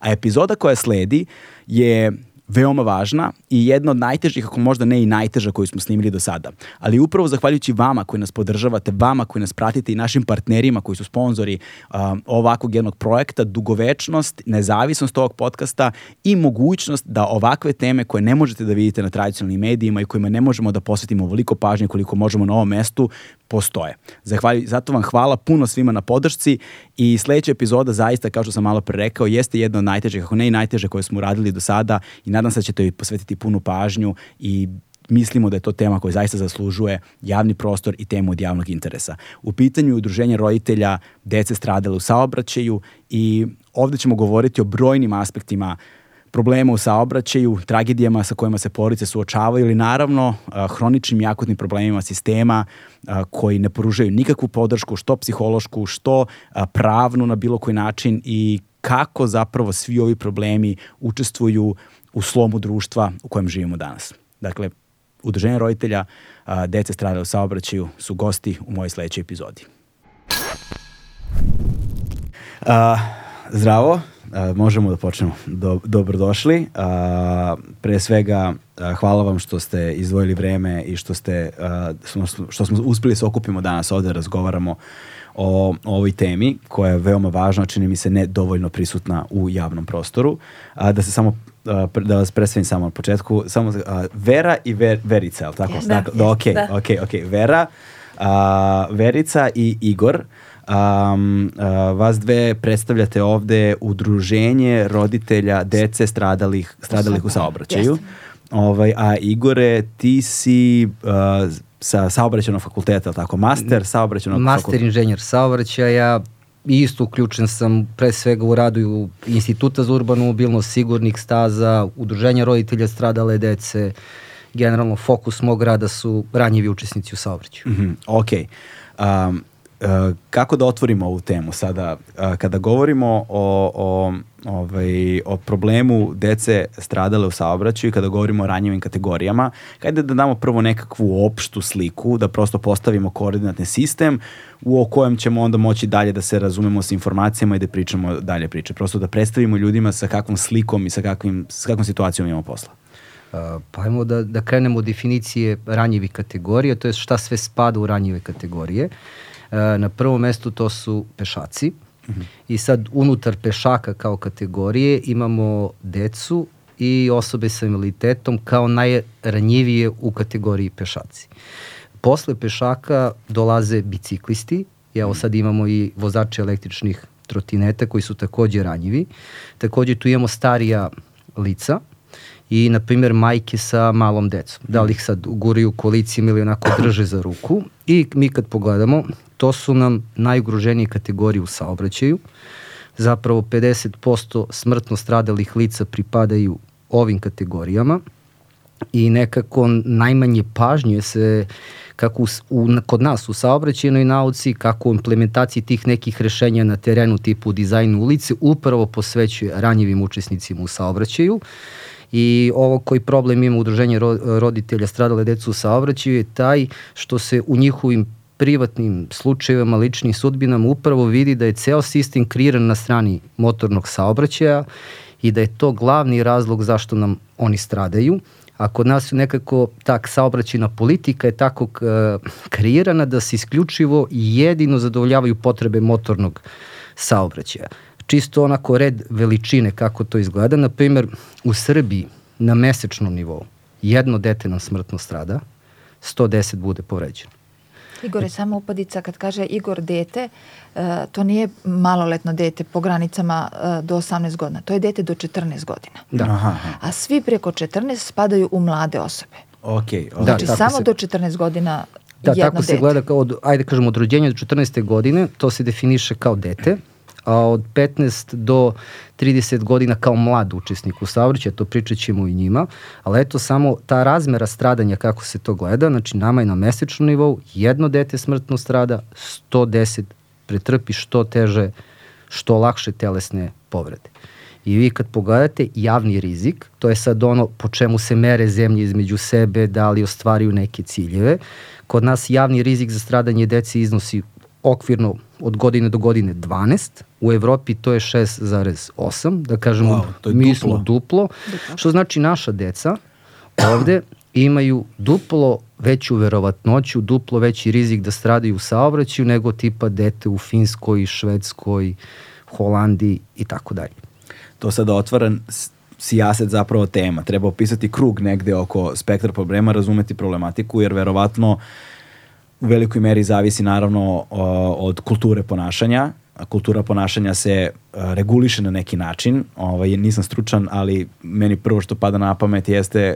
A epizoda koja sledi je veoma važna i jedna od najtežih, ako možda ne i najteža koju smo snimili do sada. Ali upravo zahvaljujući vama koji nas podržavate, vama koji nas pratite i našim partnerima koji su sponzori uh, ovakvog jednog projekta, dugovečnost, nezavisnost ovog podcasta i mogućnost da ovakve teme koje ne možete da vidite na tradicionalnim medijima i kojima ne možemo da posvetimo ovoliko pažnje koliko možemo na ovom mestu, postoje. Zahvaljujem, zato vam hvala puno svima na podršci i sledeća epizoda zaista, kao što sam malo pre rekao, jeste jedna od najtežih, ako ne i najteže koje smo uradili do sada i nadam se da ćete joj posvetiti punu pažnju i mislimo da je to tema koja zaista zaslužuje javni prostor i temu od javnog interesa. U pitanju je udruženje roditelja dece stradale u saobraćaju i ovde ćemo govoriti o brojnim aspektima problema u saobraćaju, tragedijama sa kojima se porodice suočavaju ili naravno hroničnim i akutnim problemima sistema koji ne poružaju nikakvu podršku, što psihološku, što pravnu na bilo koji način i kako zapravo svi ovi problemi učestvuju u slomu društva u kojem živimo danas. Dakle, Udruženje roditelja dece strada u saobraćaju su gosti u mojoj sledećoj epizodi. A, zdravo, a, možemo da počnemo. Do, dobrodošli. A, pre svega, a, hvala vam što ste izdvojili vreme i što ste a, što smo uspeli se okupimo danas ovde da razgovaramo o, o ovoj temi koja je veoma važna, čini mi se ne dovoljno prisutna u javnom prostoru. A, da se samo da vas predstavim samo na početku, samo uh, Vera i Ver, Verica, je tako? Da, da, ok, da. ok, ok. Vera, uh, Verica i Igor, um, uh, vas dve predstavljate ovde udruženje roditelja dece stradalih, stradalih u saobraćaju. Ovaj, a Igore, ti si uh, sa saobraćenog fakulteta, tako? Master saobraćenog fakulteta. Master inženjer saobraćaja, isto uključen sam pre svega u radu Instituta za urbanu mobilnost, sigurnih staza, udruženja roditelja stradale dece, generalno fokus mog rada su ranjivi učesnici u saobraćaju. Mm -hmm, ok. Um, kako da otvorimo ovu temu sada? Kada govorimo o, o ovaj, o problemu dece stradale u saobraćaju i kada govorimo o ranjivim kategorijama, hajde da damo prvo nekakvu opštu sliku, da prosto postavimo koordinatni sistem u kojem ćemo onda moći dalje da se razumemo sa informacijama i da pričamo dalje priče. Prosto da predstavimo ljudima sa kakvom slikom i sa, kakvim, sa kakvom situacijom imamo posla. Uh, pa ajmo da, da krenemo od definicije ranjivih kategorija, to je šta sve spada u ranjive kategorije. Uh, na prvom mestu to su pešaci, I sad unutar pešaka kao kategorije imamo decu i osobe sa invaliditetom kao najranjivije u kategoriji pešaci. Posle pešaka dolaze biciklisti, evo sad imamo i vozače električnih trotineta koji su takođe ranjivi. Takođe tu imamo starija lica i, na primjer, majke sa malom decom. Da li ih sad guraju kolicima ili onako drže za ruku. I mi kad pogledamo, to su nam najugroženije kategorije u saobraćaju. Zapravo 50% smrtno stradalih lica pripadaju ovim kategorijama i nekako najmanje pažnje se kako u, u, kod nas u saobraćenoj nauci, kako u implementaciji tih nekih rešenja na terenu tipu dizajnu ulice, upravo posvećuje ranjivim učesnicima u saobraćaju. I ovo koji problem ima udruženje roditelja stradale decu u saobraćaju je taj što se u njihovim privatnim slučajevima, ličnim sudbinama upravo vidi da je ceo sistem kreiran na strani motornog saobraćaja i da je to glavni razlog zašto nam oni stradaju. A kod nas nekako tak saobraćena politika je tako kreirana da se isključivo jedino zadovoljavaju potrebe motornog saobraćaja. Čisto onako red veličine kako to izgleda. Na primjer, u Srbiji na mesečnom nivou jedno dete nam smrtno strada, 110 bude povređeno. Igor je samo upadica kad kaže Igor dete, uh, to nije maloletno dete po granicama uh, do 18 godina, to je dete do 14 godina. Da. Aha, A svi preko 14 spadaju u mlade osobe. ok. okay. Da, Znači tako samo se- do 14 godina Da, jedno tako se gleda kao, od, ajde kažemo, od rođenja do 14. godine, to se definiše kao dete, a od 15 do 30 godina kao mlad učesnik u saobraćaju, to pričat ćemo i njima, ali eto samo ta razmera stradanja kako se to gleda, znači nama je na mesečnom nivou jedno dete smrtno strada, 110 pretrpi što teže, što lakše telesne povrede. I vi kad pogledate javni rizik, to je sad ono po čemu se mere zemlje između sebe, da li ostvaruju neke ciljeve. Kod nas javni rizik za stradanje dece iznosi okvirno od godine do godine 12, u Evropi to je 6,8, da kažemo Wow, to je mi duplo. smo duplo, što znači naša deca ovde imaju duplo veću verovatnoću, duplo veći rizik da stradaju u saobraćaju nego tipa dete u Finskoj, Švedskoj, Holandiji i tako dalje. to sada otvara sijaset zapravo tema. Treba opisati krug negde oko spektra problema, razumeti problematiku, jer verovatno u velikoj meri zavisi naravno od kulture ponašanja. Kultura ponašanja se a, reguliše na neki način. Ovaj, nisam stručan, ali meni prvo što pada na pamet jeste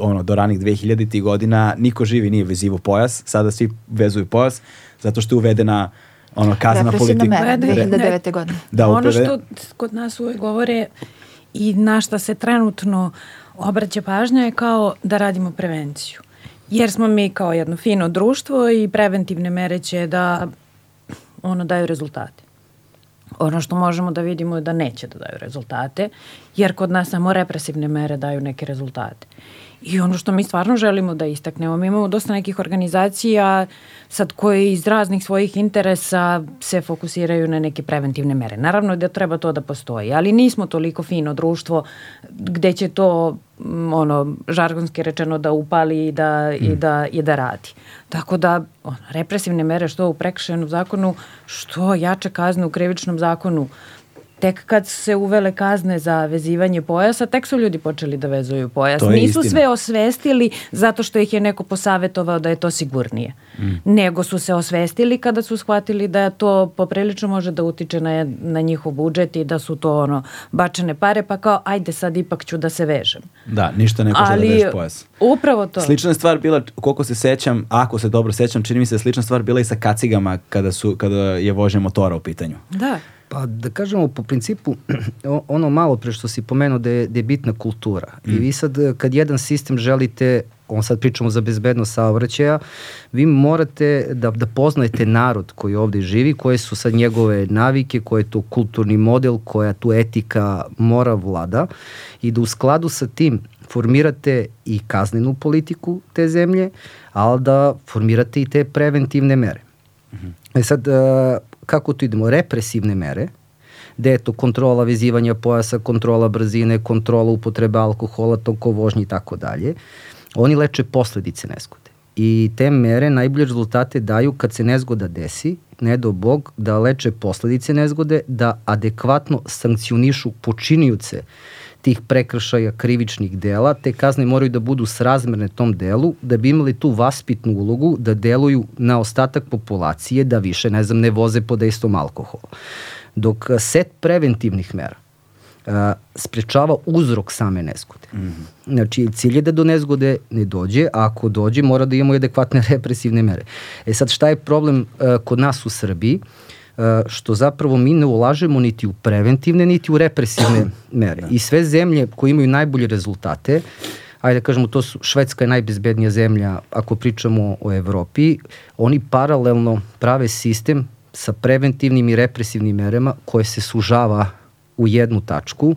ono, do ranih 2000 godina niko živi nije vezivo pojas, sada svi vezuju pojas, zato što je uvedena ono, Represivna politika. mera Re- 2009. godine. Da, ono što kod nas uvek govore i na šta se trenutno obraća pažnja je kao da radimo prevenciju. Jer smo mi kao jedno fino društvo i preventivne mere će da ono daju rezultate. Ono što možemo da vidimo je da neće da daju rezultate, jer kod nas samo represivne mere daju neke rezultate. I ono što mi stvarno želimo da istaknemo, mi imamo dosta nekih organizacija sad koje iz raznih svojih interesa se fokusiraju na neke preventivne mere. Naravno da treba to da postoji, ali nismo toliko fino društvo gde će to mm, ono žargonski rečeno da upali i da, i da, i da radi. Tako da ono, represivne mere što u prekršajnom zakonu, što jače kazne u krivičnom zakonu, tek kad su se uvele kazne za vezivanje pojasa, tek su ljudi počeli da vezuju pojas. To je Nisu istina. sve osvestili zato što ih je neko posavetovao da je to sigurnije. Mm. Nego su se osvestili kada su shvatili da to poprilično može da utiče na, na njihov budžet i da su to ono bačene pare, pa kao ajde sad ipak ću da se vežem. Da, ništa ne košta da Ali vežeš pojas. upravo to. Slična je stvar bila, koliko se sećam, ako se dobro sećam, čini mi se da slična stvar bila i sa kacigama kada, su, kada je vožnja motora u pitanju. Da. Pa da kažemo po principu ono malo pre što si pomenuo da je, da je bitna kultura. I vi sad eh, kad jedan sistem želite, on sad pričamo za bezbednost saobraćaja, vi morate da, da poznajete narod koji ovde živi, koje su sad njegove navike, koji je to kulturni model, koja tu etika mora vlada i da u skladu sa tim formirate i kaznenu politiku te zemlje, ali da formirate i te preventivne mere. E sad, uh, kako tu idemo? Represivne mere, gde je to kontrola vezivanja pojasa, kontrola brzine, kontrola upotrebe alkohola, toko vožnje i tako dalje. Oni leče posledice nezgode. I te mere najbolje rezultate daju kad se nezgoda desi, ne do Bog, da leče posledice nezgode, da adekvatno sankcionišu počinioce tih prekršaja krivičnih dela, te kazne moraju da budu srazmerne tom delu, da bi imali tu vaspitnu ulogu da deluju na ostatak populacije, da više, ne znam, ne voze pod dejstvom alkohola. Dok set preventivnih mera a, sprečava uzrok same nezgode. Mm -hmm. Znači, cilj je da do nezgode ne dođe, a ako dođe, mora da imamo adekvatne represivne mere. E sad, šta je problem a, kod nas u Srbiji? Što zapravo mi ne ulažemo niti u preventivne, niti u represivne mere. I sve zemlje koje imaju najbolje rezultate, ajde da kažemo, to su, Švedska je najbezbednija zemlja ako pričamo o Evropi, oni paralelno prave sistem sa preventivnim i represivnim merama koje se sužava u jednu tačku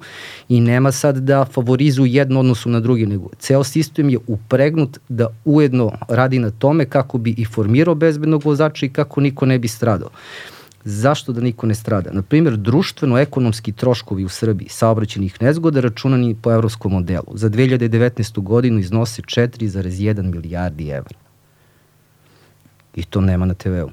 i nema sad da favorizuju jedno odnosu na drugi, nego ceo sistem je upregnut da ujedno radi na tome kako bi i formirao bezbednog vozača i kako niko ne bi stradao. Zašto da niko ne strada? Na primjer, društveno-ekonomski troškovi u Srbiji saobraćenih nezgoda računani po evropskom modelu za 2019. godinu iznose 4,1 milijardi evra. I to nema na TV-u.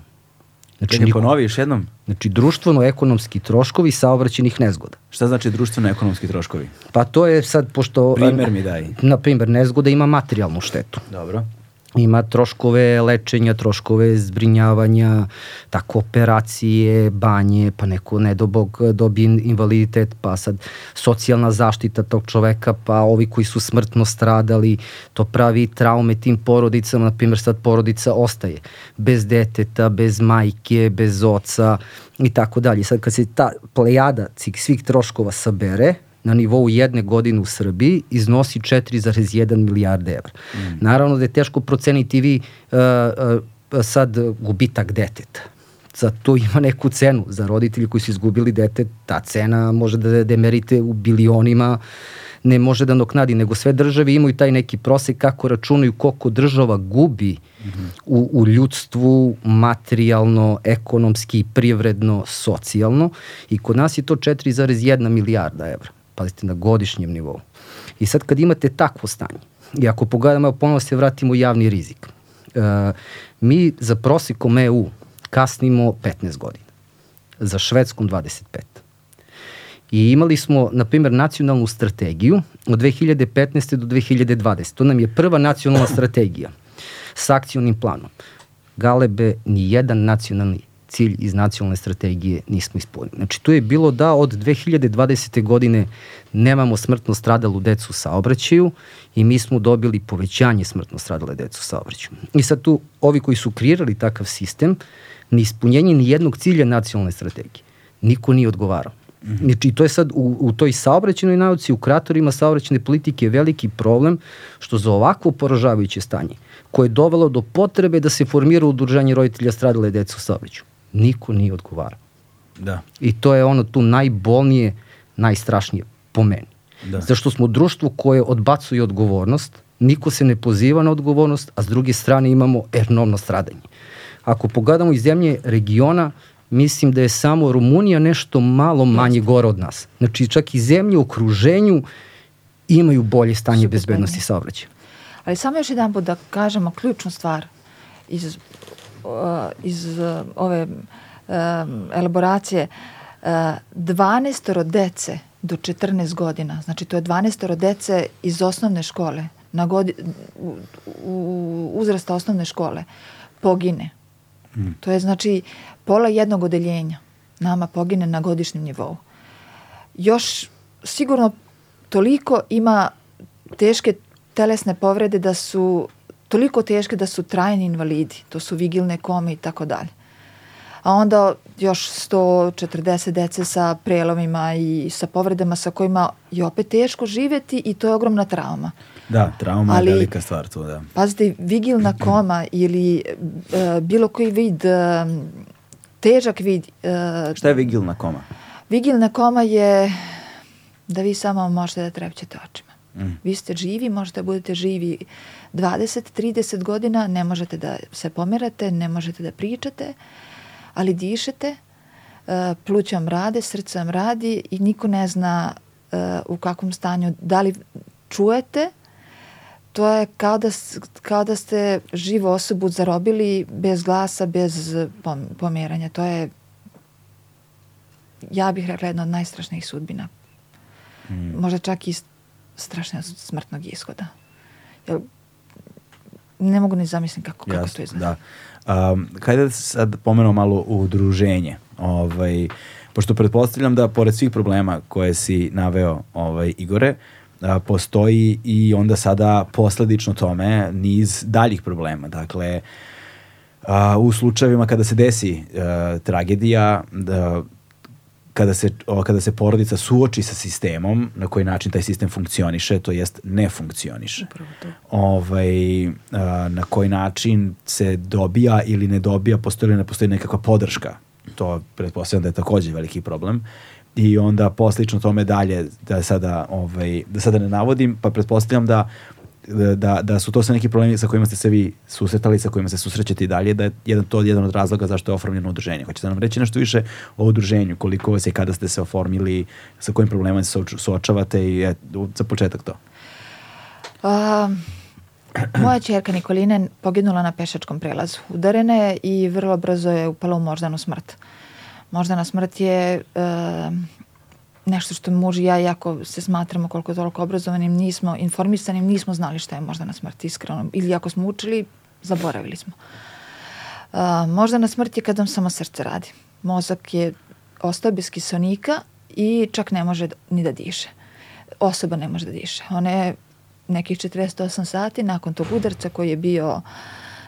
Znači, niko- ponovi još jednom. Znači, društveno-ekonomski troškovi saobraćenih nezgoda. Šta znači društveno-ekonomski troškovi? Pa to je sad, pošto... Primer mi daj. Na primer, nezgoda ima materijalnu štetu. Dobro. Ima troškove lečenja, troškove zbrinjavanja, tako operacije, banje, pa neko nedobog dobije invaliditet, pa sad socijalna zaštita tog čoveka, pa ovi koji su smrtno stradali, to pravi traume tim porodicama, na primjer sad porodica ostaje bez deteta, bez majke, bez oca i tako dalje. Sad kad se ta plejada svih troškova sabere, na nivou jedne godine u Srbiji iznosi 4,1 milijarde evra. Mm. Naravno da je teško proceniti vi uh, uh, sad gubitak deteta. Sad to ima neku cenu za roditelji koji su izgubili dete, ta cena može da demerite u bilionima, ne može da noknadi, nego sve države imaju taj neki prosek kako računaju koliko država gubi mm -hmm. u, u ljudstvu materijalno, ekonomski, privredno, socijalno i kod nas je to 4,1 milijarda evra pazite, na godišnjem nivou. I sad kad imate takvo stanje, i ako pogledamo, ponovno se vratimo u javni rizik, e, mi za prosekom EU kasnimo 15 godina, za Švedskom 25. I imali smo, na primjer, nacionalnu strategiju od 2015. do 2020. To nam je prva nacionalna strategija sa akcionim planom. Galebe, ni jedan nacionalni cilj iz nacionalne strategije nismo ispunili. Znači, tu je bilo da od 2020. godine nemamo smrtno stradalu decu u saobraćaju i mi smo dobili povećanje smrtno stradale decu u saobraćaju. I sad tu, ovi koji su kreirali takav sistem, ni ispunjenje ni jednog cilja nacionalne strategije. Niko nije odgovarao. -hmm. Znači, to je sad u, u toj saobraćenoj nauci, u kratorima saobraćene politike veliki problem što za ovakvo poražavajuće stanje koje je dovelo do potrebe da se formira udruženje roditelja stradale dece u saobraćaju niko nije odgovarao. Da. I to je ono tu najbolnije, najstrašnije po meni. Da. Zašto smo društvo koje odbacuje odgovornost, niko se ne poziva na odgovornost, a s druge strane imamo enormno stradanje. Ako pogledamo iz zemlje regiona, mislim da je samo Rumunija nešto malo manje gore od nas. Znači čak i zemlje u okruženju imaju bolje stanje Super bezbednosti saobraćaja. Ali samo još jedan put da kažemo ključnu stvar iz iz ove elaboracije 12 dece do 14 godina, znači to je 12 dece iz osnovne škole, na godi, u, u uzrasta osnovne škole, pogine. Mm. To je znači pola jednog odeljenja nama pogine na godišnjem nivou. Još sigurno toliko ima teške telesne povrede da su toliko teške da su trajni invalidi, to su vigilne kome i tako dalje. A onda još 140 dece sa prelomima i sa povredama sa kojima je opet teško živeti i to je ogromna trauma. Da, trauma Ali, je velika stvar tu, da. Pazite, vigilna koma ili uh, bilo koji vid, uh, težak vid. Uh, Šta je vigilna koma? Vigilna koma je da vi samo možete da trepćete očima. Mm. Vi ste živi, možete da budete živi 20-30 godina, ne možete da se pomerate, ne možete da pričate, ali dišete, pluća vam rade, srce vam radi i niko ne zna u kakvom stanju, da li čujete, to je kao da, kao da ste živu osobu zarobili bez glasa, bez pomeranja. To je, ja bih rekla, jedna od najstrašnijih sudbina. Mm. Možda čak i strašnija smrtnog ishoda. Jer ne mogu ni zamisliti kako, kako Jasne, to izgleda. Da. Um, kada sad pomenuo malo udruženje, ovaj, pošto pretpostavljam da pored svih problema koje si naveo ovaj, Igore, a, postoji i onda sada posledično tome niz daljih problema. Dakle, a, u slučajevima kada se desi a, tragedija, da, kada se, o, kada se porodica suoči sa sistemom, na koji način taj sistem funkcioniše, to jest ne funkcioniše. Ovaj, a, na koji način se dobija ili ne dobija, postoji ili ne postoji nekakva podrška. To pretpostavljam da je takođe veliki problem. I onda poslično tome dalje, da sada, ovaj, da sada ne navodim, pa pretpostavljam da da, da su to sve neki problemi sa kojima ste se vi susretali, sa kojima se susrećete i dalje, da je jedan, to jedan od razloga zašto je oformljeno udruženje. Hoćete nam reći nešto više o udruženju, koliko vas je, kada ste se oformili, sa kojim problemima se suočavate i je, za početak to. A, moja čerka Nikolina je poginula na pešačkom prelazu. Udarena je i vrlo brzo je upala u moždanu smrt. Moždana smrt je uh, nešto što muž i ja, jako se smatramo koliko toliko obrazovanim, nismo informisanim, nismo znali šta je moždana smrt, iskreno. Ili ako smo učili, zaboravili smo. Uh, moždana smrt je kad vam samo srce radi. Mozak je ostao bez kisonika i čak ne može ni da diše. Osoba ne može da diše. Ona je nekih 48 sati nakon tog udarca koji je bio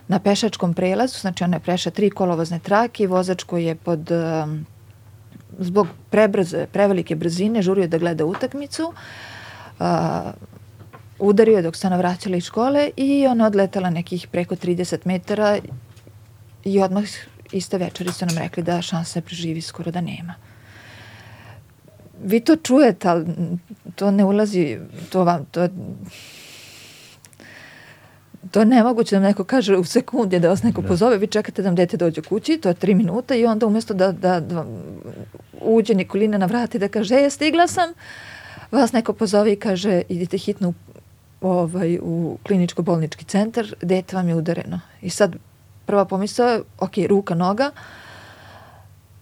na pešačkom prelazu, znači ona je prešla tri kolovozne trake i vozač koji je pod um, zbog prebrze, prevelike brzine žurio da gleda utakmicu uh, udario je dok se ona vraćala iz škole i ona odletala nekih preko 30 metara i odmah iste večeri su nam rekli da šanse preživi skoro da nema. Vi to čujete, ali to ne ulazi, to vam, to to je nemoguće da neko kaže u sekundi da vas neko da. pozove, vi čekate da vam dete dođe kući, to je tri minuta i onda umesto da, da, da uđe Nikolina na vrati da kaže, e, stigla sam, vas neko pozove i kaže, idite hitno u, ovaj, u kliničko-bolnički centar, dete vam je udareno. I sad prva pomisla je, ok, ruka, noga,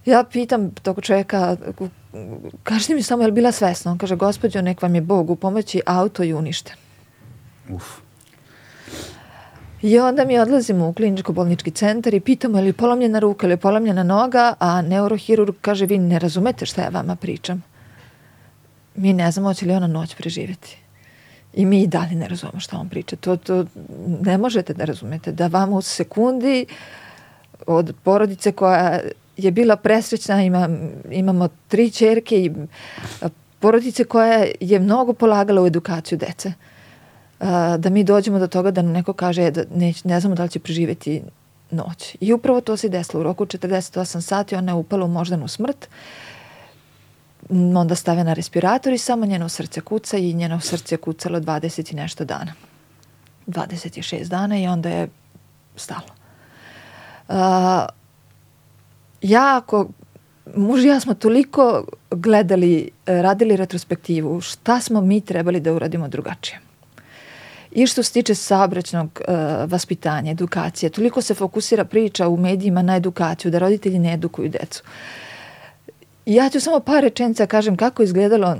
ja pitam tog čovjeka kažete mi samo, je li bila svesna? On kaže, gospođo, nek vam je Bog u pomoći, auto je uništen. Uf. I onda mi odlazimo u kliničko-bolnički centar i pitamo je li polomljena ruka ili je polomljena noga, a neurohirurg kaže, vi ne razumete šta ja vama pričam. Mi ne znamo hoće li ona noć preživeti. I mi i dalje ne razumemo šta on priča. To, to ne možete da razumete. Da vam u sekundi od porodice koja je bila presrećna, ima, imamo tri čerke i porodice koja je mnogo polagala u edukaciju dece. Da mi dođemo do toga da nam neko kaže da ne, ne znamo da li će preživeti noć. I upravo to se desilo. U roku 48 sati ona je upala u moždanu smrt. Onda stave na respirator i samo njeno srce kuca i njeno srce kucalo 20 i nešto dana. 26 dana i onda je stalo. Uh, ja ako muž i ja smo toliko gledali, e, radili retrospektivu, šta smo mi trebali da uradimo drugačije. I što se tiče saobraćnog uh, vaspitanja, edukacije, toliko se fokusira priča u medijima na edukaciju, da roditelji ne edukuju decu. Ja ću samo par rečenica kažem kako je izgledalo, uh,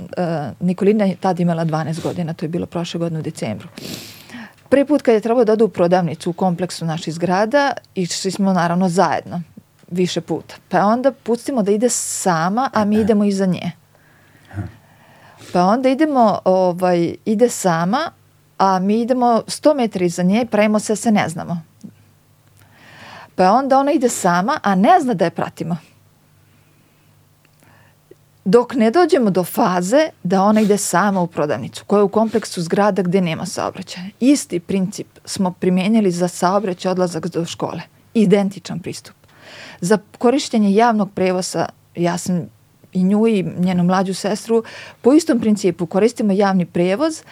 Nikolina je tada imala 12 godina, to je bilo prošle godine u decembru. Prvi put kad je trebalo da odu u prodavnicu u kompleksu naših zgrada, išli smo naravno zajedno više puta. Pa onda pustimo da ide sama, a mi idemo iza nje. Pa onda idemo, ovaj, ide sama, a mi idemo 100 metri iza nje i pravimo se da se ne znamo. Pa onda ona ide sama, a ne zna da je pratimo. Dok ne dođemo do faze da ona ide sama u prodavnicu, koja je u kompleksu zgrada gde nema saobraćaja. Isti princip smo primijenili za saobraćaj odlazak do škole. Identičan pristup. Za korišćenje javnog prevoza, ja sam i nju i njenu mlađu sestru, po istom principu koristimo javni prevoz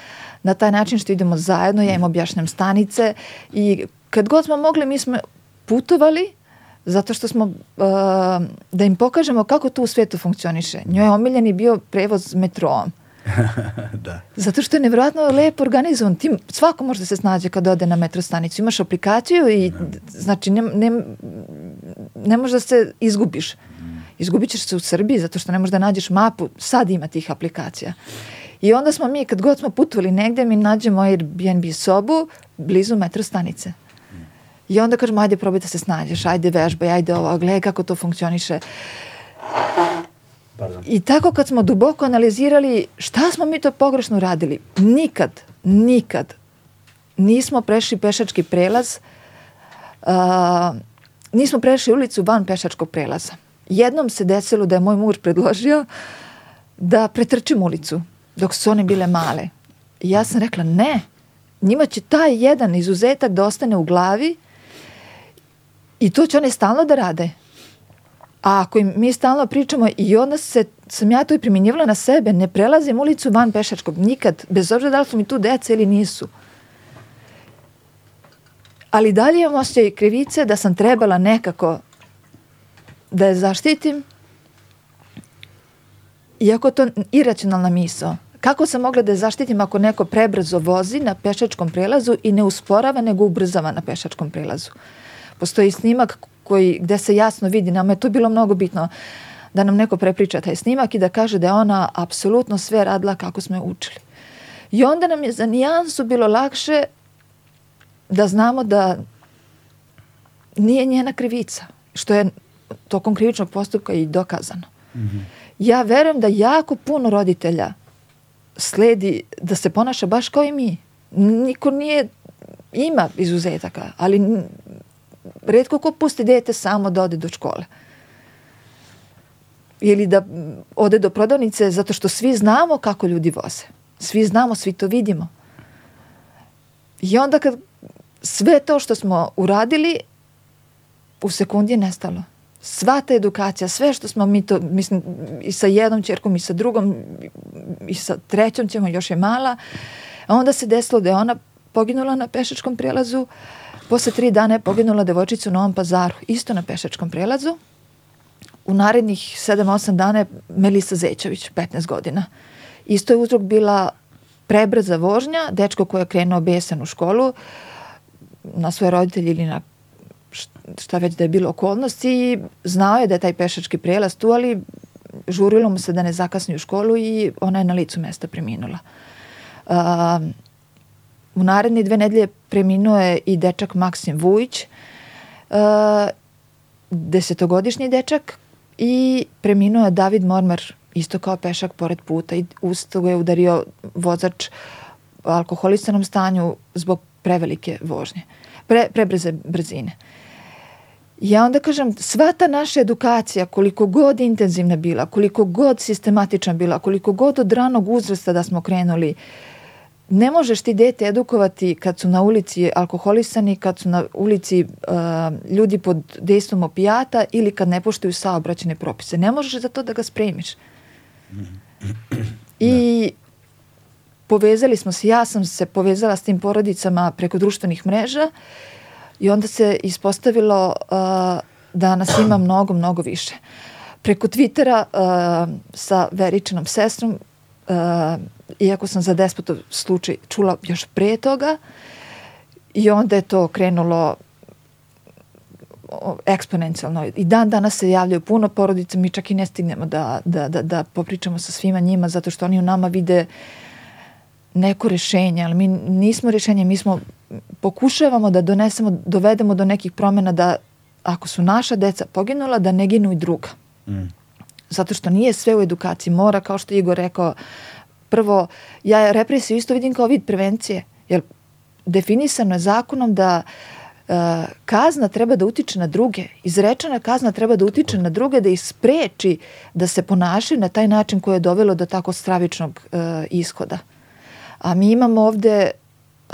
na taj način što idemo zajedno, ja im objašnjam stanice i kad god smo mogli mi smo putovali zato što smo uh, da im pokažemo kako to u svetu funkcioniše. Njoj je omiljeni bio prevoz metroom. da. Zato što je nevjerojatno lepo organizovan. Tim, svako može da se snađe kad ode na metro stanicu. Imaš aplikaciju i da. znači ne, ne, ne možeš da se izgubiš. Izgubit ćeš se u Srbiji zato što ne možeš da nađeš mapu. Sad ima tih aplikacija. I onda smo mi, kad god smo putovali negde, mi nađemo Airbnb sobu blizu metro stanice. I onda kažemo, ajde probaj da se snađeš, ajde vežbaj, ajde ovo, gledaj kako to funkcioniše. Pardon. I tako kad smo duboko analizirali šta smo mi to pogrešno radili, nikad, nikad nismo prešli pešački prelaz, uh, nismo prešli ulicu van pešačkog prelaza. Jednom se desilo da je moj muž predložio da pretrčim ulicu dok su one bile male. I ja sam rekla ne, njima će taj jedan izuzetak da ostane u glavi i to će one stalno da rade. A ako im mi stalno pričamo i onda se, sam ja to i primjenjivala na sebe, ne prelazim ulicu van pešačkog, nikad, bez obzira da li su mi tu deca ili nisu. Ali dalje imam osjećaj krivice da sam trebala nekako da je zaštitim, iako to iracionalna misao. Kako sam mogla da zaštitim ako neko prebrzo vozi na pešačkom prelazu i ne usporava nego ubrzava na pešačkom prelazu? Postoji snimak koji, gde se jasno vidi, nam je to bilo mnogo bitno da nam neko prepriča taj snimak i da kaže da je ona apsolutno sve radila kako smo je učili. I onda nam je za nijansu bilo lakše da znamo da nije njena krivica, što je tokom krivičnog postupka i dokazano. Mm -hmm. Ja verujem da jako puno roditelja sledi da se ponaša baš kao i mi. Niko nije, ima izuzetaka, ali redko ko pusti dete samo da ode do škole. Ili da ode do prodavnice zato što svi znamo kako ljudi voze. Svi znamo, svi to vidimo. I onda kad sve to što smo uradili u sekundi je nestalo. Sva ta edukacija, sve što smo mi to, mislim, i sa jednom čerkom i sa drugom i sa trećom ćemo, još je mala. A onda se desilo da je ona poginula na pešačkom prelazu. Posle tri dana je poginula devojčica u Novom pazaru, isto na pešačkom prelazu. U narednih 7-8 dana je Melisa Zećević, 15 godina. Isto je uzrok bila prebrza vožnja, dečko koji je krenuo besan u školu na svoje roditelje ili na šta već da je bilo okolnosti i znao je da je taj pešački prelaz tu, ali žurilo mu se da ne zakasni u školu i ona je na licu mesta preminula. Uh, u naredne dve nedelje preminuo je i dečak Maksim Vujić, uh, desetogodišnji dečak i preminuo je David Mormar, isto kao pešak pored puta i usto je udario vozač u stanju zbog prevelike vožnje, pre, prebrze brzine. Ja onda kažem, sva ta naša edukacija, koliko god intenzivna bila, koliko god sistematična bila, koliko god od ranog uzrasta da smo krenuli, ne možeš ti dete edukovati kad su na ulici alkoholisani, kad su na ulici uh, ljudi pod dejstvom opijata ili kad ne poštuju saobraćene propise. Ne možeš za to da ga spremiš. I povezali smo se, ja sam se povezala s tim porodicama preko društvenih mreža i onda se ispostavilo uh, da nas ima mnogo, mnogo više. Preko Twittera uh, sa Veričinom sestrom, uh, iako sam za despotov slučaj čula još pre toga, i onda je to krenulo eksponencijalno. I dan danas se javljaju puno porodica, mi čak i ne stignemo da, da, da, da popričamo sa svima njima, zato što oni u nama vide neko rešenje, ali mi nismo rešenje, mi smo, pokušavamo da donesemo, dovedemo do nekih promena da ako su naša deca poginula, da ne ginu i druga. Mm. Zato što nije sve u edukaciji. Mora, kao što je Igor rekao, prvo, ja represiju isto vidim kao vid prevencije, jer definisano je zakonom da uh, kazna treba da utiče na druge. Izrečena kazna treba da utiče na druge, da ih spreči da se ponašaju na taj način koji je dovelo do tako stravičnog uh, ishoda. A mi imamo ovde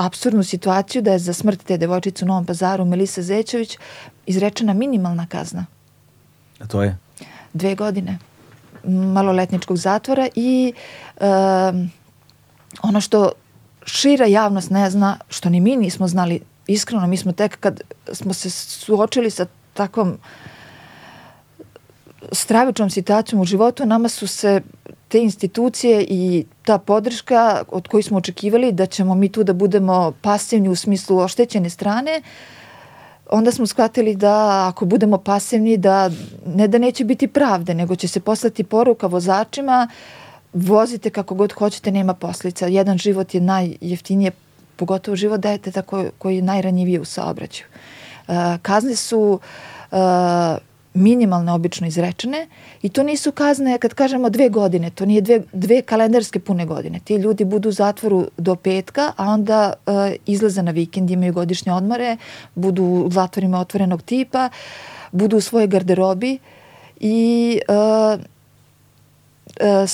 absurdnu situaciju da je za smrt te devojčice u Novom pazaru Melisa Zećević izrečena minimalna kazna. A to je? Dve godine maloletničkog zatvora i uh, ono što šira javnost ne zna, što ni mi nismo znali iskreno, mi smo tek kad smo se suočili sa takvom stravičnom situacijom u životu, nama su se te institucije i ta podrška od kojih smo očekivali da ćemo mi tu da budemo pasivni u smislu oštećene strane, onda smo shvatili da ako budemo pasivni, da ne da neće biti pravde, nego će se poslati poruka vozačima, vozite kako god hoćete, nema poslica. Jedan život je najjeftinije pogotovo život deteta koji, koji je najranjiviji u saobraćaju. Uh, kazne su uh, minimalne obično izrečene i to nisu kazne kad kažemo dve godine, to nije dve, dve kalendarske pune godine. Ti ljudi budu u zatvoru do petka, a onda uh, izlaze na vikend, imaju godišnje odmore, budu u zatvorima otvorenog tipa, budu u svojoj garderobi i uh, uh,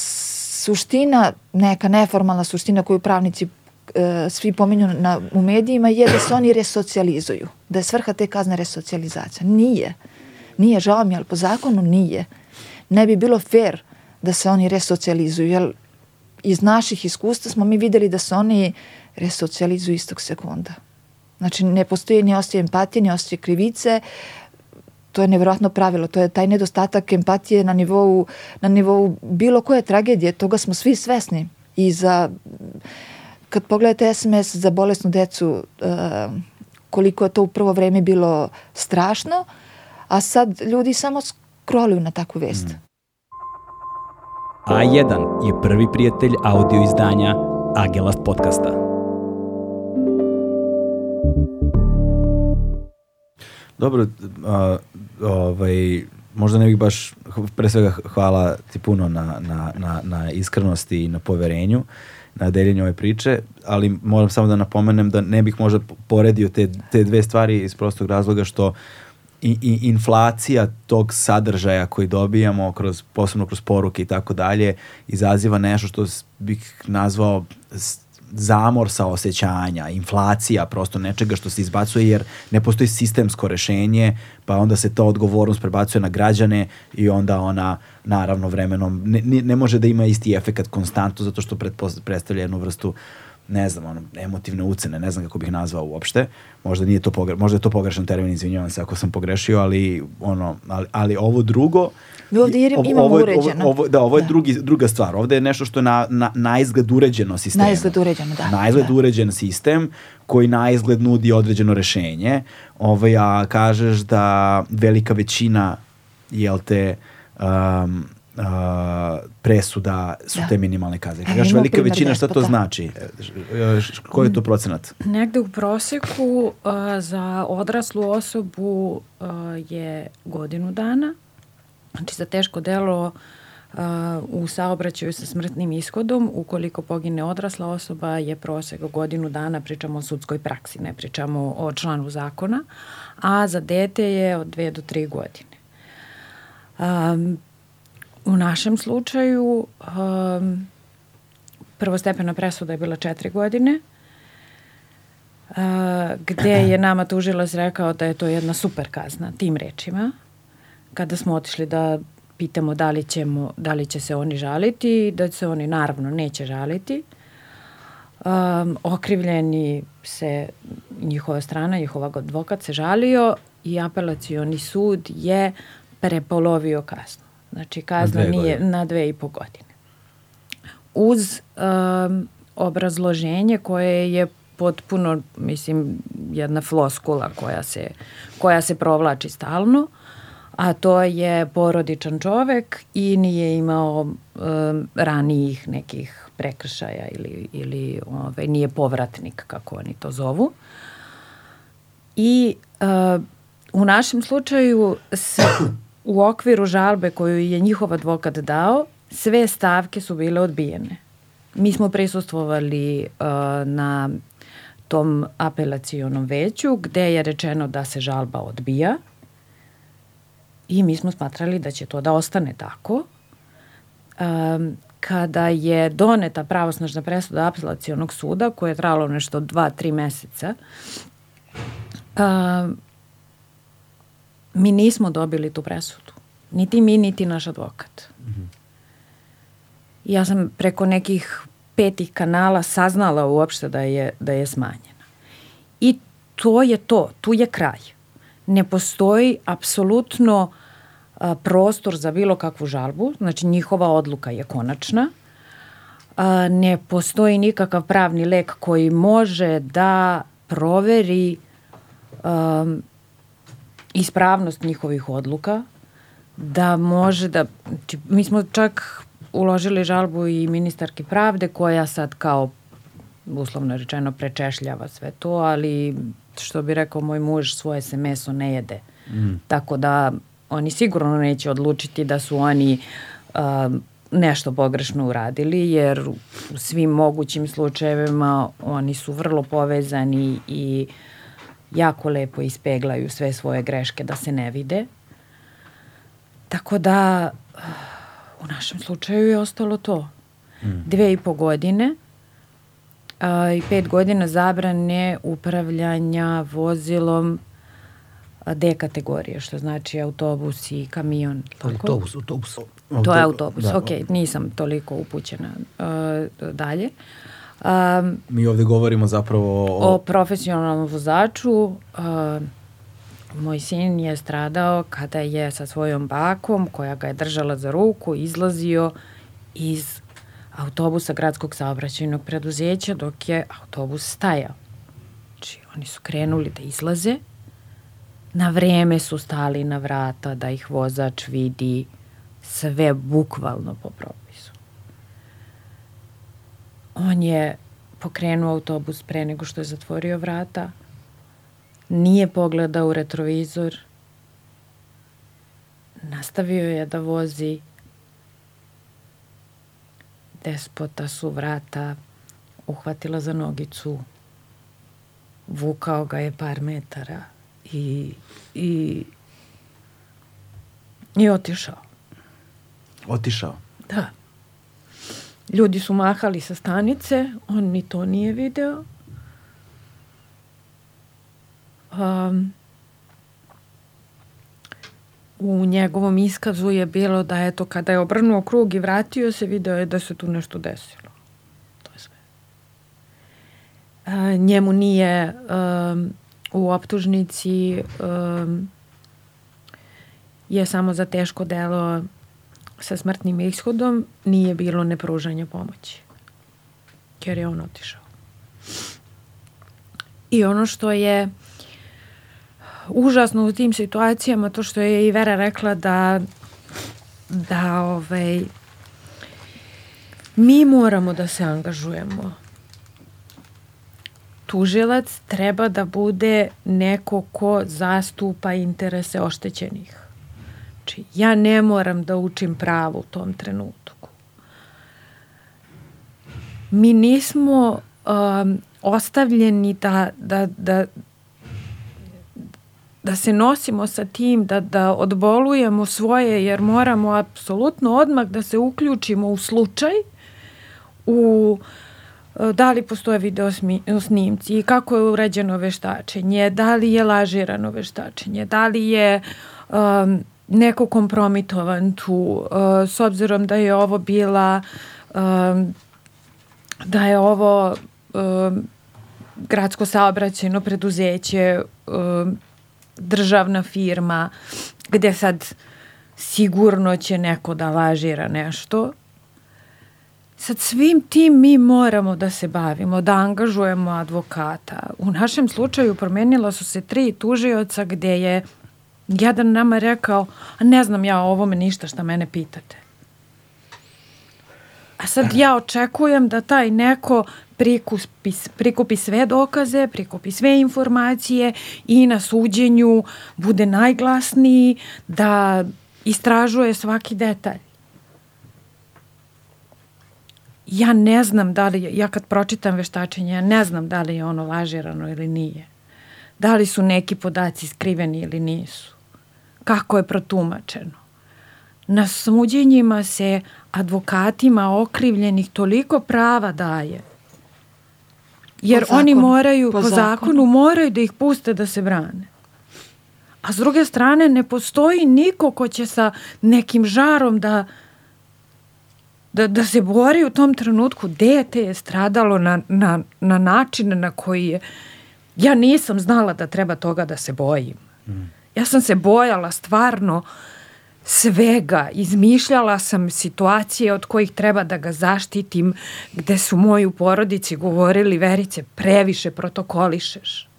suština, neka neformalna suština koju pravnici e, svi pominju na, u medijima je da se oni resocijalizuju. Da je svrha te kazne resocijalizacija. Nije. Nije, žao mi, ali po zakonu nije. Ne bi bilo fair da se oni resocijalizuju, jer iz naših iskustva smo mi videli da se oni resocijalizuju istog sekunda. Znači, ne postoji ni osjećaj empatije, ni osjećaj krivice, to je nevjerojatno pravilo, to je taj nedostatak empatije na nivou, na nivou bilo koje tragedije, toga smo svi svesni i za kad pogledate SMS za bolesnu decu uh, koliko je to u prvo vreme bilo strašno, a sad ljudi samo scrolluju na takvu vest. Mm. A1 je prvi prijatelj audio izdanja Agelast podcasta. Dobro, a, ovaj, možda ne bih baš, pre svega hvala ti puno na, na, na, na iskrenosti i na poverenju, na deljenju ove priče, ali moram samo da napomenem da ne bih možda poredio te, te dve stvari iz prostog razloga što i, i inflacija tog sadržaja koji dobijamo kroz posebno kroz poruke i tako dalje izaziva nešto što bih nazvao zamor sa osjećanja, inflacija prosto nečega što se izbacuje jer ne postoji sistemsko rešenje, pa onda se to odgovornost prebacuje na građane i onda ona naravno vremenom ne, ne može da ima isti efekat konstantno zato što predstavlja jednu vrstu uh, ne znam, ono, emotivne ucene, ne znam kako bih nazvao uopšte. Možda nije to pogre, možda je to pogrešan termin, izvinjavam se ako sam pogrešio, ali ono, ali, ali ovo drugo ovde jer imamo ovo, uređeno. Ovo, da, ovo je da. Drugi, druga stvar. Ovde je nešto što je na, na, na izgled uređeno sistem. Na izgled uređeno, da. Na izgled da. uređen sistem koji na izgled nudi određeno rešenje. Ovaj, a kažeš da velika većina, jel te, um, uh, presuda su da. te minimalne kazne. Kažeš velika većina šta to da. znači? E, koji je to procenat? Negde u proseku uh, za odraslu osobu uh, je godinu dana. Znači za teško delo uh, u saobraćaju sa smrtnim ishodom, ukoliko pogine odrasla osoba je prosek godinu dana, pričamo o sudskoj praksi, ne pričamo o članu zakona, a za dete je od dve do tri godine. Um, U našem slučaju um, prvostepena presuda je bila četiri godine, uh, gde je nama tužilac rekao da je to jedna super kazna, tim rečima, kada smo otišli da pitamo da li, ćemo, da li će se oni žaliti, da se oni naravno neće žaliti. Um, okrivljeni se, njihova strana, njihov advokat se žalio i apelacioni sud je prepolovio kaznu. Znači kazna na nije godine. na dve i po godine. Uz um, obrazloženje koje je potpuno, mislim, jedna floskula koja se, koja se provlači stalno, a to je porodičan čovek i nije imao um, ranijih nekih prekršaja ili, ili ove, ovaj, nije povratnik, kako oni to zovu. I uh, u našem slučaju se u okviru žalbe koju je njihov advokat dao, sve stavke su bile odbijene. Mi smo prisustvovali uh, na tom apelacionom veću gde je rečeno da se žalba odbija i mi smo smatrali da će to da ostane tako. Um, kada je doneta pravosnažna presuda apelacionog suda, koje je trajalo nešto dva, tri meseca, um, mi nismo dobili tu presudu. Niti mi, niti naš advokat. Mm -hmm. Ja sam preko nekih petih kanala saznala uopšte da je, da je smanjena. I to je to, tu je kraj. Ne postoji apsolutno a, prostor za bilo kakvu žalbu, znači njihova odluka je konačna. A, ne postoji nikakav pravni lek koji može da proveri ispravnost njihovih odluka, da može da, znači, mi smo čak uložili žalbu i ministarki pravde koja sad kao uslovno rečeno prečešljava sve to, ali što bi rekao moj muž, svoje se meso ne jede. Mm. Tako da oni sigurno neće odlučiti da su oni uh, nešto pogrešno uradili, jer u svim mogućim slučajevima oni su vrlo povezani i uh, jako lepo ispeglaju sve svoje greške da se ne vide. Tako da u našem slučaju je ostalo to. Mm. Dve i po godine a, i pet godina zabrane upravljanja vozilom D kategorije, što znači autobus i kamion. Tako? Autobus, autobus. To je autobus, da. ok, nisam toliko upućena uh, dalje. Uh, Um, Mi ovde govorimo zapravo o... O profesionalnom vozaču. Uh, moj sin je stradao kada je sa svojom bakom, koja ga je držala za ruku, izlazio iz autobusa gradskog saobraćajnog preduzeća dok je autobus stajao. Znači, oni su krenuli da izlaze, na vreme su stali na vrata da ih vozač vidi sve bukvalno po propisu. On je pokrenuo autobus pre nego što je zatvorio vrata, nije pogledao u retrovizor, nastavio je da vozi, despota su vrata uhvatila za nogicu, vukao ga je par metara i, i, i otišao. Otišao? Da. Ljudi su mahali sa stanice, on ni to nije video. Um, u njegovom iskazu je bilo da eto kada je obrnuo krug i vratio se, video je da se tu nešto desilo. To je sve. A, njemu nije um, u optužnici um, je samo za teško delo sa smrtnim ishodom nije bilo nepružanja pomoći. Jer je on otišao. I ono što je užasno u tim situacijama, to što je i Vera rekla da da ovaj, mi moramo da se angažujemo. Tužilac treba da bude neko ko zastupa interese oštećenih. Znači, ja ne moram da učim pravo u tom trenutku. Mi nismo um, ostavljeni da, da, da, da se nosimo sa tim, da, da odbolujemo svoje, jer moramo apsolutno odmah da se uključimo u slučaj, u e, da li postoje video snimci i kako je uređeno veštačenje, da li je lažirano veštačenje, da li je um, neko kompromitovan tu, uh, s obzirom da je ovo bila um, da je ovo um, gradsko saobraćajno preduzeće um, državna firma gde sad sigurno će neko da lažira nešto. Sad svim tim mi moramo da se bavimo, da angažujemo advokata. U našem slučaju promenila su se tri tužioca gde je jedan nama rekao, a ne znam ja o ovome ništa šta mene pitate. A sad ja očekujem da taj neko prikupi, prikupi sve dokaze, prikupi sve informacije i na suđenju bude najglasniji, da istražuje svaki detalj. Ja ne znam da li, ja kad pročitam veštačenje, ja ne znam da li je ono lažirano ili nije. Da li su neki podaci skriveni ili nisu. Kako je protumačeno. Na suđenjima se advokatima okrivljenih toliko prava daje – Jer po oni moraju, po, po zakonu. zakonu, moraju da ih puste da se brane. A s druge strane, ne postoji niko ko će sa nekim žarom da, da, da se bori u tom trenutku. Dete je stradalo na, na, na način na koji je... Ja nisam znala da treba toga da se bojim. Mm. Ja sam se bojala stvarno svega. Izmišljala sam situacije od kojih treba da ga zaštitim, gde su moji u porodici govorili, Verice, previše protokolišeš.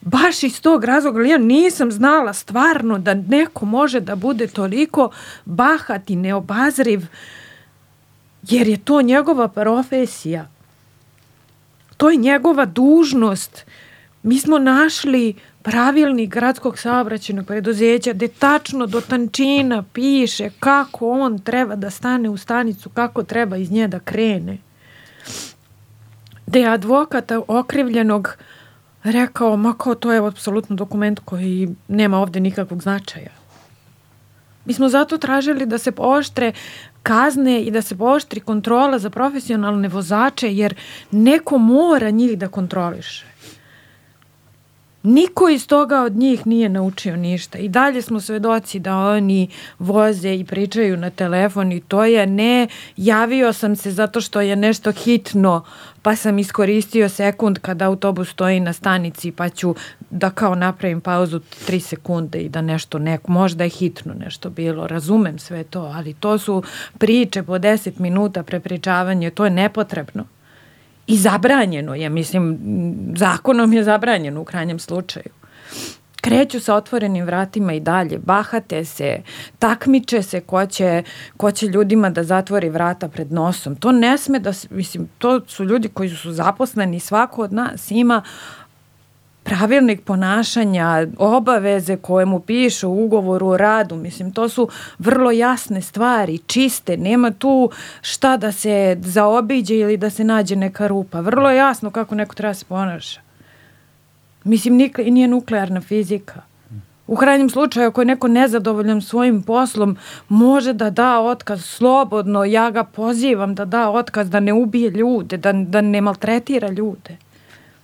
Baš iz tog razloga, ja nisam znala stvarno da neko može da bude toliko bahat i neobazriv, jer je to njegova profesija. To je njegova dužnost. Mi smo našli pravilnik gradskog saobraćenog preduzeća gde tačno do tančina piše kako on treba da stane u stanicu, kako treba iz nje da krene. Gde je advokat okrivljenog rekao, ma kao to je apsolutno dokument koji nema ovde nikakvog značaja. Mi smo zato tražili da se pooštre kazne i da se pooštri kontrola za profesionalne vozače, jer neko mora njih da kontroliše. Niko iz toga od njih nije naučio ništa. I dalje smo svedoci da oni voze i pričaju na telefon i to je ne javio sam se zato što je nešto hitno pa sam iskoristio sekund kada autobus stoji na stanici pa ću da kao napravim pauzu tri sekunde i da nešto neko, možda je hitno nešto bilo, razumem sve to, ali to su priče po deset minuta prepričavanje, to je nepotrebno. I zabranjeno je, mislim, zakonom je zabranjeno u krajnjem slučaju. Kreću sa otvorenim vratima i dalje, bahate se, takmiče se ko će, ko će ljudima da zatvori vrata pred nosom. To ne sme da, mislim, to su ljudi koji su zaposleni, svako od nas ima pravilnik ponašanja, obaveze koje mu piše u ugovoru o radu, mislim, to su vrlo jasne stvari, čiste, nema tu šta da se zaobiđe ili da se nađe neka rupa. Vrlo je jasno kako neko treba da se ponaša. Mislim, nikle, nije nuklearna fizika. U krajnjem slučaju, ako je neko nezadovoljan svojim poslom, može da da otkaz slobodno. Ja ga pozivam da da otkaz, da ne ubije ljude, da, da ne maltretira ljude.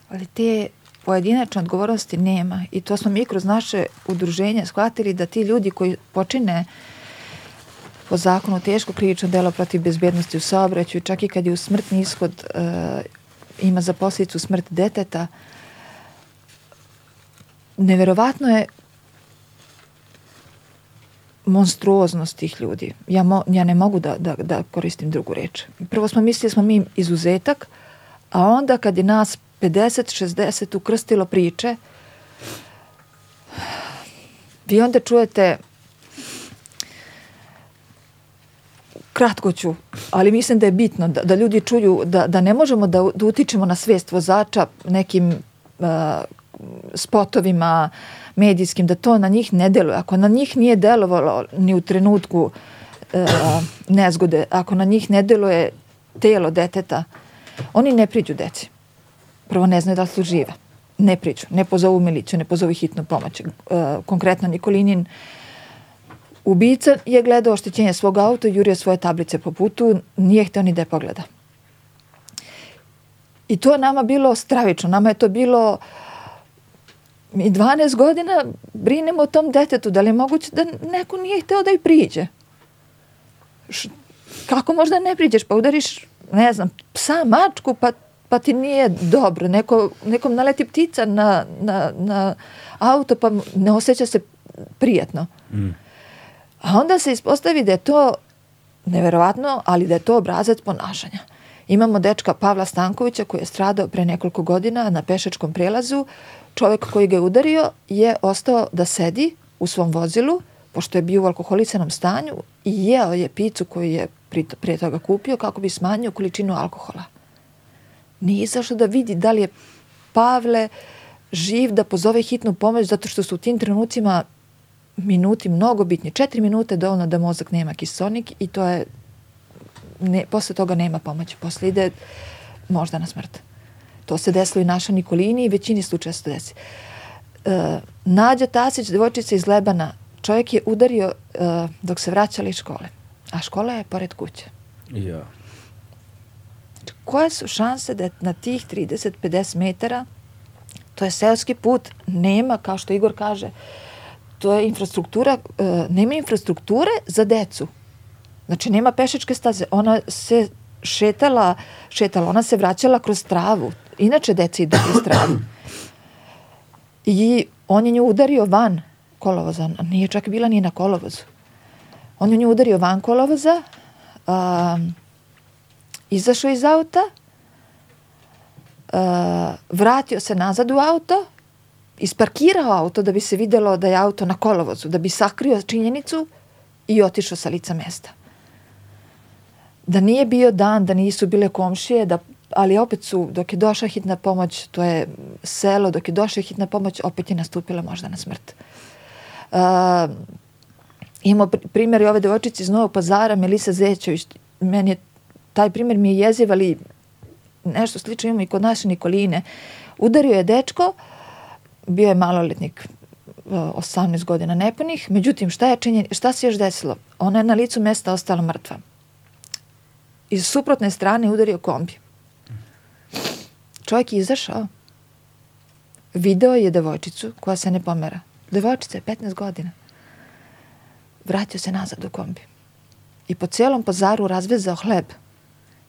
Ali te pojedinačne odgovornosti nema i to smo mi kroz naše udruženje shvatili da ti ljudi koji počine po zakonu teško krivično delo protiv bezbednosti u saobraćaju, čak i kad je u smrtni ishod uh, ima za posljedicu smrt deteta, neverovatno je monstruoznost tih ljudi. Ja, mo, ja ne mogu da, da, da koristim drugu reč. Prvo smo mislili da smo mi izuzetak, a onda kad je nas 50-60 ukrstilo priče, vi onda čujete kratko ću, ali mislim da je bitno da, da ljudi čuju da, da ne možemo da, da utičemo na svest vozača nekim uh, spotovima medijskim, da to na njih ne deluje. Ako na njih nije delovalo ni u trenutku uh, nezgode, ako na njih ne deluje telo deteta, oni ne priđu deci prvo ne znaju da li su žive. Ne priđu, ne pozovu miliciju, ne pozovu hitnu pomoć. E, konkretno Nikolinin ubica je gledao oštećenje svog auta, jurio svoje tablice po putu, nije hteo ni da je pogleda. I to je nama bilo stravično. Nama je to bilo mi 12 godina brinemo o tom detetu, da li je moguće da neko nije hteo da i priđe. Š, kako možda ne priđeš? Pa udariš, ne znam, psa, mačku, pa pa ti nije dobro. Neko, nekom naleti ptica na, na, na auto pa ne osjeća se prijatno. Mm. A onda se ispostavi da je to neverovatno, ali da je to obrazac ponašanja. Imamo dečka Pavla Stankovića koji je stradao pre nekoliko godina na pešačkom prelazu. Čovek koji ga je udario je ostao da sedi u svom vozilu, pošto je bio u alkoholisanom stanju i jeo je picu koju je prije toga kupio kako bi smanjio količinu alkohola. Nije izašao da vidi da li je Pavle živ da pozove hitnu pomoć zato što su u tim trenucima minuti mnogo bitni. Četiri minute dovoljno da mozak nema kisonik i to je ne, posle toga nema pomoći. Posle ide možda na smrt. To se desilo i naša Nikolini i većini slučaja se desi. E, Nađa Tasić, devojčica iz Lebana, čovjek je udario e, dok se vraćali iz škole. A škola je pored kuće. Ja koje su šanse da na tih 30-50 metara, to je selski put, nema, kao što Igor kaže, to je infrastruktura, uh, nema infrastrukture za decu. Znači, nema pešačke staze. Ona se šetala, šetala, ona se vraćala kroz travu. Inače, deca idu kroz travu. I on je nju udario van kolovoza. Nije čak bila ni na kolovozu. On je nju udario van kolovoza. Izašao iz auta, uh, vratio se nazad u auto, isparkirao auto da bi se videlo da je auto na kolovozu, da bi sakrio činjenicu i otišao sa lica mesta. Da nije bio dan, da nisu bile komšije, da, ali opet su, dok je došla hitna pomoć, to je selo, dok je došla hitna pomoć, opet je nastupila možda na smrt. Uh, imamo primjer i ove devojčice iz Novog pazara, Melisa Zećević, meni je taj primjer mi je jeziv, ali nešto slično imamo i kod naše Nikoline. Udario je dečko, bio je maloletnik, 18 godina nepunih, međutim šta, je činjen, šta se još desilo? Ona je na licu mesta ostala mrtva. Iz suprotne strane udario kombi. Čovjek je izašao. video je devojčicu koja se ne pomera. Devojčica je 15 godina. Vratio se nazad u kombi. I po celom pazaru razvezao hleb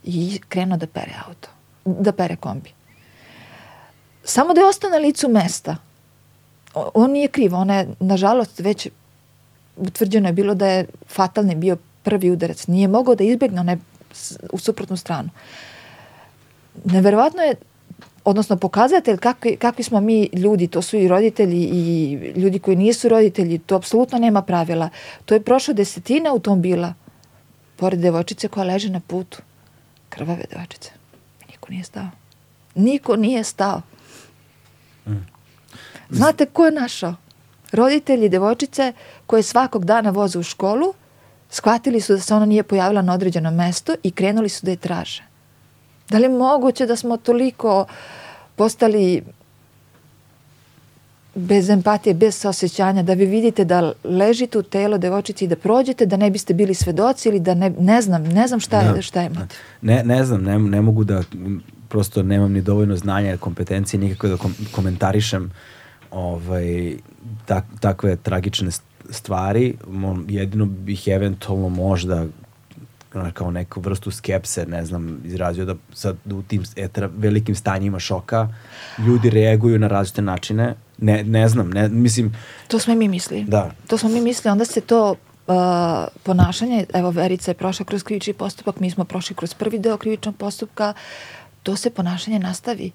i krenuo da pere auto. Da pere kombi. Samo da je ostao na licu mesta. On nije kriv. Ona je, nažalost, već utvrđeno je bilo da je fatalni bio prvi udarac. Nije mogao da izbegne onaj s- u suprotnu stranu. Neverovatno je odnosno pokazatelj kakvi, kakvi smo mi ljudi, to su i roditelji i ljudi koji nisu roditelji, to apsolutno nema pravila. To je prošlo desetina automobila pored devojčice koja leže na putu. Krvave devojčice. I niko nije stao. Niko nije stao. Znate ko je našao? Roditelji devojčice koje svakog dana voze u školu, shvatili su da se ona nije pojavila na određenom mestu i krenuli su da je traže. Da li je moguće da smo toliko postali bez empatije, bez saosećanja, da vi vidite da ležite u telo devojčici i da prođete, da ne biste bili svedoci ili da ne, ne znam, ne znam šta je, Da. šta je motiv. Ne, ne znam, ne, ne mogu da, prosto nemam ni dovoljno znanja, kompetencije nikako da kom, komentarišem ovaj, tak, takve tragične st- stvari. Jedino bih eventualno možda kao neku vrstu skepse, ne znam, izrazio da sad u tim etra, velikim stanjima šoka ljudi reaguju na različite načine. Ne, ne znam, ne, mislim, To smo i mi mislili. da, To smo mi mislili, onda se to uh, ponašanje, evo Verica je prošla kroz krivični postupak, mi smo prošli kroz prvi deo krivičnog postupka, to se ponašanje nastavi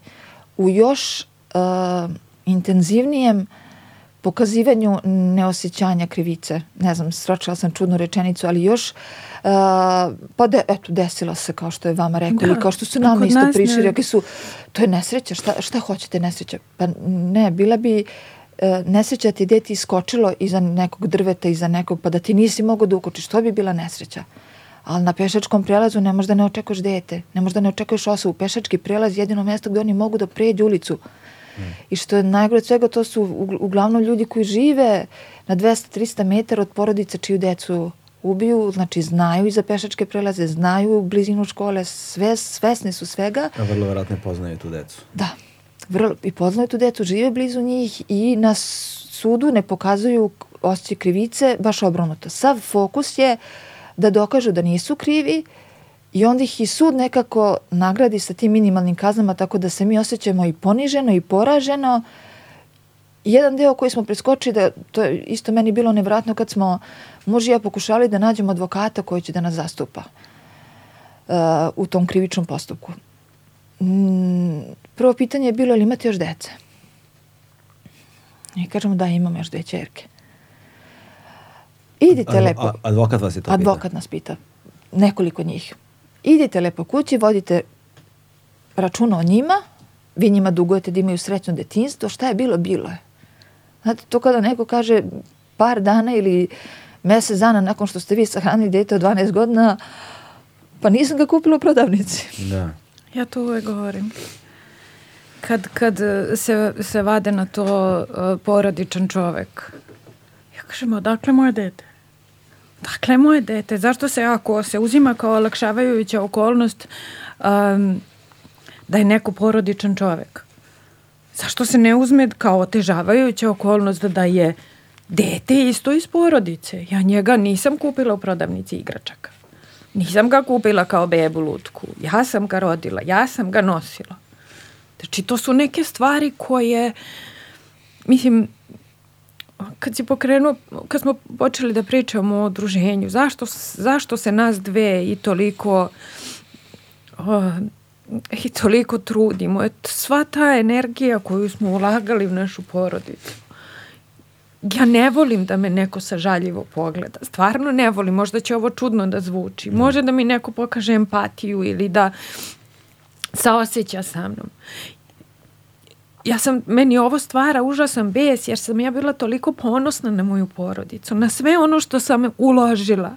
u još uh, intenzivnijem pokazivanju neosjećanja krivice. Ne znam, sročila sam čudnu rečenicu, ali još uh, pa de, eto, desilo se kao što je vama rekao Da, ili kao što su a nama kod isto prišli, rekli su to je nesreća, šta, šta hoćete nesreća? Pa ne, bila bi e, nesreća ti deti iskočilo iza nekog drveta, iza nekog, pa da ti nisi mogao da ukočiš, to bi bila nesreća. Ali na pešačkom prelazu ne možeš da ne očekuješ dete, ne možeš da ne očekuješ osobu. Pešački prelaz je jedino mesto gde oni mogu da pređu ulicu. I što je najgore od svega, to su ugl- uglavnom ljudi koji žive na 200-300 metara od porodica čiju decu ubiju, znači znaju i za pešačke prelaze, znaju blizinu škole, sve, svesni su svega. a vrlo verovatno ne poznaju tu decu. Da, vrlo, i poznaju tu decu, žive blizu njih i na sudu ne pokazuju osjećaj krivice, baš obrnuto. Sav fokus je da dokažu da nisu krivi i onda ih i sud nekako nagradi sa tim minimalnim kaznama tako da se mi osjećamo i poniženo i poraženo. Jedan deo koji smo preskočili, da, to je isto meni bilo nevratno kad smo muž i ja pokušali da nađemo advokata koji će da nas zastupa uh, u tom krivičnom postupku. Mm, prvo pitanje je bilo ili imate još dece? I kažemo da imamo još dve čerke. Idite Advo- lepo. advokat vas je to Advokat nas pita. Nekoliko njih. Idite lepo kući, vodite računa o njima, vi njima dugujete da imaju srećno detinstvo, šta je bilo, bilo je. Znate, to kada neko kaže par dana ili mesec dana nakon što ste vi sahranili dete od 12 godina, pa nisam ga kupila u prodavnici. Da. Ja to uvek govorim. Kad, kad se, se vade na to uh, porodičan čovek, ja kažem, odakle moje dete? Dakle, moje dete, zašto se ako se uzima kao olakšavajuća okolnost um, da je neko porodičan čovek? Zašto se ne uzme kao otežavajuća okolnost da je dete isto iz porodice? Ja njega nisam kupila u prodavnici igračaka. Nisam ga kupila kao bebu lutku. Ja sam ga rodila, ja sam ga nosila. Znači, to su neke stvari koje, mislim, kad si pokrenuo, kad smo počeli da pričamo o udruženju, zašto, zašto se nas dve i toliko o, i toliko trudimo. Et, sva ta energija koju smo ulagali u našu porodicu. Ja ne volim da me neko sažaljivo pogleda. Stvarno ne volim. Možda će ovo čudno da zvuči. Može da mi neko pokaže empatiju ili da saoseća sa mnom. Ja sam, meni ovo stvara užasan bes jer sam ja bila toliko ponosna na moju porodicu, na sve ono što sam uložila.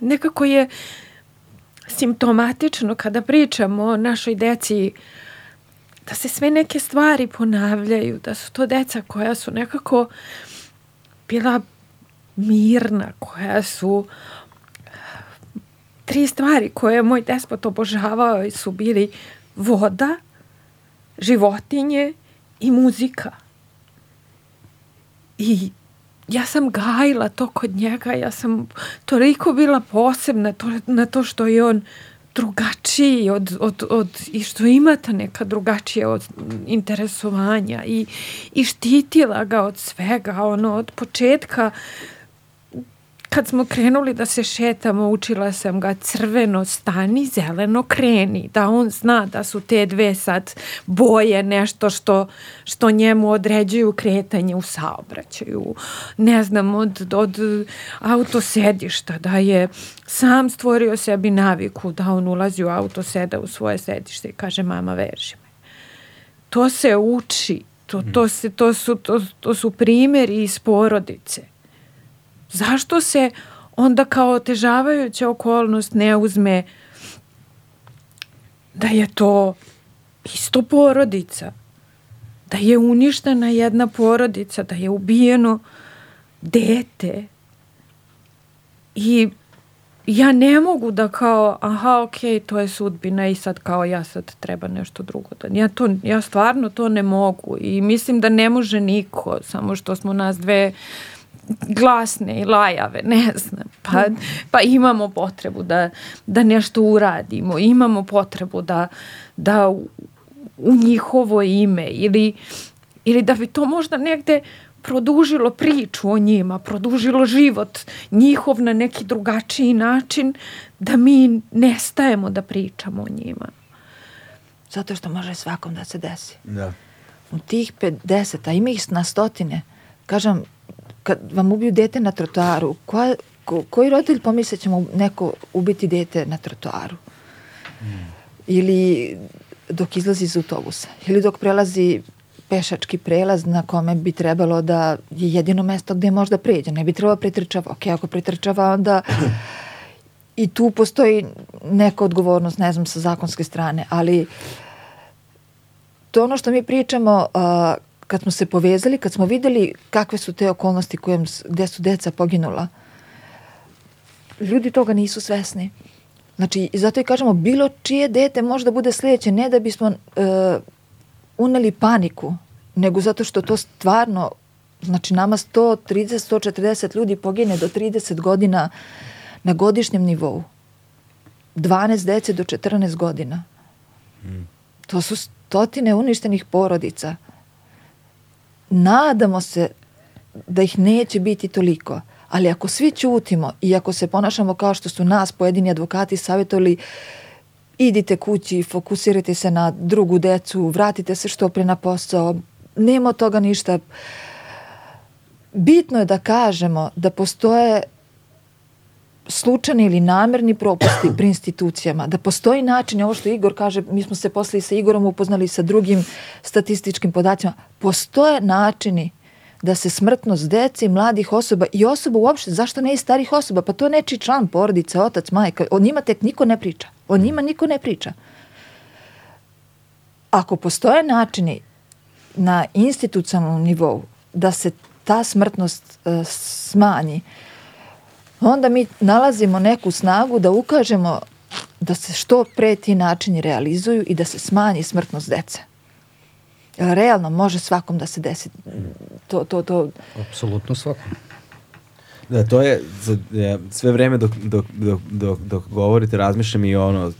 Nekako je simptomatično kada pričamo o našoj deci da se sve neke stvari ponavljaju, da su to deca koja su nekako bila mirna, koja su tri stvari koje je moj despot obožavao su bili voda, životinje i muzika. I ja sam gajila to kod njega, ja sam toliko bila posebna to, na to što je on drugačiji od, od, od, i što imate neka drugačije od interesovanja i, i štitila ga od svega, ono, od početka kad smo krenuli da se šetamo, učila sam ga crveno stani, zeleno kreni, da on zna da su te dve sad boje nešto što, što njemu određuju kretanje u saobraćaju. Ne znam, od, od autosedišta, da je sam stvorio sebi naviku da on ulazi u auto, seda u svoje sedište i kaže mama veži me. To se uči, to, to, se, to, su, to, to su primjeri iz porodice Zašto se onda kao otežavajuća okolnost ne uzme da je to isto porodica, da je uništena jedna porodica, da je ubijeno dete i ja ne mogu da kao, aha, ok, to je sudbina i sad kao ja sad treba nešto drugo. Da, ja, to, ja stvarno to ne mogu i mislim da ne može niko, samo što smo nas dve glasne i lajave, ne znam, pa, pa imamo potrebu da, da nešto uradimo, imamo potrebu da, da u, u njihovo ime ili, ili da bi to možda negde produžilo priču o njima, produžilo život njihov na neki drugačiji način, da mi nestajemo da pričamo o njima. Zato što može svakom da se desi. Da. U tih 50, a ima ih na stotine, kažem, kad vam ubiju dete na trotoaru, koja, ko, koji roditelj pomisle da će mu neko ubiti dete na trotoaru? Mm. Ili dok izlazi iz autobusa, ili dok prelazi pešački prelaz na kome bi trebalo da je jedino mesto gde može da pređe. Ne bi trebalo da pretrčava. Ok, ako pretrčava, onda i tu postoji neka odgovornost, ne znam, sa zakonske strane, ali to ono što mi pričamo, uh, kad smo se povezali, kad smo videli kakve su te okolnosti kojem, gde su deca poginula, ljudi toga nisu svesni. Znači, zato i kažemo, bilo čije dete može da bude sledeće, ne da bismo uh, uneli paniku, nego zato što to stvarno, znači nama 130, 140 ljudi pogine do 30 godina na godišnjem nivou. 12 dece do 14 godina. Mm. To su stotine uništenih porodica nadamo se da ih neće biti toliko. Ali ako svi ćutimo i ako se ponašamo kao što su nas pojedini advokati savjetovali idite kući, fokusirajte se na drugu decu, vratite se što pre na posao, nema toga ništa. Bitno je da kažemo da postoje slučajni ili namerni propusti pri institucijama, da postoji način, ovo što Igor kaže, mi smo se posle sa Igorom upoznali sa drugim statističkim podacima, postoje načini da se smrtnost dece i mladih osoba i osoba uopšte, zašto ne i starih osoba, pa to je nečiji član porodice, otac, majka, o njima tek niko ne priča, o njima niko ne priča. Ako postoje načini na institucionalnom nivou da se ta smrtnost uh, smanji, uh, onda mi nalazimo neku snagu da ukažemo da se što pre ti načini realizuju i da se smanji smrtnost dece. Realno može svakom da se desi to, to, to. Apsolutno svakom. Da, to je, sve vreme dok, dok, dok, dok, dok govorite, razmišljam i ono,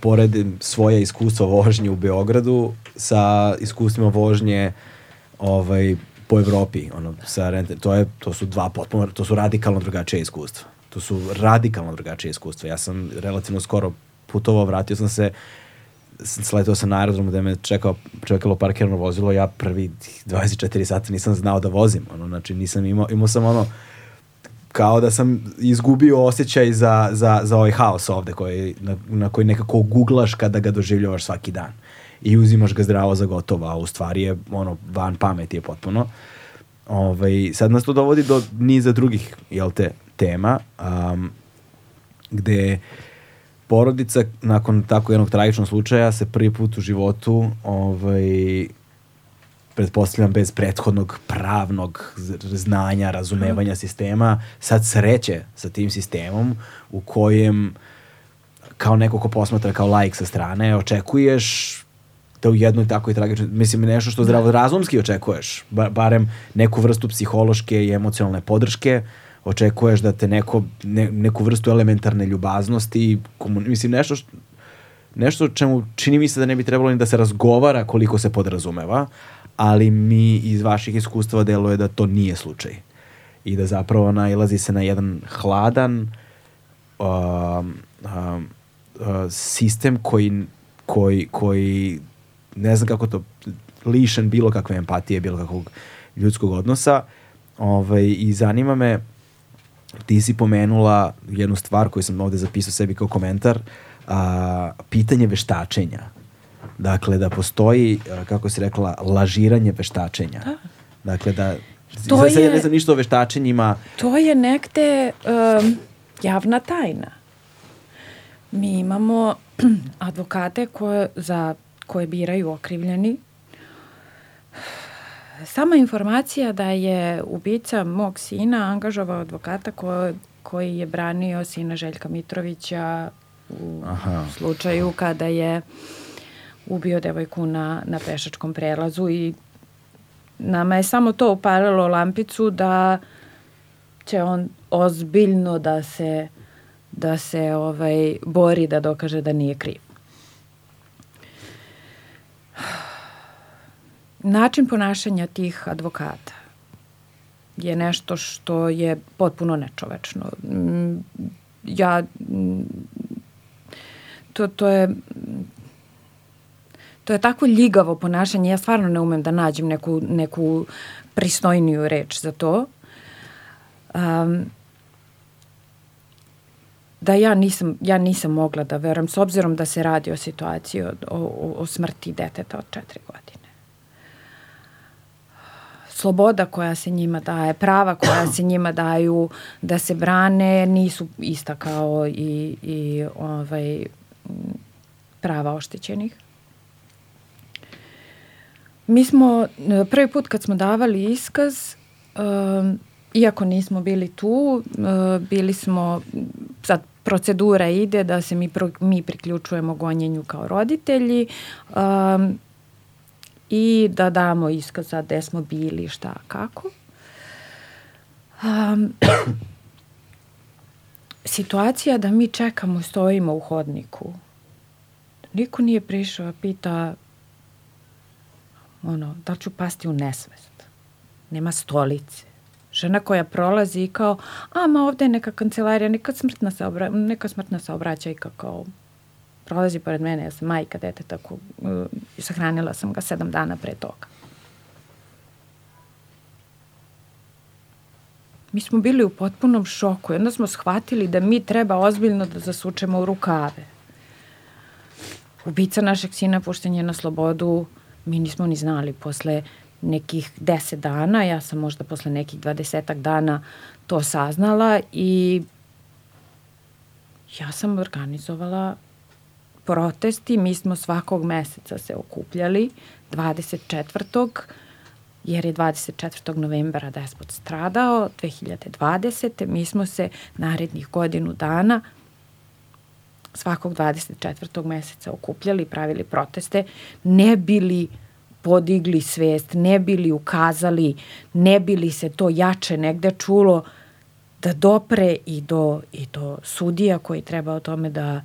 poredim svoje iskustvo vožnje u Beogradu sa iskustvima vožnje ovaj, po Evropi, ono, sa rente, to, je, to su dva potpuno, to su radikalno drugačije iskustva. To su radikalno drugačije iskustva. Ja sam relativno skoro putovao, vratio sam se, sletao sam na aerodromu gde me čekao, čekalo parkirano vozilo, ja prvi 24 sata nisam znao da vozim, ono, znači nisam imao, imao sam ono, kao da sam izgubio osjećaj za, za, za ovaj haos ovde koji, na, na koji nekako googlaš kada ga doživljavaš svaki dan i uzimaš ga zdravo za gotovo, a u stvari je ono van pameti je potpuno. Ovaj, sad nas to dovodi do niza drugih, jel te, tema, um, gde porodica nakon tako jednog tragičnog slučaja se prvi put u životu ovaj, pretpostavljam bez prethodnog pravnog znanja, razumevanja sistema, sad sreće sa tim sistemom u kojem kao neko ko posmatra kao lajk sa strane, očekuješ da u jednoj takvoj tragičnoj, mislim nešto što zdravorazumski očekuješ, ba, barem neku vrstu psihološke i emocionalne podrške, očekuješ da te neko, ne, neku vrstu elementarne ljubaznosti, komun, mislim nešto što, nešto čemu čini mi se da ne bi trebalo ni da se razgovara koliko se podrazumeva, ali mi iz vaših iskustva deluje da to nije slučaj. I da zapravo nailazi se na jedan hladan um, um, uh, sistem koji, koji, koji ne znam kako to lišen bilo kakve empatije, bilo kakvog ljudskog odnosa. Ovaj, i zanima me ti si pomenula jednu stvar koju sam ovde zapisao sebi kao komentar a, pitanje veštačenja. Dakle da postoji kako si rekla lažiranje veštačenja. Da. dakle da to sad, je, ne znam ništa o veštačenjima. To je negde um, javna tajna. Mi imamo advokate koje za koje biraju okrivljeni. Sama informacija da je ubica mog sina angažovao advokata ko, koji je branio sina Željka Mitrovića u Aha. slučaju kada je ubio devojku na, na pešačkom prelazu i nama je samo to upalilo lampicu da će on ozbiljno da se da se ovaj bori da dokaže da nije kriv. Način ponašanja tih advokata je nešto što je potpuno nečovečno. Mm, ja mm, to, to je to je tako ljigavo ponašanje, ja stvarno ne umem da nađem neku, neku pristojniju reč za to. Um, da ja nisam, ja nisam mogla da verujem, s obzirom da se radi o situaciji o, o, o smrti deteta od četiri godine sloboda koja se njima daje, prava koja se njima daju da se brane nisu ista kao i, i ovaj, prava oštećenih. Mi smo, prvi put kad smo davali iskaz, um, iako nismo bili tu, uh, bili smo, sad procedura ide da se mi, pro, mi priključujemo gonjenju kao roditelji. Um, i da damo iskaz za gde smo bili, šta, kako. Um, situacija da mi čekamo, stojimo u hodniku. Niko nije prišao, pita ono, da ću pasti u nesvest. Nema stolice. Žena koja prolazi i kao, a ma ovde je neka kancelarija, neka smrtna, saobra, neka smrtna saobraćajka kao prolazi pored mene, ja sam majka deteta, ko, uh, sahranila sam ga sedam dana pre toga. Mi smo bili u potpunom šoku i onda smo shvatili da mi treba ozbiljno da zasučemo u rukave. Ubica našeg sina pušten je na slobodu, mi nismo ni znali posle nekih deset dana, ja sam možda posle nekih dvadesetak dana to saznala i ja sam organizovala protesti, mi smo svakog meseca se okupljali 24. jer je 24. novembara despot stradao 2020. Mi smo se narednih godinu dana svakog 24. meseca okupljali, pravili proteste, ne bili podigli svest, ne bili ukazali, ne bili se to jače negde čulo da dopre i do, i do sudija koji treba o tome da,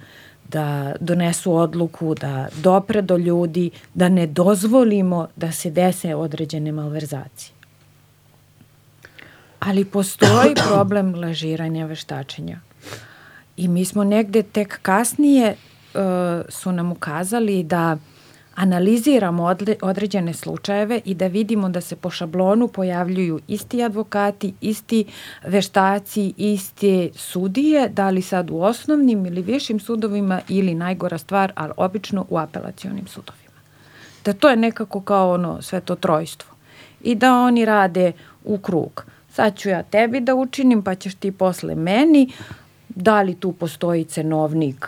da donesu odluku, da dopre do ljudi, da ne dozvolimo da se dese određene malverzacije. Ali postoji problem lažiranja veštačenja. I mi smo negde tek kasnije uh, su nam ukazali da uh, analiziramo određene slučajeve i da vidimo da se po šablonu pojavljuju isti advokati, isti veštaci, iste sudije, da li sad u osnovnim ili višim sudovima ili najgora stvar, ali obično u apelacionim sudovima. Da to je nekako kao ono sve to trojstvo. I da oni rade u krug. Sad ću ja tebi da učinim, pa ćeš ti posle meni. Da li tu postoji cenovnik?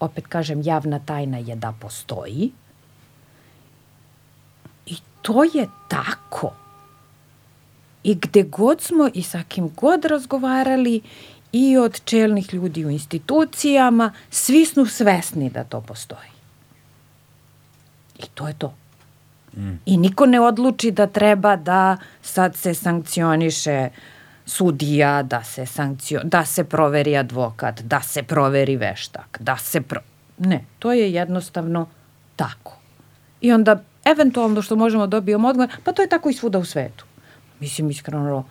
Opet kažem, javna tajna je da postoji to je tako. I gde god smo i sa kim god razgovarali i od čelnih ljudi u institucijama, svi smo svesni da to postoji. I to je to. Mm. I niko ne odluči da treba da sad se sankcioniše sudija, da se, sankcio, da se proveri advokat, da se proveri veštak, da se pro... Ne, to je jednostavno tako. I onda eventualno što možemo da dobijemo odgovor, pa to je tako i svuda u svetu. Mislim, iskreno,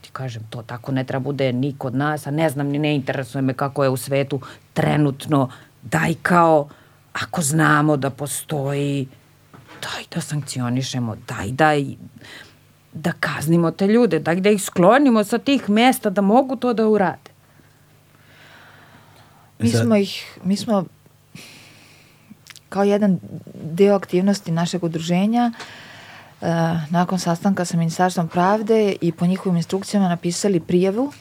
ti kažem, to tako ne treba bude ni kod nas, a ne znam, ni ne interesuje me kako je u svetu trenutno, daj kao, ako znamo da postoji, daj da sankcionišemo, daj da da kaznimo te ljude, daj da ih sklonimo sa tih mesta da mogu to da urade. Mi smo ih, mi smo kao jedan deo aktivnosti našeg udruženja uh, nakon sastanka sa Ministarstvom pravde i po njihovim instrukcijama napisali prijavu,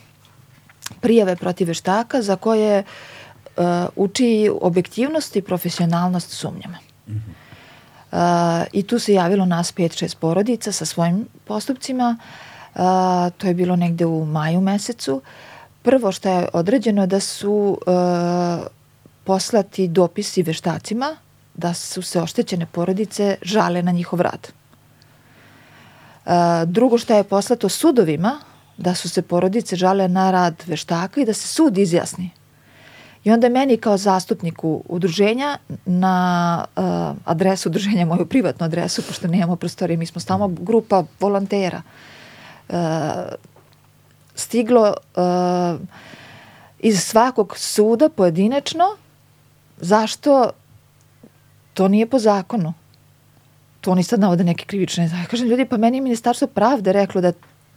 prijave protiv veštaka za koje uh, uči objektivnost i profesionalnost sumnjama. Mm -hmm. Uh, I tu se javilo nas 5-6 porodica sa svojim postupcima. Uh, to je bilo negde u maju mesecu. Prvo što je određeno da su uh, poslati dopisi veštacima da su se oštećene porodice žale na njihov rad. Uh, drugo što je poslato sudovima da su se porodice žale na rad veštaka i da se sud izjasni I onda meni kao zastupniku udruženja na uh, adresu udruženja, moju privatnu adresu, pošto nemamo prostorije, mi smo samo grupa volontera, uh, stiglo uh, iz svakog suda pojedinačno zašto to nije po zakonu. To oni sad navode neke krivične. Ja kažem, ljudi, pa meni je Ministarstvo pravde reklo da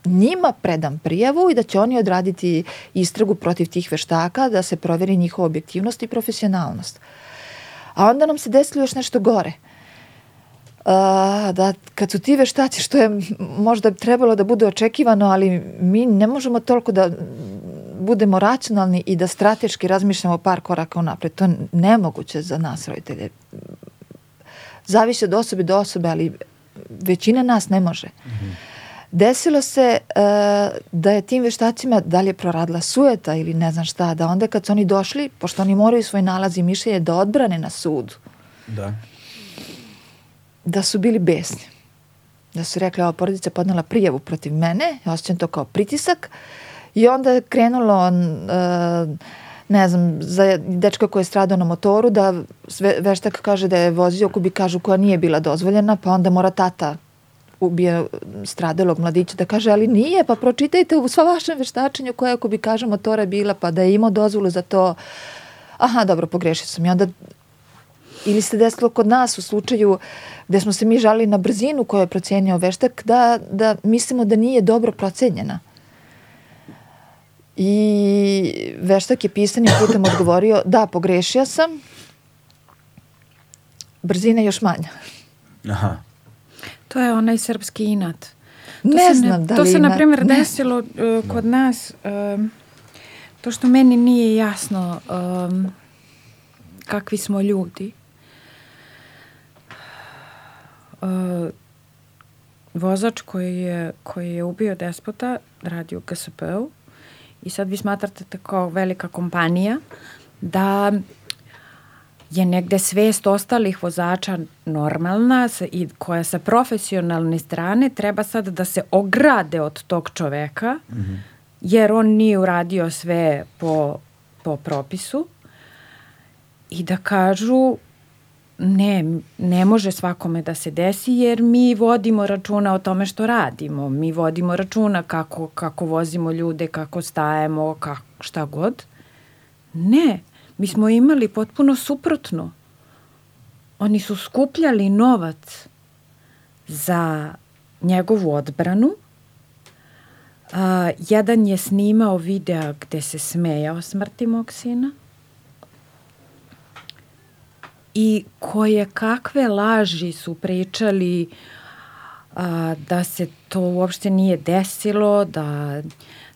njima predam prijavu i da će oni odraditi istragu protiv tih veštaka, da se proveri njihova objektivnost i profesionalnost. A onda nam se desilo još nešto gore. Uh, da kad su ti veštaci, što je možda trebalo da bude očekivano, ali mi ne možemo toliko da budemo racionalni i da strateški razmišljamo par koraka unapred. To je nemoguće za nas roditelje. Zavisi od osobe do osobe, ali većina nas ne može. Mm -hmm. Desilo se uh, da je tim veštacima, da li je proradila sujeta ili ne znam šta, da onda kad su oni došli, pošto oni moraju svoj nalaz i mišljenje da odbrane na sudu, da, da su bili besni. Da su rekli, ova porodica je podnela prijavu protiv mene, ja osjećam to kao pritisak i onda je krenulo uh, ne znam, za dečka koji je stradao na motoru, da veštak kaže da je vozio kubikažu koja nije bila dozvoljena, pa onda mora tata ubije stradalog mladića, da kaže, ali nije, pa pročitajte u sva vašem veštačenju koja, ako bi kažem, motora bila, pa da je imao dozvolu za to. Aha, dobro, pogrešio sam. I onda ili se desilo kod nas u slučaju gde smo se mi žali na brzinu koju je procenio veštak, da, da mislimo da nije dobro procenjena. I veštak je pisanim putem odgovorio, da, pogrešio sam, brzina je još manja. Aha. To je onaj srpski inat. To ne znam ne, da li To se, na primjer, desilo uh, kod nas, um, to što meni nije jasno um, kakvi smo ljudi. Uh, vozač koji je, koji je ubio despota radi u GSP-u i sad vi smatrate tako velika kompanija da je negde svest ostalih vozača normalna i koja sa profesionalne strane treba sad da se ograde od tog čoveka, mm -hmm. jer on nije uradio sve po, po propisu i da kažu ne, ne može svakome da se desi jer mi vodimo računa o tome što radimo. Mi vodimo računa kako, kako vozimo ljude, kako stajemo, kako, šta god. Ne, Mi smo imali potpuno suprotno. Oni su skupljali novac za njegovu odbranu. Uh, jedan je snimao video gde se smejao smrti mog sina i koje kakve laži su pričali a, da se to uopšte nije desilo, da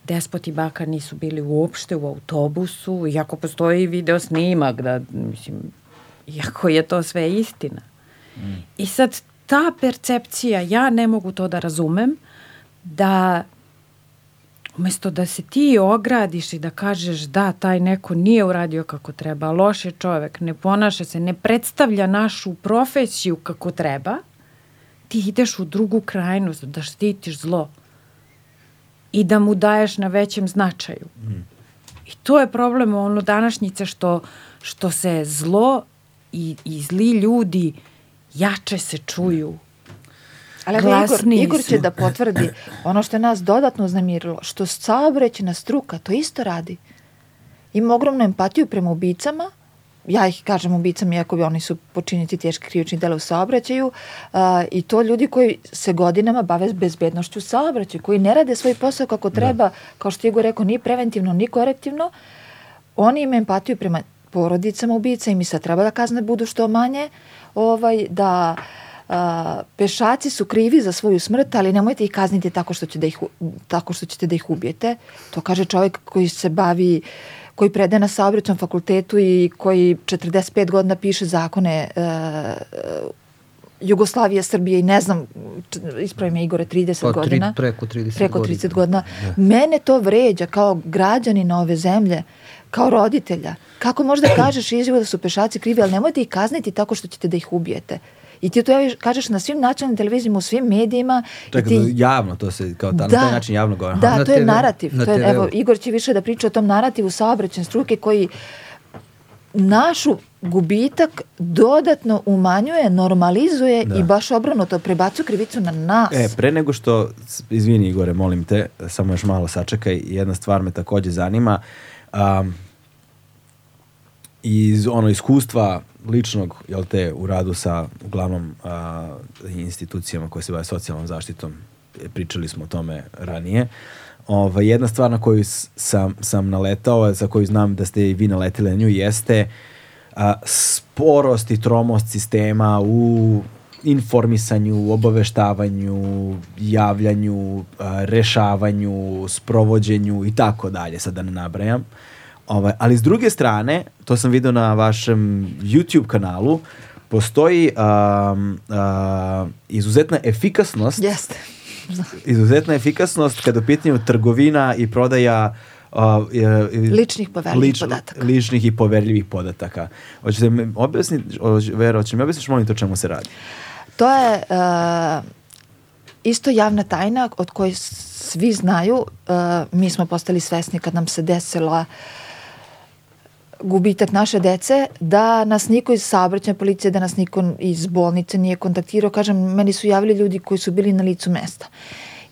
despot i baka nisu bili uopšte u autobusu, iako postoji video snimak, da, mislim, iako je to sve istina. Mm. I sad ta percepcija, ja ne mogu to da razumem, da umesto da se ti ogradiš i da kažeš da, taj neko nije uradio kako treba, loš je čovek, ne ponaša se, ne predstavlja našu profesiju kako treba, ti ideš u drugu krajnost da štitiš zlo i da mu daješ na većem značaju. Mm. I to je problem ono današnjice što, što se zlo i, i zli ljudi jače se čuju. Ali Igor, Igor će da potvrdi ono što je nas dodatno uznamirilo, što saobraćena struka to isto radi. Ima ogromnu empatiju prema ubicama, ja ih kažem ubicama iako bi oni su počiniti teške krivični dela u saobraćaju uh, i to ljudi koji se godinama bave bezbednošću saobraćaju, koji ne rade svoj posao kako treba, da. kao što Igor rekao, ni preventivno, ni korektivno, oni imaju empatiju prema porodicama ubica i mi sad treba da kazne budu što manje, ovaj, da pešaci su krivi za svoju smrt, ali nemojte ih kazniti tako što, će da ih, tako što ćete da ih ubijete. To kaže čovjek koji se bavi koji prede na saobraćnom fakultetu i koji 45 godina piše zakone uh, Jugoslavije, Srbije i ne znam, ispravi me Igore, 30 pa, godina. Preko 30 preko 30 godina. godina. Da. Mene to vređa kao građanina ove zemlje, kao roditelja. Kako možda kažeš izjavu da su pešaci krivi, ali nemojte ih kazniti tako što ćete da ih ubijete. I ti to kažeš na svim nacionalnim televizijama, u svim medijima. Čekaj, ti... javno to se, kao da, na taj način javno govori. Da, na to je narativ. To je, evo, Igor će više da priča o tom narativu saobraćen struke koji našu gubitak dodatno umanjuje, normalizuje da. i baš obrnuto prebacu krivicu na nas. E, pre nego što, izvini Igore, molim te, samo još malo sačekaj, jedna stvar me takođe zanima. Um, iz ono iskustva ličnog, jel te, u radu sa uglavnom a, institucijama koje se bave socijalnom zaštitom, pričali smo o tome ranije, Ova, jedna stvar na koju sam, sam naletao, za koju znam da ste i vi naletili na nju, jeste a, sporost i tromost sistema u informisanju, obaveštavanju, javljanju, a, rešavanju, sprovođenju i tako dalje, sad da ne nabrajam. Ovaj, ali s druge strane, to sam video na vašem YouTube kanalu, postoji um, uh, izuzetna efikasnost Jeste. izuzetna efikasnost kada u pitanju trgovina i prodaja uh, ličnih poverljivih lič, podataka. Ličnih i poverljivih podataka. Hoćete mi objasniti, Vero, hoćete mi objasniti molim to čemu se radi? To je uh, isto javna tajna od koje svi znaju. Uh, mi smo postali svesni kad nam se desila uh, gubitak naše dece, da nas niko iz saobraćanja policije, da nas niko iz bolnice nije kontaktirao. Kažem, meni su javili ljudi koji su bili na licu mesta.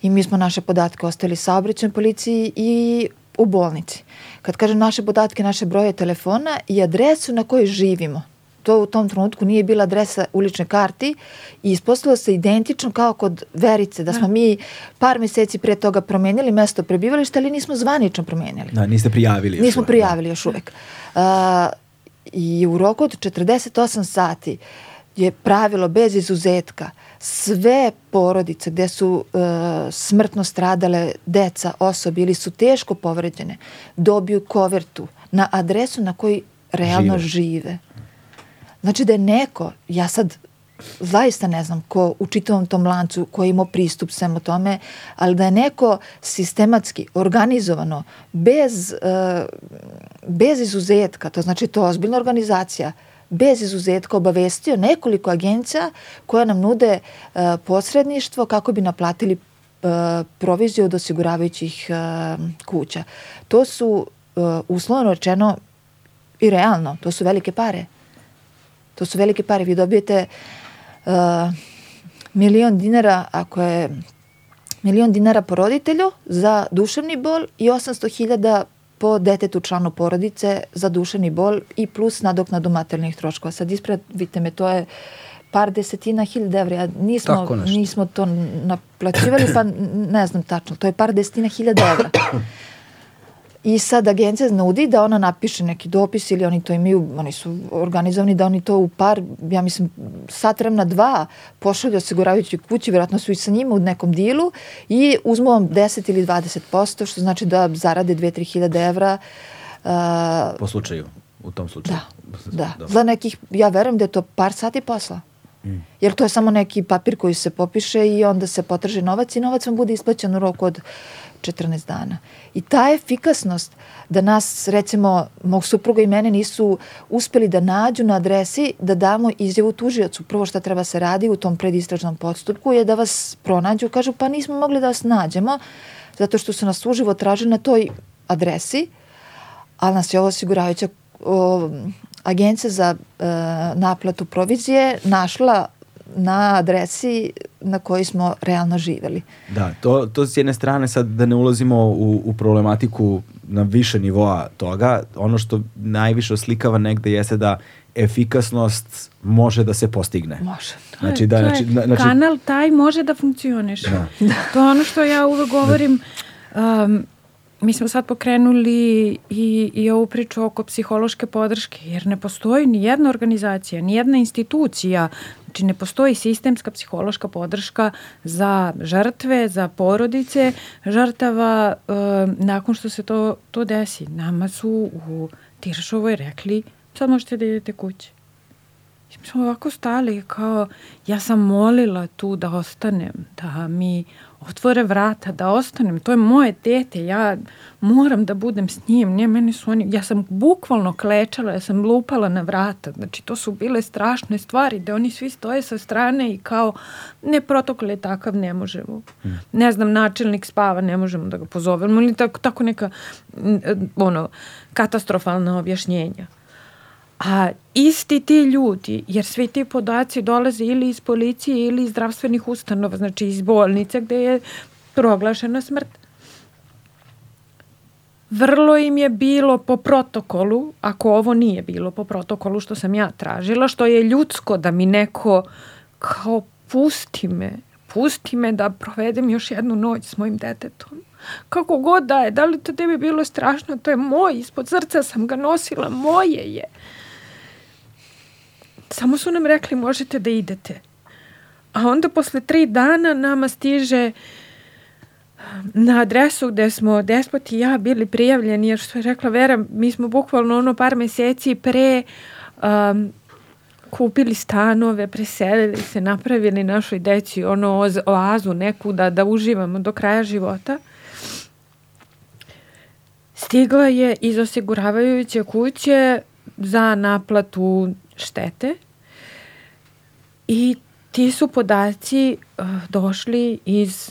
I mi smo naše podatke ostavili saobraćajnoj policiji i u bolnici. Kad kažem naše podatke, naše broje telefona i adresu na kojoj živimo, to u tom trenutku nije bila adresa ulične karti i ispostavilo se identično kao kod Verice, da smo da. mi par meseci pre toga promenili mesto prebivališta, ali nismo zvanično promenili. Da, niste prijavili još Nismo uvek. prijavili još uvek. Uh, I u roku od 48 sati je pravilo bez izuzetka sve porodice gde su uh, smrtno stradale deca, osobe ili su teško povređene, dobiju kovertu na adresu na koji realno žive. žive. Znači da je neko, ja sad zaista ne znam ko u čitavom tom lancu ko je imao pristup svemu tome, ali da je neko sistematski, organizovano, bez, uh, bez izuzetka, to znači to ozbiljna organizacija, bez izuzetka obavestio nekoliko agencija koje nam nude uh, posredništvo kako bi naplatili uh, proviziju od osiguravajućih kuća. To su uslovno rečeno i realno, to su velike pare. To su velike pare. Vi dobijete uh, milion dinara ako je milion dinara po roditelju za duševni bol i 800 hiljada po detetu članu porodice za duševni bol i plus nadoknadu materijalnih troškova. Sad ispravite me, to je par desetina hiljada evra. Nismo, nismo to naplaćivali, pa ne znam tačno. To je par desetina hiljada evra. I sad agencija nudi da ona napiše neki dopis ili oni to imaju, oni su organizovani da oni to u par, ja mislim, sat vremena dva pošalju osiguravajući kući, vjerojatno su i sa njima u nekom dilu i uzmu vam 10 ili 20 posto, što znači da zarade 2-3 hiljade evra. Uh, po slučaju, u tom slučaju. Da, da. Za nekih, ja verujem da je to par sati posla. Mm. Jer to je samo neki papir koji se popiše i onda se potraži novac i novac vam bude isplaćen u roku od 14 dana. I ta efikasnost da nas, recimo, mog supruga i mene nisu uspeli da nađu na adresi da damo izjavu tužiocu. Prvo što treba se radi u tom predistražnom podstupku je da vas pronađu. Kažu, pa nismo mogli da vas nađemo zato što su nas uživo tražili na toj adresi, ali nas je ovo osiguravajuća agencija za e, naplatu provizije našla na adresi na kojoj smo realno živeli. Da, to, to s jedne strane sad da ne ulazimo u, u problematiku na više nivoa toga, ono što najviše oslikava negde jeste da efikasnost može da se postigne. Može. Znači, da, znači, znači, kanal taj može da funkcioniš. Da. To je ono što ja uvek govorim. Um, mi smo sad pokrenuli i, i ovu priču oko psihološke podrške, jer ne postoji ni jedna organizacija, ni jedna institucija, znači ne postoji sistemska psihološka podrška za žrtve, za porodice žrtava e, nakon što se to, to desi. Nama su u Tiršovoj rekli, sad možete da idete kući. Mi smo ovako stali kao, ja sam molila tu da ostanem, da mi otvore vrata, da ostanem, to je moje dete, ja moram da budem s njim, nije meni su oni, ja sam bukvalno klečala, ja sam lupala na vrata, znači to su bile strašne stvari, da oni svi stoje sa strane i kao, ne, protokol je takav, ne možemo, mm. ne znam, načelnik spava, ne možemo da ga pozovemo, ili tako, tako neka, ono, katastrofalna objašnjenja. A isti ti ljudi, jer svi ti podaci dolaze ili iz policije ili iz zdravstvenih ustanova, znači iz bolnice gde je proglašena smrt. Vrlo im je bilo po protokolu, ako ovo nije bilo po protokolu što sam ja tražila, što je ljudsko da mi neko kao pusti me, pusti me da provedem još jednu noć s mojim detetom. Kako god da je, da li to tebi bilo strašno, to je moj, ispod srca sam ga nosila, moje je. Samo su nam rekli možete da idete. A onda posle tri dana nama stiže um, na adresu gde smo Despot i ja bili prijavljeni, jer što je rekla Vera, mi smo bukvalno ono par meseci pre um, kupili stanove, preselili se, napravili našoj deci ono oazu neku da, da uživamo do kraja života. Stigla je iz osiguravajuće kuće za naplatu štete i ti su podaci uh, došli iz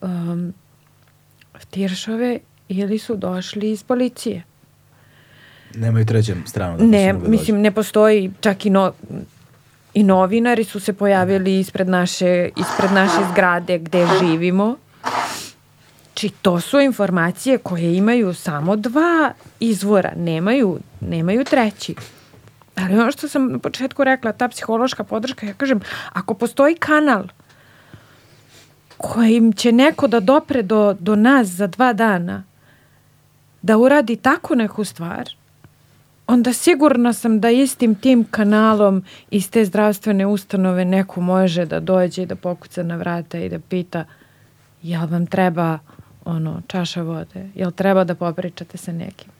um, Tiršove ili su došli iz policije. Nemaju trećem stranu. Da ne, mislim, ne postoji čak i, no, i novinari su se pojavili ispred naše, ispred naše zgrade gde živimo. Či to su informacije koje imaju samo dva izvora, nemaju, nemaju treći. Ali ono što sam na početku rekla, ta psihološka podrška, ja kažem, ako postoji kanal kojim će neko da dopre do, do nas za dva dana, da uradi tako neku stvar, onda sigurna sam da istim tim kanalom iz te zdravstvene ustanove neko može da dođe i da pokuca na vrata i da pita jel vam treba ono, čaša vode, jel treba da popričate sa nekim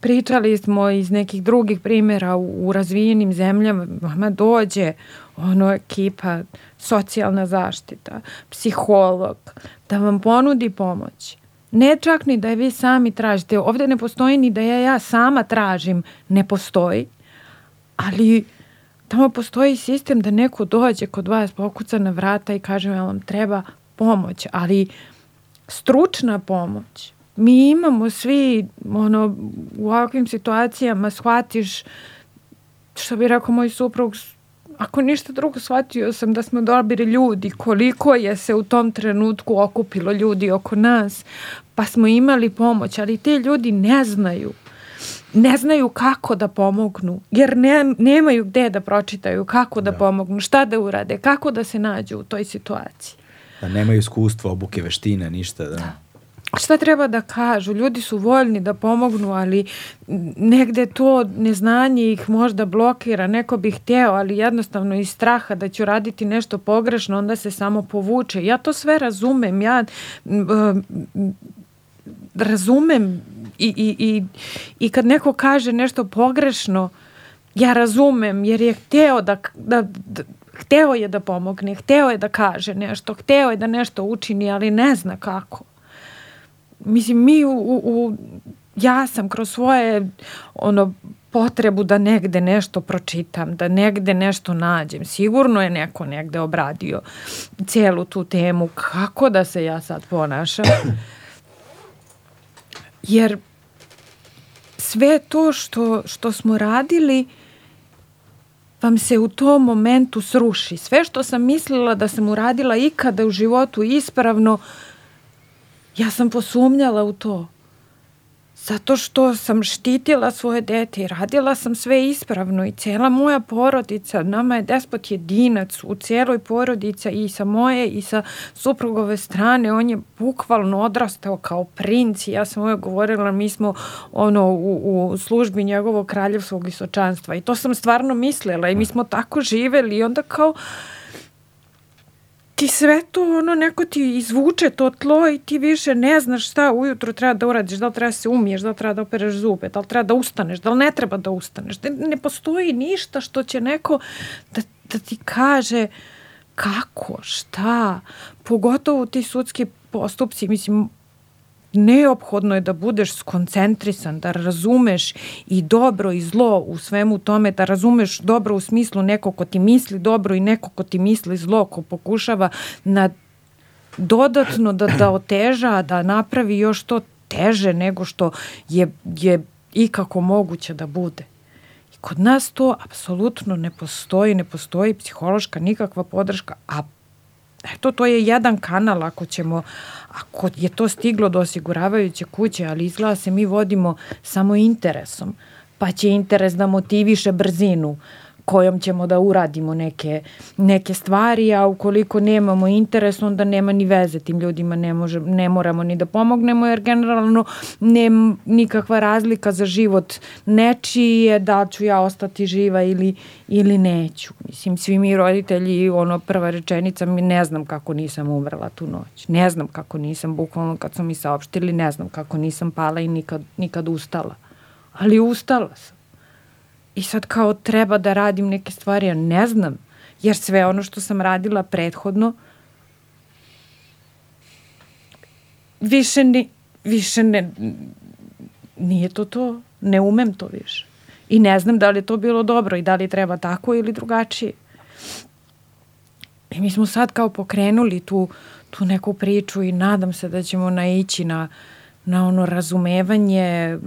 pričali smo iz nekih drugih primjera u, u razvijenim zemljama, vama dođe ono ekipa, socijalna zaštita, psiholog, da vam ponudi pomoć. Ne čak ni da je vi sami tražite. Ovde ne postoji ni da ja, ja sama tražim. Ne postoji. Ali tamo postoji sistem da neko dođe kod vas, pokuca na vrata i kaže vam treba pomoć. Ali stručna pomoć mi imamo svi ono, u ovakvim situacijama shvatiš što bi rekao moj suprug ako ništa drugo shvatio sam da smo dobri ljudi koliko je se u tom trenutku okupilo ljudi oko nas pa smo imali pomoć ali te ljudi ne znaju. Ne znaju kako da pomognu jer ne, nemaju gde da pročitaju kako da, da. pomognu, šta da urade kako da se nađu u toj situaciji. Da nemaju iskustva, obuke, veštine, ništa da, da šta treba da kažu? Ljudi su voljni da pomognu, ali negde to neznanje ih možda blokira. Neko bi hteo, ali jednostavno iz straha da ću raditi nešto pogrešno, onda se samo povuče. Ja to sve razumem. Ja razumem i, i, i, i kad neko kaže nešto pogrešno, ja razumem jer je hteo da, da, da hteo je da pomogne, hteo je da kaže nešto, hteo je da nešto učini, ali ne zna kako. Mislim, mi u, u, u ja sam kroz svoje ono potrebu da negde nešto pročitam, da negde nešto nađem. Sigurno je neko negde obradio celu tu temu. Kako da se ja sad ponašam? Jer sve to što, što smo radili vam se u tom momentu sruši. Sve što sam mislila da sam uradila ikada u životu ispravno, ja sam posumnjala u to. Zato što sam štitila svoje dete i radila sam sve ispravno i cela moja porodica, nama je despot jedinac u cijeloj porodici i sa moje i sa suprugove strane, on je bukvalno odrastao kao princ i ja sam uvijek govorila, mi smo ono u, u službi njegovog kraljevskog visočanstva i to sam stvarno mislila i mi smo tako živeli i onda kao ti sve to ono neko ti izvuče to tlo i ti više ne znaš šta ujutro treba da uradiš, da li treba se umiješ, da li treba da opereš zube, da li treba da ustaneš, da li ne treba da ustaneš. Ne, ne postoji ništa što će neko da, da ti kaže kako, šta, pogotovo ti sudski postupci, mislim, neophodno je da budeš skoncentrisan, da razumeš i dobro i zlo u svemu tome, da razumeš dobro u smislu neko ko ti misli dobro i neko ko ti misli zlo, ko pokušava na dodatno da, da oteža, da napravi još to teže nego što je, je ikako moguće da bude. I kod nas to apsolutno ne postoji, ne postoji psihološka nikakva podrška, a eto to je jedan kanal ako ćemo ako je to stiglo do osiguravajuće kuće, ali izgleda se mi vodimo samo interesom, pa će interes da motiviše brzinu kojom ćemo da uradimo neke, neke stvari, a ukoliko nemamo interes, onda nema ni veze tim ljudima, ne, može, ne moramo ni da pomognemo, jer generalno nema nikakva razlika za život nečiji je da ću ja ostati živa ili, ili neću. Mislim, svi mi roditelji, ono, prva rečenica, mi ne znam kako nisam umrla tu noć. Ne znam kako nisam, bukvalno kad su mi saopštili, ne znam kako nisam pala i nikad, nikad ustala. Ali ustala sam. I sad kao treba da radim neke stvari, ja ne znam. Jer sve ono što sam radila prethodno više, ni, više ne, nije to to. Ne umem to više. I ne znam da li je to bilo dobro i da li treba tako ili drugačije. I mi smo sad kao pokrenuli tu, tu neku priču i nadam se da ćemo naići na, na ono razumevanje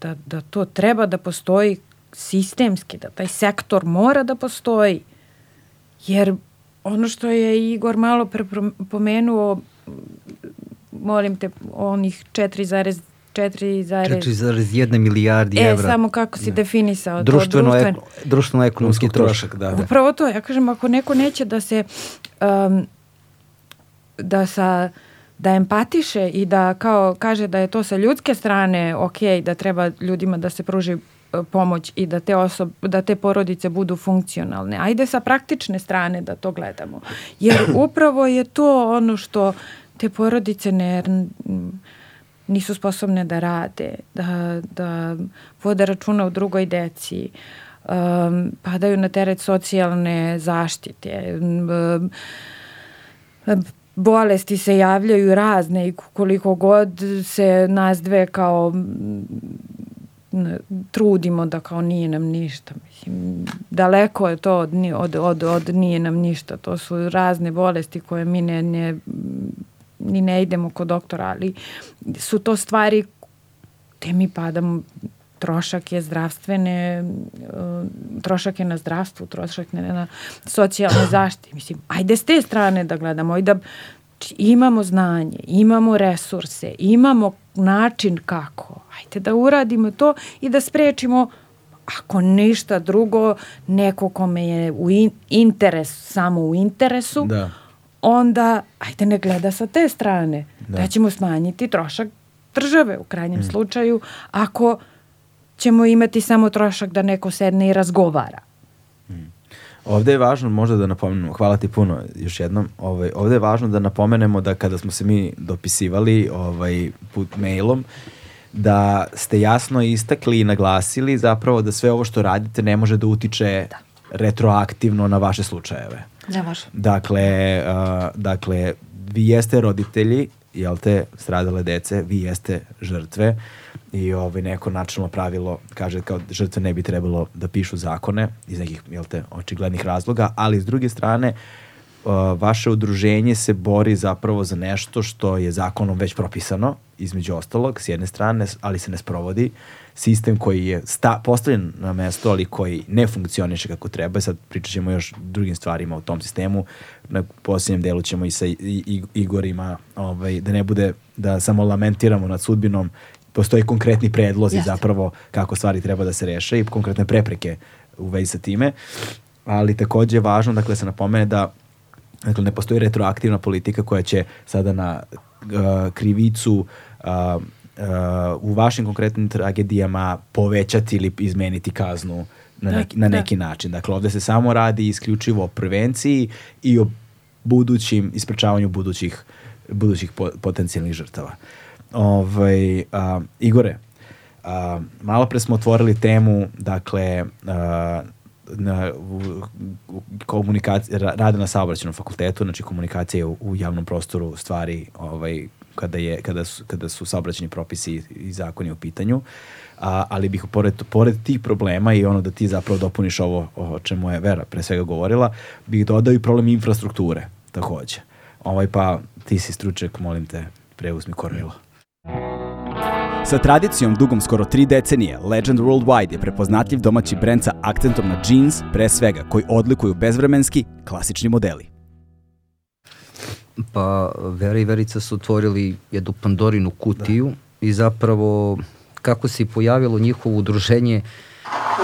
da, da to treba da postoji sistemski, da taj sektor mora da postoji. Jer ono što je Igor malo pre pomenuo, molim te, onih 4, 4,1 milijardi e, evra. E, samo kako si da. definisao društveno, to. Društveno, ek, društveno ekonomski trošak. Da, da. Upravo to, ja kažem, ako neko neće da se um, da sa da empatiše i da kao kaže da je to sa ljudske strane ok, da treba ljudima da se pruži pomoć i da te, osob, da te porodice budu funkcionalne. Ajde sa praktične strane da to gledamo. Jer upravo je to ono što te porodice ne, nisu sposobne da rade, da, da vode računa u drugoj deci, um, padaju na teret socijalne zaštite, um, bolesti se javljaju razne i koliko god se nas dve kao trudimo da kao nije nam ništa. Mislim, daleko je to od, od, od, od nije nam ništa. To su razne bolesti koje mi ne, ne, ni ne idemo kod doktora, ali su to stvari te mi padamo trošak je zdravstvene, trošak je na zdravstvu, trošak je na socijalnoj zaštiti. Mislim, ajde s te strane da gledamo i da imamo znanje, imamo resurse, imamo način kako. Ajde da uradimo to i da sprečimo ako ništa drugo, neko kome je u in, interes, samo u interesu, da. onda ajde ne gleda sa te strane. Da. da ćemo smanjiti trošak države u krajnjem mm. slučaju ako ćemo imati samo trošak da neko sedne i razgovara. Ovde je važno možda da napomenemo, hvala ti puno još jednom, ovaj, ovde je važno da napomenemo da kada smo se mi dopisivali ovaj, put mailom, da ste jasno istakli i naglasili zapravo da sve ovo što radite ne može da utiče da. retroaktivno na vaše slučajeve. Ne može. Dakle, uh, dakle, vi jeste roditelji, jel te, stradale dece, vi jeste žrtve i ovaj, neko načinno pravilo kaže kao žrtve ne bi trebalo da pišu zakone iz nekih, jel te, očiglednih razloga, ali s druge strane, vaše udruženje se bori zapravo za nešto što je zakonom već propisano, između ostalog, s jedne strane, ali se ne sprovodi. Sistem koji je sta, postavljen na mesto, ali koji ne funkcioniše kako treba. Sad pričat ćemo još drugim stvarima o tom sistemu. Na posljednjem delu ćemo i sa i, i, Igorima, ovaj, da ne bude da samo lamentiramo nad sudbinom postoje konkretni predlozi Jeste. zapravo kako stvari treba da se reše i konkretne prepreke u vezi sa time. Ali takođe je važno dakle, da se napomene da dakle, ne postoji retroaktivna politika koja će sada na uh, krivicu uh, uh, u vašim konkretnim tragedijama povećati ili izmeniti kaznu na da, neki, na da. neki da. način. Dakle, ovde se samo radi isključivo o prevenciji i o budućim, isprečavanju budućih, budućih po, potencijalnih žrtava. Ovaj, uh, Igore, uh, malo pre smo otvorili temu, dakle, uh, na, u, komunikacija, rade na saobraćenom fakultetu, znači komunikacija u, u javnom prostoru stvari ovaj, kada, je, kada, su, kada su saobraćeni propisi i zakoni u pitanju. A, ali bih pored, pored tih problema i ono da ti zapravo dopuniš ovo o čemu je Vera pre svega govorila, bih dodao i problem infrastrukture takođe. Ovaj pa ti si struček, molim te, preuzmi kormilo. Sa tradicijom dugom skoro tri decenije, Legend Worldwide je prepoznatljiv domaći brend sa akcentom na jeans, pre svega, koji odlikuju bezvremenski, klasični modeli. Pa Vera i Verica su otvorili jednu Pandorinu kutiju da. i zapravo kako se pojavilo njihovo udruženje,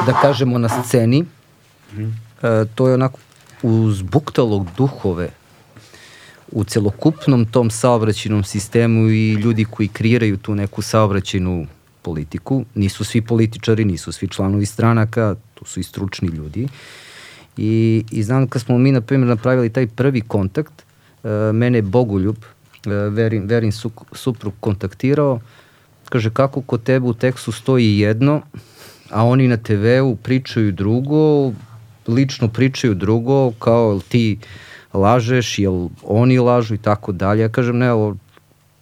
da kažemo na sceni, mm -hmm. e, to je onako uzbuktalo duhove u celokupnom tom saobraćenom sistemu i ljudi koji kreiraju tu neku saobraćenu politiku. Nisu svi političari, nisu svi članovi stranaka, tu su i stručni ljudi. I, i znam kad smo mi, na primjer, napravili taj prvi kontakt, uh, mene je Bogoljub, uh, Verin, Verin su, suprug kontaktirao, kaže kako kod tebe u tekstu stoji jedno, a oni na TV-u pričaju drugo, lično pričaju drugo, kao ti lažeš, jel oni lažu i tako dalje. Ja kažem, ne, ovo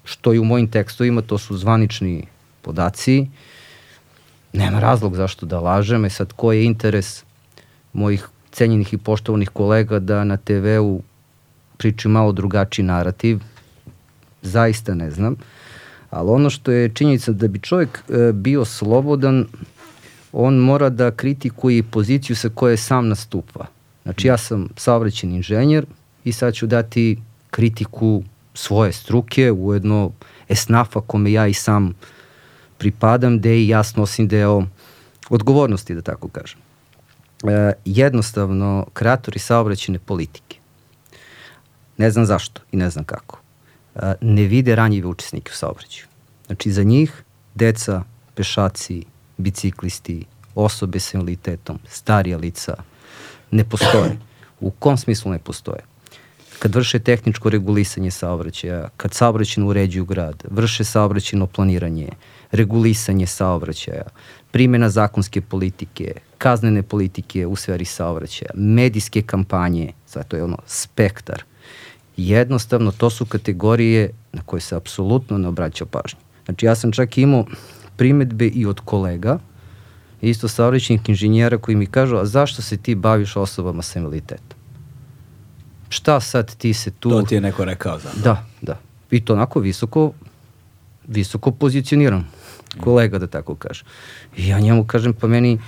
što i u mojim tekstovima, to su zvanični podaci, nema razlog zašto da lažem, e sad koji je interes mojih cenjenih i poštovanih kolega da na TV-u pričaju malo drugačiji narativ, zaista ne znam, ali ono što je činjenica da bi čovjek e, bio slobodan, on mora da kritikuje poziciju sa koje sam nastupa. Znači ja sam saobraćen inženjer i sad ću dati kritiku svoje struke, ujedno esnafa kome ja i sam pripadam, gde i ja snosim deo odgovornosti, da tako kažem. E, jednostavno, kreatori saobraćene politike, ne znam zašto i ne znam kako, e, ne vide ranjive učesnike u saobraćaju. Znači, za njih deca, pešaci, biciklisti, osobe sa invaliditetom, starija lica, ne postoje. U kom smislu ne postoje? Kad vrše tehničko regulisanje saobraćaja, kad saobraćajno uređuju grad, vrše saobraćajno planiranje, regulisanje saobraćaja, primjena zakonske politike, kaznene politike u sferi saobraćaja, medijske kampanje, zato je ono spektar. Jednostavno, to su kategorije na koje se apsolutno ne obraća pažnje. Znači, ja sam čak imao primetbe i od kolega, isto saobraćenih inženjera koji mi kažu, a zašto se ti baviš osobama sa invaliditetom? Šta sad ti se tu... To ti je neko rekao zapravo. Da, da. I to onako visoko, visoko pozicioniran kolega, da tako kažem. I ja njemu kažem, pa meni,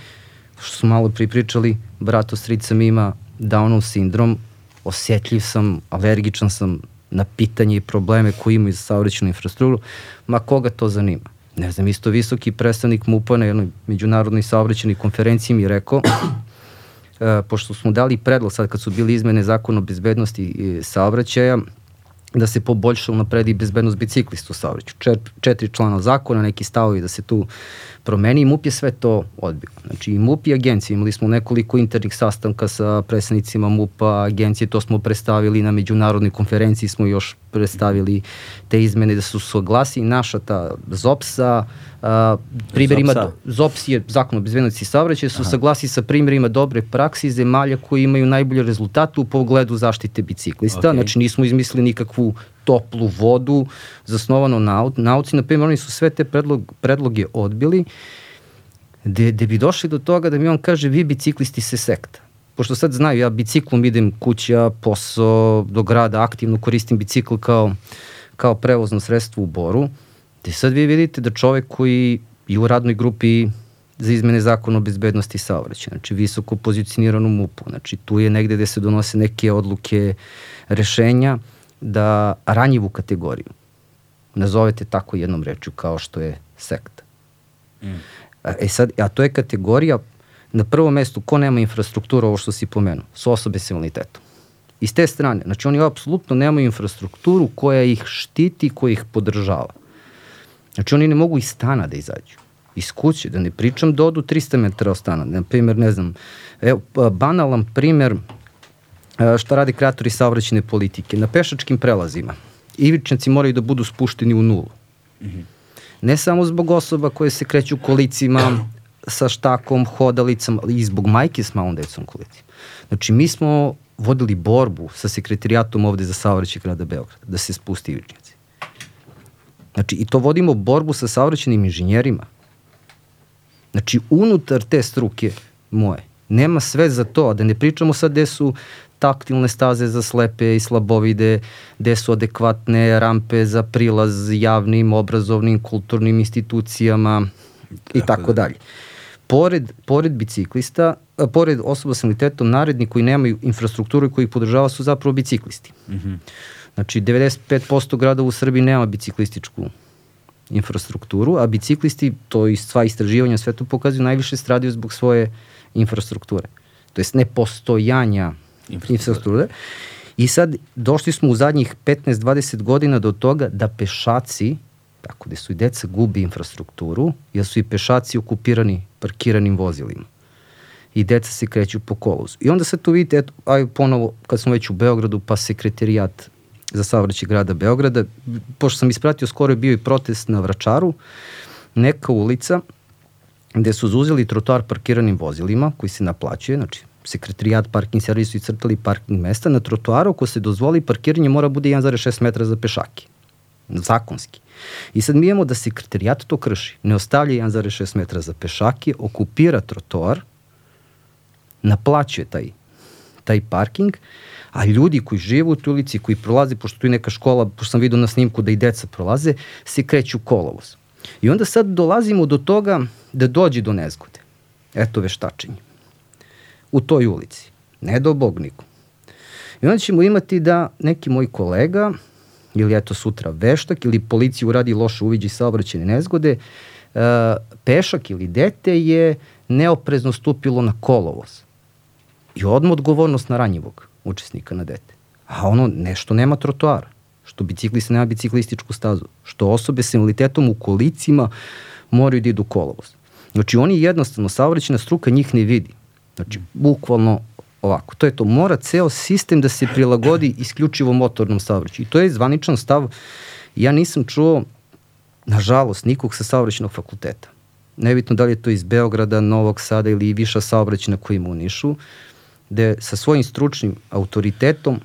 što smo malo pripričali, brato strica mi ima Downov sindrom, osjetljiv sam, alergičan sam na pitanje i probleme koje imaju za saobraćenu infrastrukturu, ma koga to zanima? Ne znam, isto visoki predstavnik MUPA na jednoj međunarodnoj saobraćenoj konferenciji mi rekao, e, pošto smo dali predlog sad kad su bili izmene zakona o bezbednosti i saobraćaja, da se poboljša napredi bezbednost biciklista u saobraćaju. Čet, četiri člana zakona, neki stavovi da se tu promeni i MUP je sve to odbio. Znači i MUP i agencija, imali smo nekoliko internih sastanka sa predsednicima MUP-a, agencije, to smo predstavili na međunarodnoj konferenciji, smo još predstavili te izmene da su soglasi naša ta ZOPS-a, primjerima, Zopsa. ZOPS je zakon o bezbednosti saobraćaja, su Aha. saglasi sa primjerima dobre praksi zemalja koji imaju najbolje rezultate u pogledu zaštite biciklista. Okay. Znači nismo izmislili nikakvu toplu vodu zasnovano na nauci. Na primjer, oni su sve te predlog, predloge odbili gde, gde bi došli do toga da mi on kaže vi biciklisti se sekta. Pošto sad znaju, ja biciklom idem kuća, posao, do grada, aktivno koristim bicikl kao, kao prevozno sredstvo u Boru Gde sad vi vidite da čovek koji je u radnoj grupi za izmene zakona o bezbednosti saobraćaja, znači visoko pozicioniran u MUP-u, znači tu je negde gde se donose neke odluke, rešenja da ranjivu kategoriju nazovete tako jednom rečju kao što je sekta. Mm. E sad, a to je kategorija na prvom mestu ko nema infrastrukturu, ovo što si pomenuo, su osobe s invaliditetom. I s te strane, znači oni apsolutno nemaju infrastrukturu koja ih štiti, koja ih podržava. Znači oni ne mogu iz stana da izađu iz kuće, da ne pričam da odu 300 metara od stana. Na primjer, ne znam, evo, banalan primjer šta radi kreatori saobraćene politike. Na pešačkim prelazima ivičnici moraju da budu spušteni u nulu. Mm -hmm. Ne samo zbog osoba koje se kreću kolicima sa štakom, hodalicama, ali i zbog majke s malom decom kolicima. Znači, mi smo vodili borbu sa sekretarijatom ovde za saobraćaj grada Beograda, da se spusti ivičnici. Znači, i to vodimo borbu sa saobraćenim inženjerima. Znači, unutar te struke moje, nema sve za to, da ne pričamo sad gde su taktilne staze za slepe i slabovide, gde su adekvatne rampe za prilaz javnim, obrazovnim, kulturnim institucijama i tako da. dalje. Pored, pored biciklista, a, pored osoba sa invaliditetom, naredni koji nemaju infrastrukturu i koji ih podržava su zapravo biciklisti. Mm -hmm. Znači, 95% grada u Srbiji nema biciklističku infrastrukturu, a biciklisti, to i sva istraživanja svetu pokazuju, najviše stradaju zbog svoje infrastrukture. To jest nepostojanja infrastrukture. infrastrukture. I sad došli smo u zadnjih 15-20 godina do toga da pešaci, tako da su i deca gubi infrastrukturu, jer su i pešaci okupirani parkiranim vozilima. I deca se kreću po kolozu. I onda sad tu vidite, eto, aj ponovo, kad smo već u Beogradu, pa sekretarijat za saobraćaj grada Beograda. Pošto sam ispratio, skoro je bio i protest na Vračaru, neka ulica gde su zuzeli trotoar parkiranim vozilima koji se naplaćuje, znači sekretarijat parking servisu i crtali parking mesta, na trotoaru ko se dozvoli parkiranje mora bude 1,6 metra za pešake. Zakonski. I sad mi imamo da sekretarijat to krši. Ne ostavlja 1,6 metra za pešake, okupira trotoar, naplaćuje taj, taj parking, a ljudi koji žive u toj ulici, koji prolaze, pošto tu je neka škola, pošto sam vidio na snimku da i deca prolaze, se kreću kolovoz. I onda sad dolazimo do toga da dođe do nezgode. Eto veštačenje. U toj ulici. Ne do Bog nikom. I onda ćemo imati da neki moj kolega, ili eto sutra veštak, ili policija uradi loše uviđe saobraćene nezgode, uh, pešak ili dete je neoprezno stupilo na kolovoz. I odmah odgovornost na ranjivog učesnika na dete. A ono nešto nema trotoara, što biciklista nema biciklističku stazu, što osobe sa invaliditetom u kolicima moraju da idu kolovoz. Znači oni jednostavno, saobraćena struka njih ne vidi. Znači, bukvalno ovako. To je to. Mora ceo sistem da se prilagodi isključivo motornom saobraćaju. I to je zvaničan stav. Ja nisam čuo, nažalost, nikog sa saobraćenog fakulteta. Nebitno da li je to iz Beograda, Novog Sada ili viša saobraćena koja ima u Nišu gde sa svojim stručnim autoritetom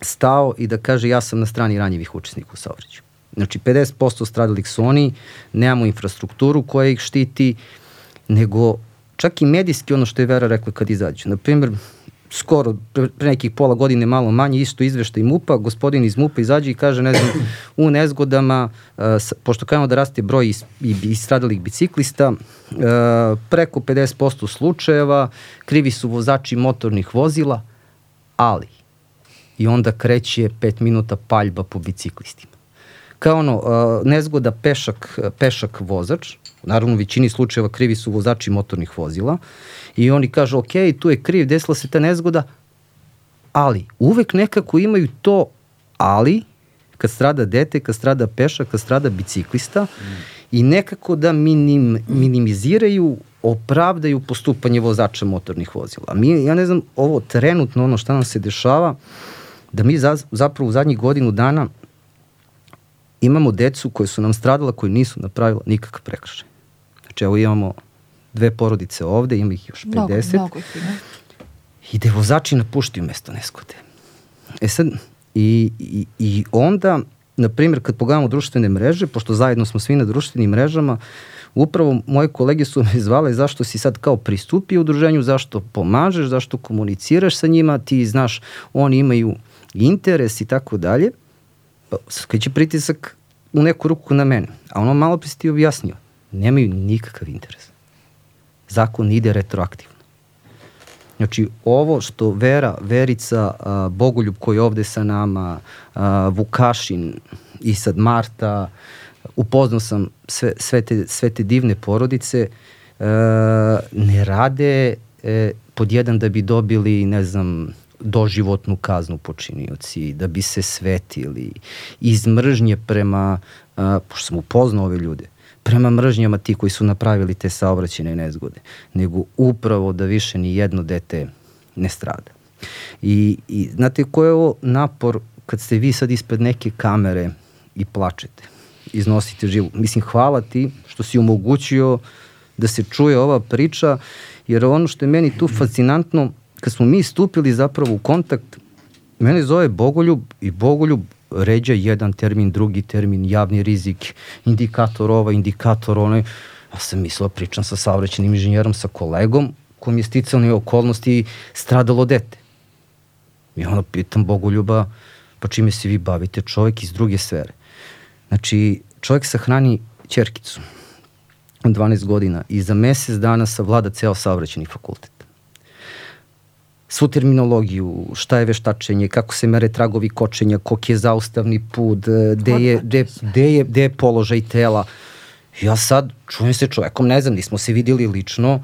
stao i da kaže ja sam na strani ranjivih učesnika u saobraćaju. Znači 50% stradalih su oni, nemamo infrastrukturu koja ih štiti, nego čak i medijski ono što je Vera rekla kad izađu. Na primjer, skoro, pre, pre nekih pola godine malo manje, isto izveštaj MUPA, gospodin iz MUPA izađe i kaže, ne znam, u nezgodama, uh, pošto kajemo da raste broj is, i, i stradalih biciklista, uh, preko 50% slučajeva, krivi su vozači motornih vozila, ali, i onda kreće 5 minuta paljba po biciklistima. Kao ono, uh, nezgoda pešak, pešak vozač, naravno u većini slučajeva krivi su vozači motornih vozila, i oni kažu, ok, tu je kriv, desila se ta nezgoda, ali uvek nekako imaju to ali, kad strada dete, kad strada peša, kad strada biciklista, mm. i nekako da minim, minimiziraju opravdaju postupanje vozača motornih vozila. Mi, ja ne znam, ovo trenutno, ono šta nam se dešava, da mi za, zapravo u zadnjih godinu dana imamo decu koje su nam stradala, koji nisu napravila nikakav prekršaj. Znači, evo imamo dve porodice ovde, ima ih još 50. Mnogo, mnogo. I da vozači napuštaju mesto neskode. E sad, i, i, i onda, na primjer, kad pogledamo društvene mreže, pošto zajedno smo svi na društvenim mrežama, upravo moje kolege su me zvale zašto si sad kao pristupio udruženju, zašto pomažeš, zašto komuniciraš sa njima, ti znaš, oni imaju interes i tako dalje. Pa, će pritisak u neku ruku na mene. A ono malo pre si ti objasnio. Nemaju nikakav interes. Zakon ide retroaktivno. Znači, ovo što Vera, Verica, a, Bogoljub koji je ovde sa nama, a, Vukašin i sad Marta, upoznao sam sve, sve, te, sve te divne porodice, a, ne rade e, pod jedan da bi dobili, ne znam, doživotnu kaznu počinioci, da bi se svetili, iz mržnje prema, a, pošto sam upoznao ove ljude, prema mržnjama ti koji su napravili te saobraćene nezgode, nego upravo da više ni jedno dete ne strada. I, i znate ko je ovo napor kad ste vi sad ispred neke kamere i plačete, iznosite živu. Mislim, hvala ti što si omogućio da se čuje ova priča, jer ono što je meni tu fascinantno, kad smo mi stupili zapravo u kontakt, mene zove Bogoljub i Bogoljub ređa jedan termin, drugi termin, javni rizik, indikator ovaj, indikator onaj. Ja sam mislila, pričam sa saobraćenim inženjerom, sa kolegom, kom je sticalne okolnosti stradalo dete. I onda pitam Bogoljuba, pa čime se vi bavite? Čovek iz druge sfere. Znači, čovek sahrani čerkicu 12 godina i za mesec dana savlada ceo saobraćeni fakultet svu terminologiju, šta je veštačenje, kako se mere tragovi kočenja, kog je zaustavni put, e, gde je, gde, gde je, gde je položaj tela. Ja sad čujem se čovekom, ne znam, nismo se videli lično,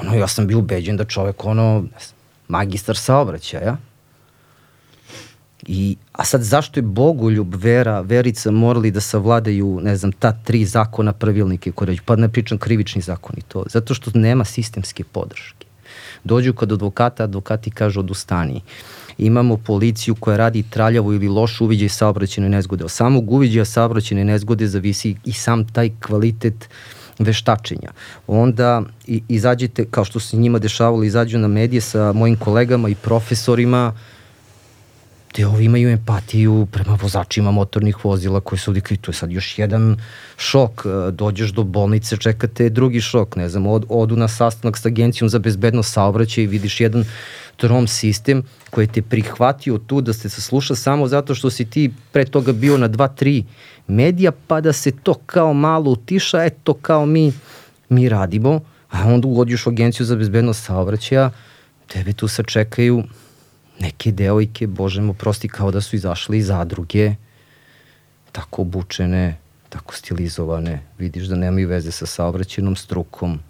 ono, ja sam bio ubeđen da čovek, ono, magistar saobraćaja, I, a sad zašto je Bogoljub, Vera, Verica morali da savladaju, ne znam, ta tri zakona pravilnike koje pa ne pričam krivični zakon i to, zato što nema sistemske podrške dođu kod advokata, advokati kažu odustani. Imamo policiju koja radi traljavo ili loš uviđaj saobraćene nezgode. Od samog uviđaja saobraćene nezgode zavisi i sam taj kvalitet veštačenja. Onda izađete, kao što se njima dešavalo, izađu na medije sa mojim kolegama i profesorima, gde ovi imaju empatiju prema vozačima motornih vozila koji su ovdje to je sad još jedan šok, e, dođeš do bolnice, čekate drugi šok, ne znam, od, odu na sastanak sa agencijom za bezbedno saobraćaj i vidiš jedan trom sistem koji te prihvatio tu da se sasluša samo zato što si ti pre toga bio na dva, tri medija, pa da se to kao malo utiša, eto kao mi, mi radimo, a onda ugodiš u agenciju za bezbednost saobraćaja, tebe tu sačekaju neke devojke, bože mu prosti, kao da su izašle iz zadruge, tako obučene, tako stilizovane, vidiš da nemaju veze sa saobraćenom strukom.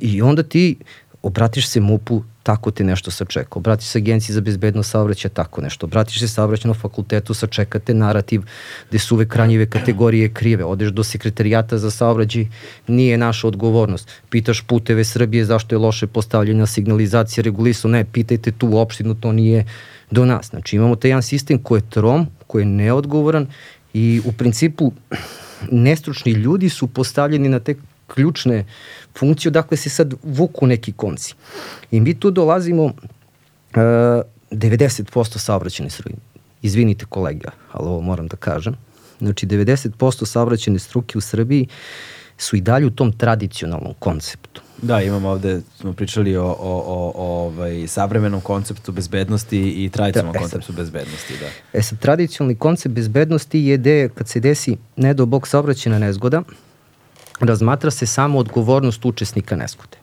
I onda ti obratiš se MUP-u, tako te nešto sačeka. Obratiš se agenciji za bezbednost saobraćaja, tako nešto. Obratiš se saobraćenom fakultetu, sačekate narativ gde su uvek ranjive kategorije krive. Odeš do sekretarijata za saobraćaj, nije naša odgovornost. Pitaš puteve Srbije zašto je loše postavljena signalizacija, regulisu, ne, pitajte tu opštinu, to nije do nas. Znači imamo taj jedan sistem koji je trom, koji je neodgovoran i u principu nestručni ljudi su postavljeni na te ključne funkcije, dakle se sad vuku neki konci. I mi tu dolazimo uh, 90% saobraćene struke. Izvinite kolega, ali ovo moram da kažem. Znači 90% saobraćene struke u Srbiji su i dalje u tom tradicionalnom konceptu. Da, imamo ovde, smo pričali o, o, o, o ovaj, savremenom konceptu bezbednosti i tradicionalnom da, e konceptu bezbednosti. Da. E sad, tradicionalni koncept bezbednosti je gde kad se desi ne do bog saobraćena nezgoda, razmatra se samo odgovornost učesnika neskute,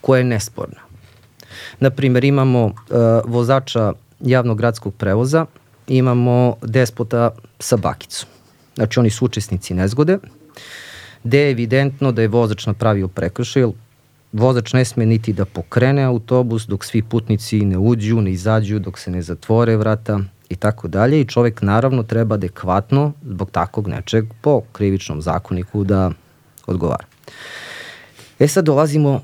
koja je nesporna. Naprimer, imamo uh, vozača javnog gradskog prevoza, imamo despota sa bakicom. Znači, oni su učesnici nezgode, gde je evidentno da je vozač napravio prekršaj, vozač ne sme niti da pokrene autobus dok svi putnici ne uđu, ne izađu, dok se ne zatvore vrata i tako dalje i čovek naravno treba adekvatno zbog takvog nečeg po krivičnom zakoniku da odgovara. E sad dolazimo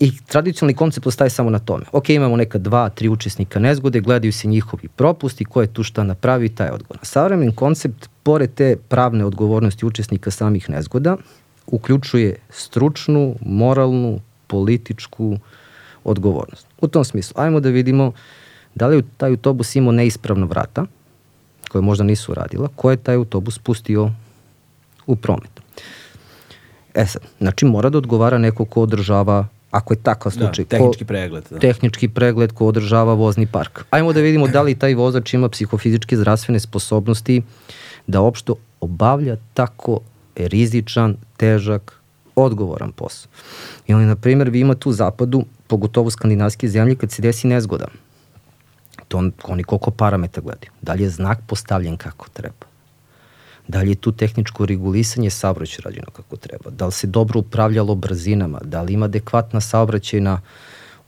I tradicionalni koncept ostaje samo na tome. Ok, imamo neka dva, tri učesnika nezgode, gledaju se njihovi propusti, ko je tu šta napravi, taj odgovor. Savremen koncept, pored te pravne odgovornosti učesnika samih nezgoda, uključuje stručnu, moralnu, političku odgovornost. U tom smislu, ajmo da vidimo da li je taj autobus imao neispravna vrata, koje možda nisu radila, ko je taj autobus pustio u promet. E sad, znači mora da odgovara neko ko održava ako je takav da, slučaj. Da, tehnički ko, pregled. Da. Tehnički pregled ko održava vozni park. Ajmo da vidimo da li taj vozač ima psihofizičke zdravstvene sposobnosti da opšto obavlja tako rizičan, težak, odgovoran posao. I oni, na primjer, vi imate u zapadu, pogotovo skandinavske zemlje, kad se desi nezgoda, to on, oni koliko parametra gledaju. Da li je znak postavljen kako treba? Da li je tu tehničko regulisanje saobraćaja rađeno kako treba? Da li se dobro upravljalo brzinama? Da li ima adekvatna saobraćajna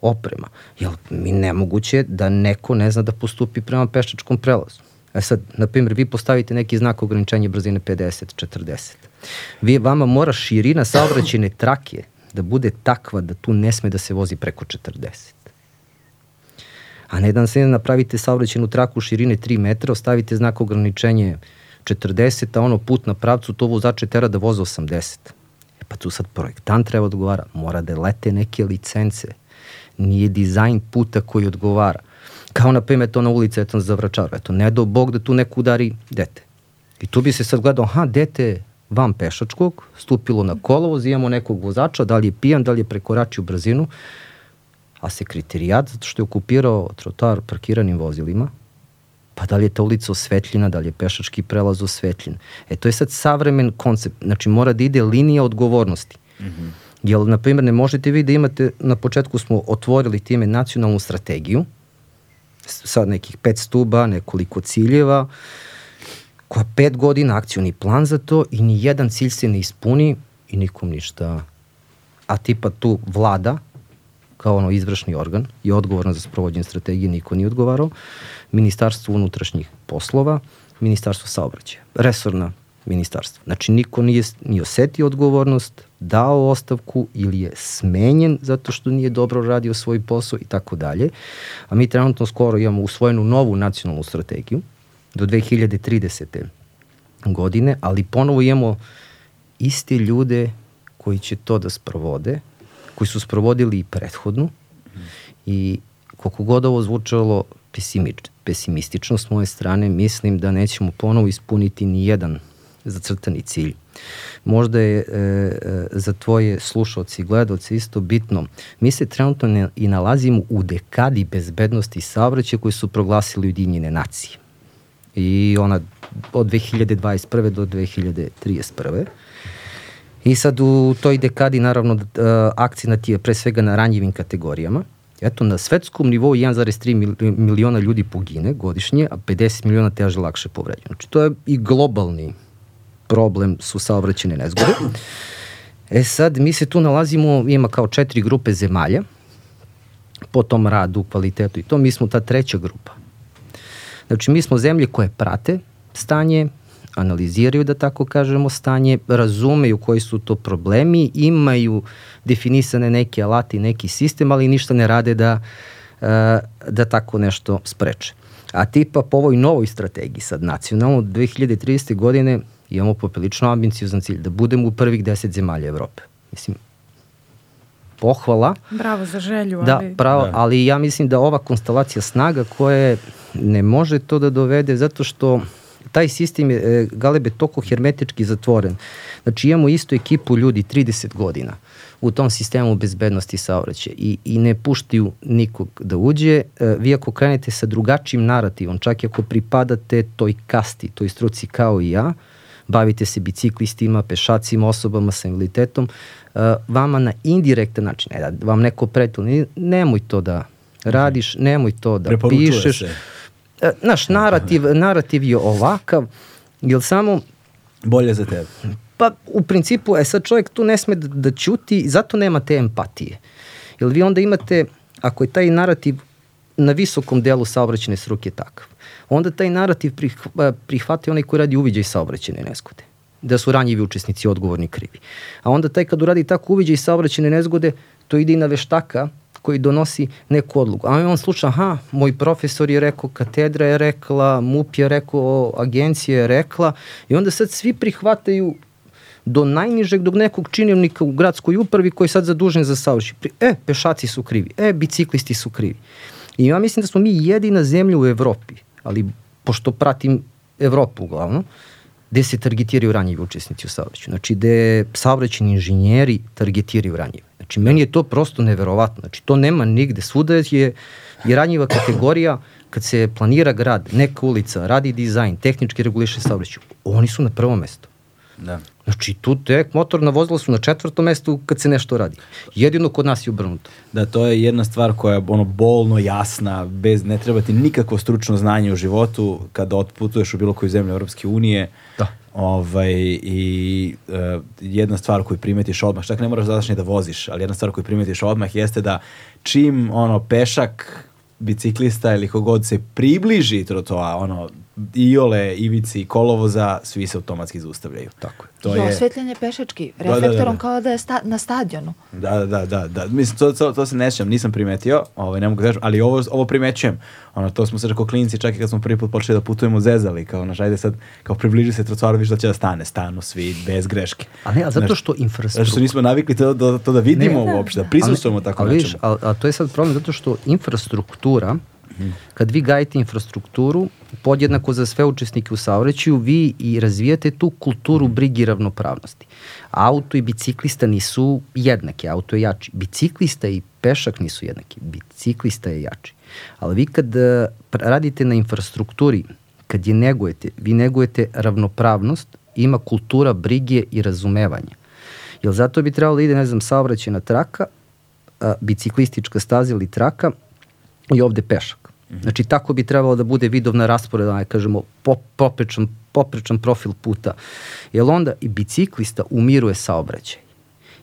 oprema? Jel mi nemoguće da neko ne zna da postupi prema pešačkom prelazu? E sad, na primjer, vi postavite neki znak ograničenja brzine 50, 40. Vi, vama mora širina saobraćajne trake da bude takva da tu ne sme da se vozi preko 40. A ne da se napravite saobraćajnu traku širine 3 metra, ostavite znak ograničenja 40, a ono put na pravcu to vozače tera da voze 80. E pa tu sad projektant treba da odgovara, mora da lete neke licence, nije dizajn puta koji odgovara. Kao na primjer to na ulici, eto za vračaru, eto ne do Bog da tu neko udari dete. I tu bi se sad gledao, aha, dete van pešačkog, stupilo na kolovoz, imamo nekog vozača, da li je pijan, da li je prekoračio brzinu, a sekretarijat, zato što je okupirao trotar parkiranim vozilima, pa da li je ta ulica osvetljena, da li je pešački prelaz osvetljen. E, to je sad savremen koncept, znači mora da ide linija odgovornosti. Mm -hmm. Jer, na primjer, ne možete vi da imate, na početku smo otvorili time nacionalnu strategiju, sad nekih pet stuba, nekoliko ciljeva, koja pet godina akcijni plan za to i ni jedan cilj se ne ispuni i nikom ništa. A tipa tu vlada, kao ono izvršni organ, je odgovoran za sprovođenje strategije, niko nije odgovarao. Ministarstvo unutrašnjih poslova, Ministarstvo saobraćaja, resorna ministarstva. Znači, niko nije ni osetio odgovornost, dao ostavku ili je smenjen zato što nije dobro radio svoj posao i tako dalje. A mi trenutno skoro imamo usvojenu novu nacionalnu strategiju do 2030. godine, ali ponovo imamo iste ljude koji će to da sprovode, koji su sprovodili i prethodnu i koliko god ovo zvučalo pesimistično s moje strane, mislim da nećemo ponovo ispuniti ni jedan zacrtani cilj. Možda je e, e, za tvoje slušalci i gledalce isto bitno. Mi se trenutno ne, i nalazimo u dekadi bezbednosti saobraćaja koji su proglasili Ujedinjene nacije. I ona od 2021. do 2031. I sad u toj dekadi naravno e, akcija je pre svega na ranjivim kategorijama. Eto, na svetskom nivou 1,3 miliona ljudi pogine godišnje, a 50 miliona teže lakše povređeno. Znači, to je i globalni problem su saobraćene nezgode. E sad, mi se tu nalazimo, ima kao četiri grupe zemalja, po tom radu, kvalitetu i to, mi smo ta treća grupa. Znači, mi smo zemlje koje prate stanje, analiziraju, da tako kažemo, stanje, razumeju koji su to problemi, imaju definisane neke alati, neki sistem, ali ništa ne rade da, e, da tako nešto spreče. A tipa po ovoj novoj strategiji sad nacionalno 2030. godine imamo poprilično ambiciozan cilj, da budemo u prvih deset zemalja Evrope. Mislim, pohvala. Bravo za želju. Da, ali... pravo, da. ali ja mislim da ova konstelacija snaga koje ne može to da dovede zato što taj sistem je, e, Galebe, toko hermetički zatvoren. Znači imamo istu ekipu ljudi 30 godina u tom sistemu bezbednosti saobraćaja i, i ne puštaju nikog da uđe. E, vi ako krenete sa drugačijim narativom, čak i ako pripadate toj kasti, toj struci kao i ja, bavite se biciklistima, pešacima, osobama sa invaliditetom, uh, vama na indirektan način, ne da vam neko pretili, nemoj to da radiš, nemoj to da pišeš. Se. Uh, naš narativ, narativ je ovakav, jer samo... Bolje za tebe. Pa u principu, e sad čovjek tu ne sme da, da ćuti, zato nema te empatije. Jer vi onda imate, ako je taj narativ na visokom delu saobraćene struke takav, onda taj narativ prih- prihvata onaj koji radi uviđaj saobraćene nezgode da su ranjivi učesnici odgovorni krivi. A onda taj kad uradi tako uviđaj saobraćene nezgode, to ide i na veštaka koji donosi neku odluku. A on sluša, aha, moj profesor je rekao, katedra je rekla, MUP je rekao, agencija je rekla i onda sad svi prihvataju do najnižeg, do nekog činovnika u gradskoj upravi koji je sad zadužen za saobraćaj. E, pešaci su krivi, e, biciklisti su krivi. I ja mislim da smo mi jedina zemlja u Evropi, ali pošto pratim Evropu uglavnom, gde se targetiraju ranjivi učesnici u saobraćaju. Znači, gde saobraćeni inženjeri targetiraju ranjive. Znači, meni je to prosto neverovatno. Znači, to nema nigde. Svuda je, je ranjiva kategorija kad se planira grad, neka ulica, radi dizajn, tehnički reguliše saobraćaj. Oni su na prvom mestu. Da. Znači, tu tek motorna vozila su na četvrtom mestu kad se nešto radi. Jedino kod nas je obrnuto. Da, to je jedna stvar koja je ono bolno jasna, bez ne treba ti nikakvo stručno znanje u životu kada otputuješ u bilo koju zemlju Europske unije. Da. Ovaj, I uh, jedna stvar koju primetiš odmah, čak ne moraš da da voziš, ali jedna stvar koju primetiš odmah jeste da čim ono pešak biciklista ili kogod se približi trotoa, ono, iole, ivici, kolovoza, svi se automatski zaustavljaju. Tako je. To I osvetljenje pešački, reflektorom da, da, da. kao da je sta, na stadionu. Da, da, da, da. Mislim, to, to, to se ne sjećam, nisam primetio, ovaj, ne mogu da kažem, ali ovo, ovo primećujem. Ono, to smo se kao klinci, čak i kad smo prvi put počeli da putujemo zezali, kao, znaš, ajde sad, kao približi se trotoar, viš da će da stane, stanu svi, bez greške. A ne, a zato što infrastruktura... Zato što nismo navikli to, da, to da vidimo ne, uopšte, da prisustujemo tako nečemu. A, a to je sad problem, zato što infrastruktura, Kad vi gajite infrastrukturu, podjednako za sve učesnike u saobraćaju, vi i razvijate tu kulturu brigi i ravnopravnosti. Auto i biciklista nisu jednaki, auto je jači. Biciklista i pešak nisu jednaki, biciklista je jači. Ali vi kad eh, radite na infrastrukturi, kad je negujete, vi negujete ravnopravnost, ima kultura brige i razumevanja. Jer zato bi trebalo da ide, ne znam, saobraćena traka, a, biciklistička staza ili traka i ovde pešak. Znači tako bi trebalo da bude vidovna rasporeda, aj kažemo, pop, poprečan, poprečan profil puta. Jer onda i biciklista umiruje saobraćaj.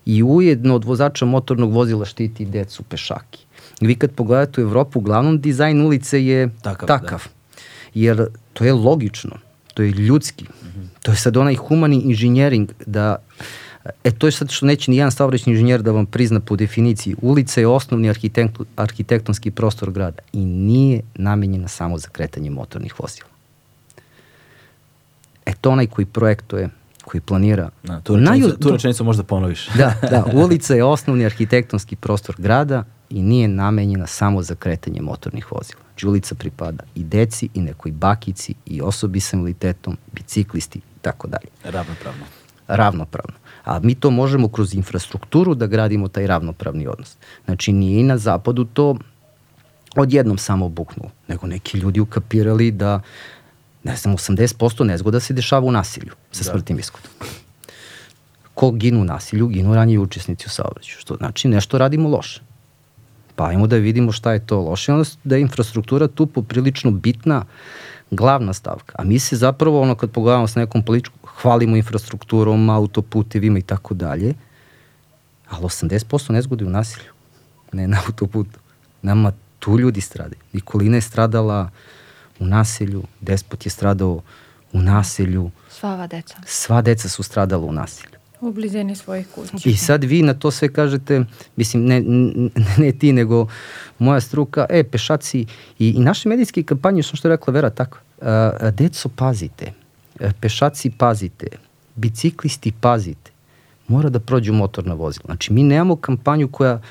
I ujedno od vozača motornog vozila štiti decu pešaki. Vi kad pogledate u Evropu, uglavnom dizajn ulice je takav. Da. takav. Da. Jer to je logično, to je ljudski. Mm -hmm. To je sad onaj humani inženjering da E to je sad što neće ni jedan saobraćni inženjer da vam prizna po definiciji. Ulica je osnovni arhitekt, arhitektonski prostor grada i nije namenjena samo za kretanje motornih vozila. E to onaj koji projektuje, koji planira. Na, tu, rečenicu, naju, tu rečenicu možda ponoviš. Da, da, ulica je osnovni arhitektonski prostor grada i nije namenjena samo za kretanje motornih vozila. Znači ulica pripada i deci, i nekoj bakici, i osobi sa invaliditetom, biciklisti, tako dalje. Ravnopravno. Ravnopravno. A mi to možemo kroz infrastrukturu da gradimo taj ravnopravni odnos. Znači nije i na zapadu to odjednom samo buknulo, nego neki ljudi ukapirali da ne znam, 80% nezgoda se dešava u nasilju sa da. smrtnim ishodom. Ko ginu u nasilju, ginu ranjivi učesnici u saobraćaju, što znači nešto radimo loše. Pa ajmo da vidimo šta je to loše, onda da je infrastruktura tu poprilično bitna, glavna stavka. A mi se zapravo, ono, kad pogledamo sa nekom političkom, hvalimo infrastrukturom, autoputevima i tako dalje, ali 80% nezgode u nasilju, ne na autoputu. Nama tu ljudi stradaju. Nikolina je stradala u nasilju, Despot je stradao u nasilju. Sva ova deca. Sva deca su stradala u nasilju. U blizini svojih kuća. I sad vi na to sve kažete, mislim, ne, ne, ne ti, nego moja struka, e, pešaci i, i naše medijske kampanje, što je rekla Vera, tako, a, deco, pazite, pešaci pazite, biciklisti pazite, mora da prođu motorna vozila. Znači, mi nemamo kampanju koja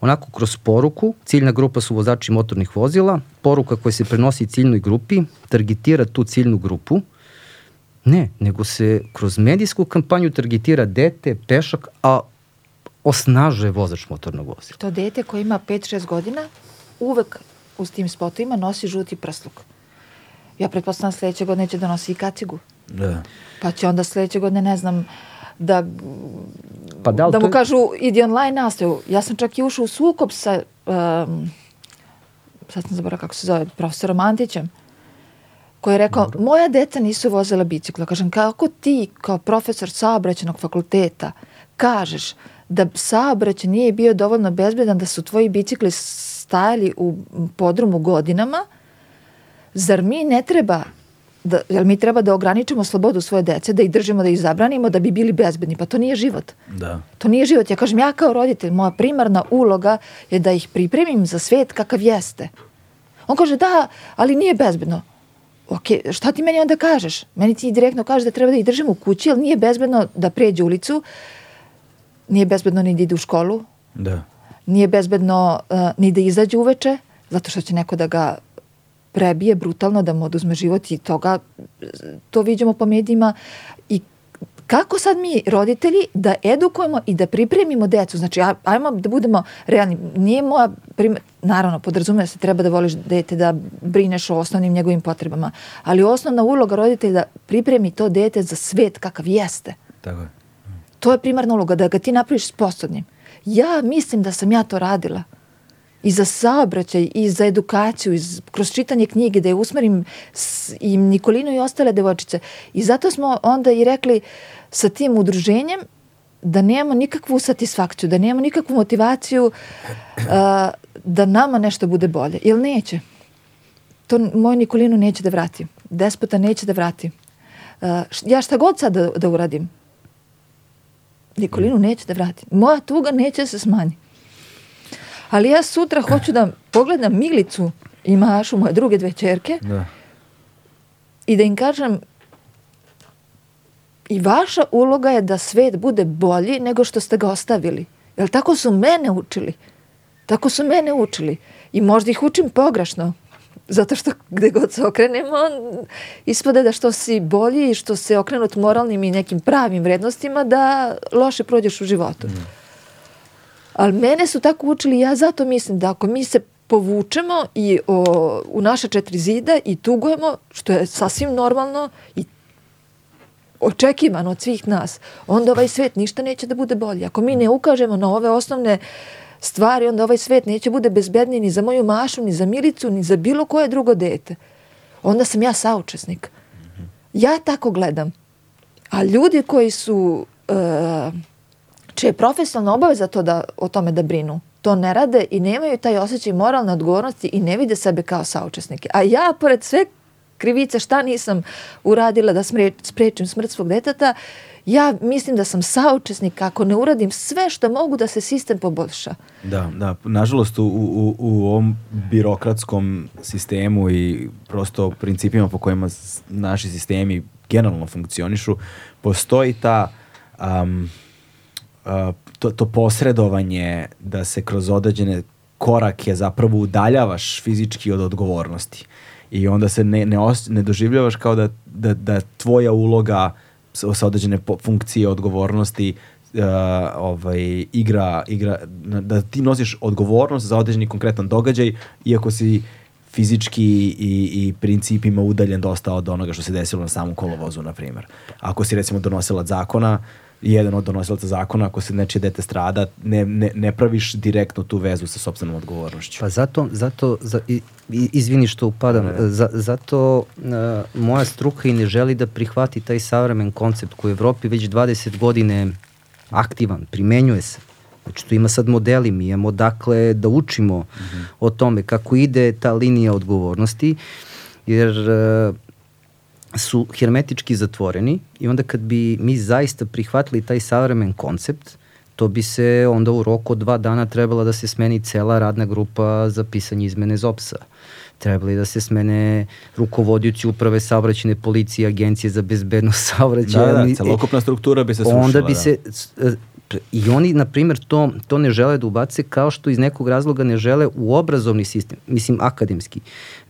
onako kroz poruku, ciljna grupa su vozači motornih vozila, poruka koja se prenosi ciljnoj grupi, targetira tu ciljnu grupu, ne, nego se kroz medijsku kampanju targetira dete, pešak, a osnažuje vozač motornog vozila. To dete koje ima 5-6 godina uvek u tim spotovima nosi žuti prsluk. Ja pretpostavljam sledeće godine će da nosi i kacigu. Da. Pa će onda sledeće godine, ne znam, da, pa da, da mu to... kažu idi online nastavu. Ja sam čak i ušao u sukob sa, um, sad sam zaboravila kako se zove, profesorom Antićem, koji je rekao, Dobro. moja deca nisu vozila bicikla. Kažem, kako ti kao profesor saobraćenog fakulteta kažeš da saobraćaj nije bio dovoljno bezbedan da su tvoji bicikli stajali u podrumu godinama, Zar mi ne treba da, jel mi treba da ograničimo slobodu svoje dece, da ih držimo, da ih zabranimo, da bi bili bezbedni. Pa to nije život. Da. To nije život. Ja kažem, ja kao roditelj, moja primarna uloga je da ih pripremim za svet kakav jeste. On kaže, da, ali nije bezbedno. Ok, šta ti meni onda kažeš? Meni ti direktno kaže da treba da ih držim u kući, ali nije bezbedno da pređe ulicu, nije bezbedno ni da ide u školu, Da. nije bezbedno uh, ni da izađe uveče, zato što će neko da ga prebije brutalno, da mu oduzme život i toga, to vidimo po medijima i kako sad mi roditelji da edukujemo i da pripremimo decu, znači aj- ajmo da budemo realni, nije moja primjer, naravno podrazumeva se treba da voliš dete, da brineš o osnovnim njegovim potrebama, ali osnovna uloga roditelja da pripremi to dete za svet kakav jeste. Tako je. To je primarna uloga, da ga ti napraviš sposobnim. Ja mislim da sam ja to radila. I za saobraćaj, i za edukaciju, i z- kroz čitanje knjige, da je usmerim s, i Nikolinu i ostale devojčice. I zato smo onda i rekli sa tim udruženjem da nemamo nikakvu satisfakciju, da nemamo nikakvu motivaciju a, da nama nešto bude bolje. Jer neće. To n- moj Nikolinu neće da vrati. Despota neće da vrati. A, ja šta god sad da, da uradim, Nikolinu neće da vrati. Moja tuga neće da se smanji. Ali ja sutra hoću da pogledam Milicu i Mašu, moje druge dve čerke, Da. i da im kažem i vaša uloga je da svet bude bolji nego što ste ga ostavili. Jer tako su mene učili. Tako su mene učili. I možda ih učim pogrešno. Zato što gde god se okrenemo, ispade da što si bolji i što se okrenut moralnim i nekim pravim vrednostima, da loše prođeš u životu. Ali mene su tako učili, ja zato mislim da ako mi se povučemo i o, u naše četiri zida i tugujemo, što je sasvim normalno i očekivano od svih nas, onda ovaj svet ništa neće da bude bolji. Ako mi ne ukažemo na ove osnovne stvari, onda ovaj svet neće bude bezbedniji ni za moju Mašu, ni za Milicu, ni za bilo koje drugo dete. Onda sam ja saučesnik. Ja tako gledam. A ljudi koji su, uh, čija je profesionalna obaveza to da, o tome da brinu, to ne rade i nemaju taj osjećaj moralne odgovornosti i ne vide sebe kao saučesnike. A ja, pored sve krivice šta nisam uradila da sprečim smrt svog deteta, ja mislim da sam saučesnik ako ne uradim sve što mogu da se sistem poboljša. Da, da. Nažalost, u, u, u ovom birokratskom sistemu i prosto principima po kojima naši sistemi generalno funkcionišu, postoji ta um, to, to posredovanje da se kroz određene korake zapravo udaljavaš fizički od odgovornosti. I onda se ne, ne, os, ne doživljavaš kao da, da, da tvoja uloga sa, određene funkcije odgovornosti uh, ovaj, igra, igra, da ti nosiš odgovornost za određeni konkretan događaj, iako si fizički i, i principima udaljen dosta od onoga što se desilo na samom kolovozu, na primjer. Ako si recimo donosilac zakona, jedan od donosilaca zakona, ako se nečije dete strada, ne, ne, ne praviš direktno tu vezu sa sobstvenom odgovornošću. Pa zato, zato za, i, izvini što upadam, za, zato uh, moja struka i ne želi da prihvati taj savremen koncept koji u Evropi već 20 godine aktivan, primenjuje se. Znači tu ima sad modeli, mi imamo dakle da učimo o tome kako ide ta linija odgovornosti, jer uh, su hermetički zatvoreni i onda kad bi mi zaista prihvatili taj savremen koncept, to bi se onda u roku od dva dana trebala da se smeni cela radna grupa za pisanje izmene ZOPS-a. Trebali da se smene rukovodioci uprave saobraćene policije, agencije za bezbednost saobraćaja. Da, da, Mi- celokupna struktura bi se srušila. onda bi da. se e, i oni na primjer to to ne žele da ubace kao što iz nekog razloga ne žele u obrazovni sistem mislim akademski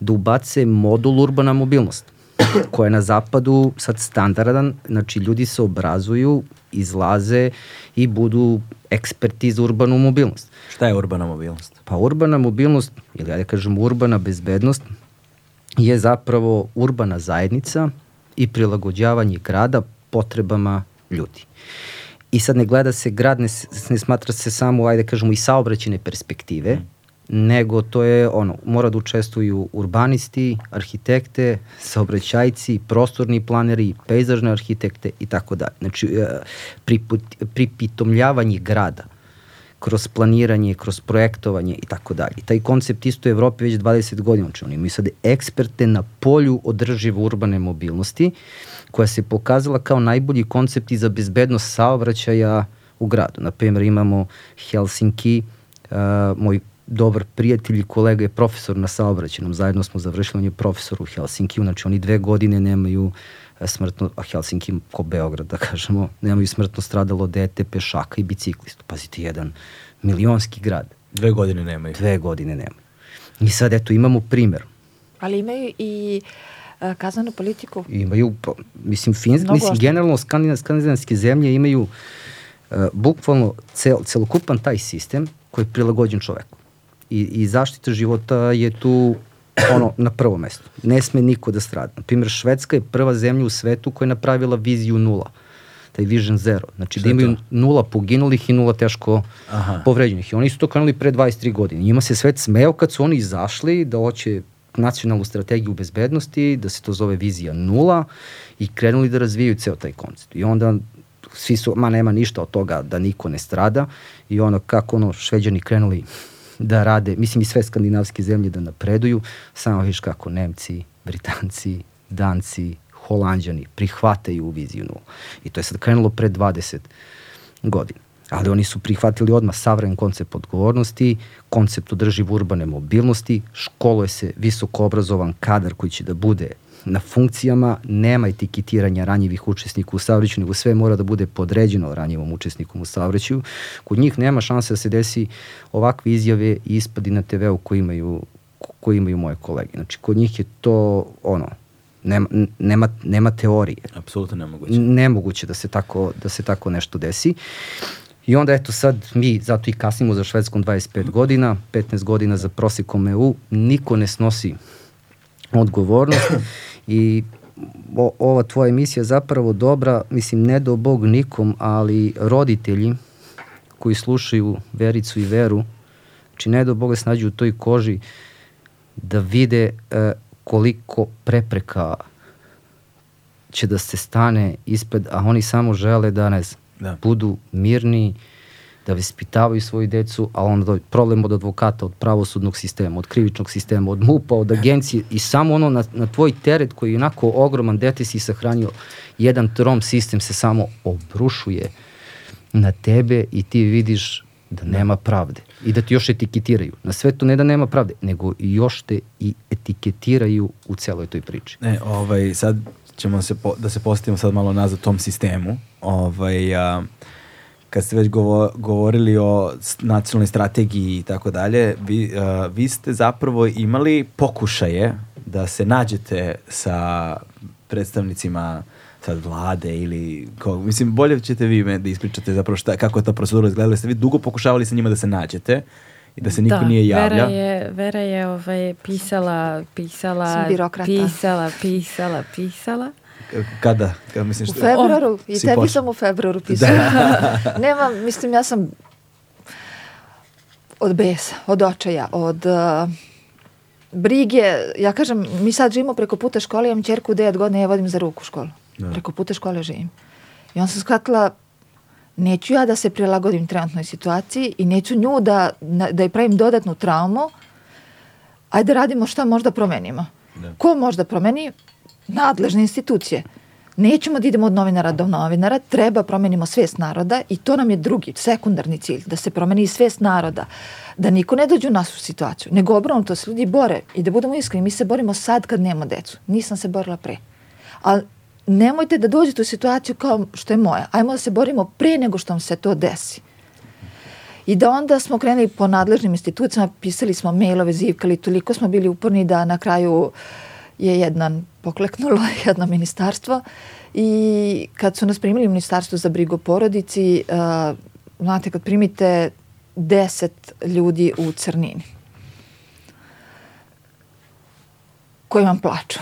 da ubace modul urbana mobilnost koja je na zapadu sad standardan znači ljudi se obrazuju izlaze i budu eksperti za urbanu mobilnost Šta je urbana mobilnost? Pa urbana mobilnost, ili ajde kažem urbana bezbednost, je zapravo urbana zajednica i prilagođavanje grada potrebama ljudi. I sad ne gleda se grad, ne, ne smatra se samo, ajde kažemo, i saobraćene perspektive, nego to je ono, mora da učestvuju urbanisti, arhitekte, saobraćajci, prostorni planeri, pejzažne arhitekte i tako dalje. Znači, e, pripitomljavanje grada kroz planiranje, kroz projektovanje i tako dalje. Taj koncept isto u Evropi već 20 godina, znači oni imaju sad eksperte na polju održive urbane mobilnosti, koja se pokazala kao najbolji koncept i za bezbednost saobraćaja u gradu. Naprimjer, imamo Helsinki, uh, moj dobar prijatelj i kolega je profesor na saobraćenom, zajedno smo završili, on je profesor u Helsinkiju, znači oni dve godine nemaju e, smrtno, a Helsinki ko Beograd da kažemo, nemaju smrtno stradalo dete, pešaka i biciklistu. Pazite, jedan milionski grad. Dve godine nemaju. Dve godine nemaju. I sad eto imamo primer. Ali imaju i uh, kazanu politiku. Imaju, pa, mislim, Finsk, mislim, generalno skandinavske zemlje imaju uh, bukvalno cel, celokupan taj sistem koji je prilagođen čoveku i, i zaštita života je tu ono na prvo mesto. Ne sme niko da strada. Na primjer, Švedska je prva zemlja u svetu koja je napravila viziju nula taj Vision Zero. Znači Šta da imaju to? nula poginulih i nula teško Aha. povređenih. I oni su to krenuli pre 23 godine. Njima se svet smeo kad su oni izašli da hoće nacionalnu strategiju bezbednosti, da se to zove vizija nula i krenuli da razvijaju ceo taj koncept. I onda svi su, ma nema ništa od toga da niko ne strada i ono kako ono šveđani krenuli da rade, mislim i sve skandinavske zemlje da napreduju, samo viš kako Nemci, Britanci, Danci, Holandjani prihvataju viziju nula. I to je sad krenulo pre 20 godina. Ali oni su prihvatili odmah savremen koncept odgovornosti, koncept održiv urbane mobilnosti, školuje se visoko obrazovan kadar koji će da bude na funkcijama nema etiketiranja ranjivih učesnika u saobraćaju, nego sve mora da bude podređeno ranjivom učesnikom u saobraćaju. Kod njih nema šanse da se desi ovakve izjave i ispadi na TV-u koji imaju, koji imaju moje kolege. Znači, kod njih je to ono, nema, nema, nema teorije. Apsolutno nemoguće. Nemoguće da se tako, da se tako nešto desi. I onda eto sad mi zato i kasnimo za Švedskom 25 godina, 15 godina za prosekom EU, niko ne snosi odgovornost i o, ova tvoja emisija zapravo dobra, mislim ne do Bog nikom, ali roditelji koji slušaju Vericu i Veru, znači ne do Boga snađu u toj koži da vide e, koliko prepreka će da se stane ispred, a oni samo žele da ne znam, da. budu mirni, da vaspitavaju svoju decu, a onda problem od advokata, od pravosudnog sistema, od krivičnog sistema, od MUPA, od agencije i samo ono na, na tvoj teret koji je onako ogroman, dete si sahranio, jedan trom sistem se samo obrušuje na tebe i ti vidiš da nema pravde i da ti još etiketiraju. Na svetu ne da nema pravde, nego još te i etiketiraju u celoj toj priči. Ne, ovaj, sad ćemo se po, da se postavimo sad malo nazad tom sistemu. Ovaj, a, kad ste već govo, govorili o nacionalnoj strategiji i tako dalje, vi, uh, vi ste zapravo imali pokušaje da se nađete sa predstavnicima sad vlade ili ko, mislim bolje ćete vi me da ispričate zapravo šta, kako je ta procedura izgledala, ste vi dugo pokušavali sa njima da se nađete i da se niko da, nije javlja. Vera je, Vera je ovaj, pisala, pisala, pisala, pisala, pisala Kada? Kada misliš? U februaru. I tebi sam u februaru pisala. Da. Nema, mislim, ja sam od besa, od očaja, od uh, brige. Ja kažem, mi sad živimo preko puta škole, imam čerku 9 godina, ja vodim za ruku školu. Da. Preko puta škole živim. I on sam shvatila, neću ja da se prilagodim trenutnoj situaciji i neću nju da, da je pravim dodatnu traumu, ajde radimo šta možda promenimo. Da. Ko možda promeni? Nadležne institucije. Nećemo da idemo od novinara do novinara, treba promenimo svest naroda i to nam je drugi, sekundarni cilj, da se promeni svest naroda, da niko ne dođe u nas u situaciju, nego obrnuto se ljudi bore i da budemo iskreni, mi se borimo sad kad nema decu, nisam se borila pre. Ali nemojte da dođete u situaciju kao što je moja, ajmo da se borimo pre nego što vam se to desi. I da onda smo krenuli po nadležnim institucijama, pisali smo mailove, zivkali, toliko smo bili uporni da na kraju je jedan pokleknulo jedno ministarstvo i kad su nas primili u ministarstvo za brigu o porodici, uh, znate, kad primite deset ljudi u crnini koji vam plaču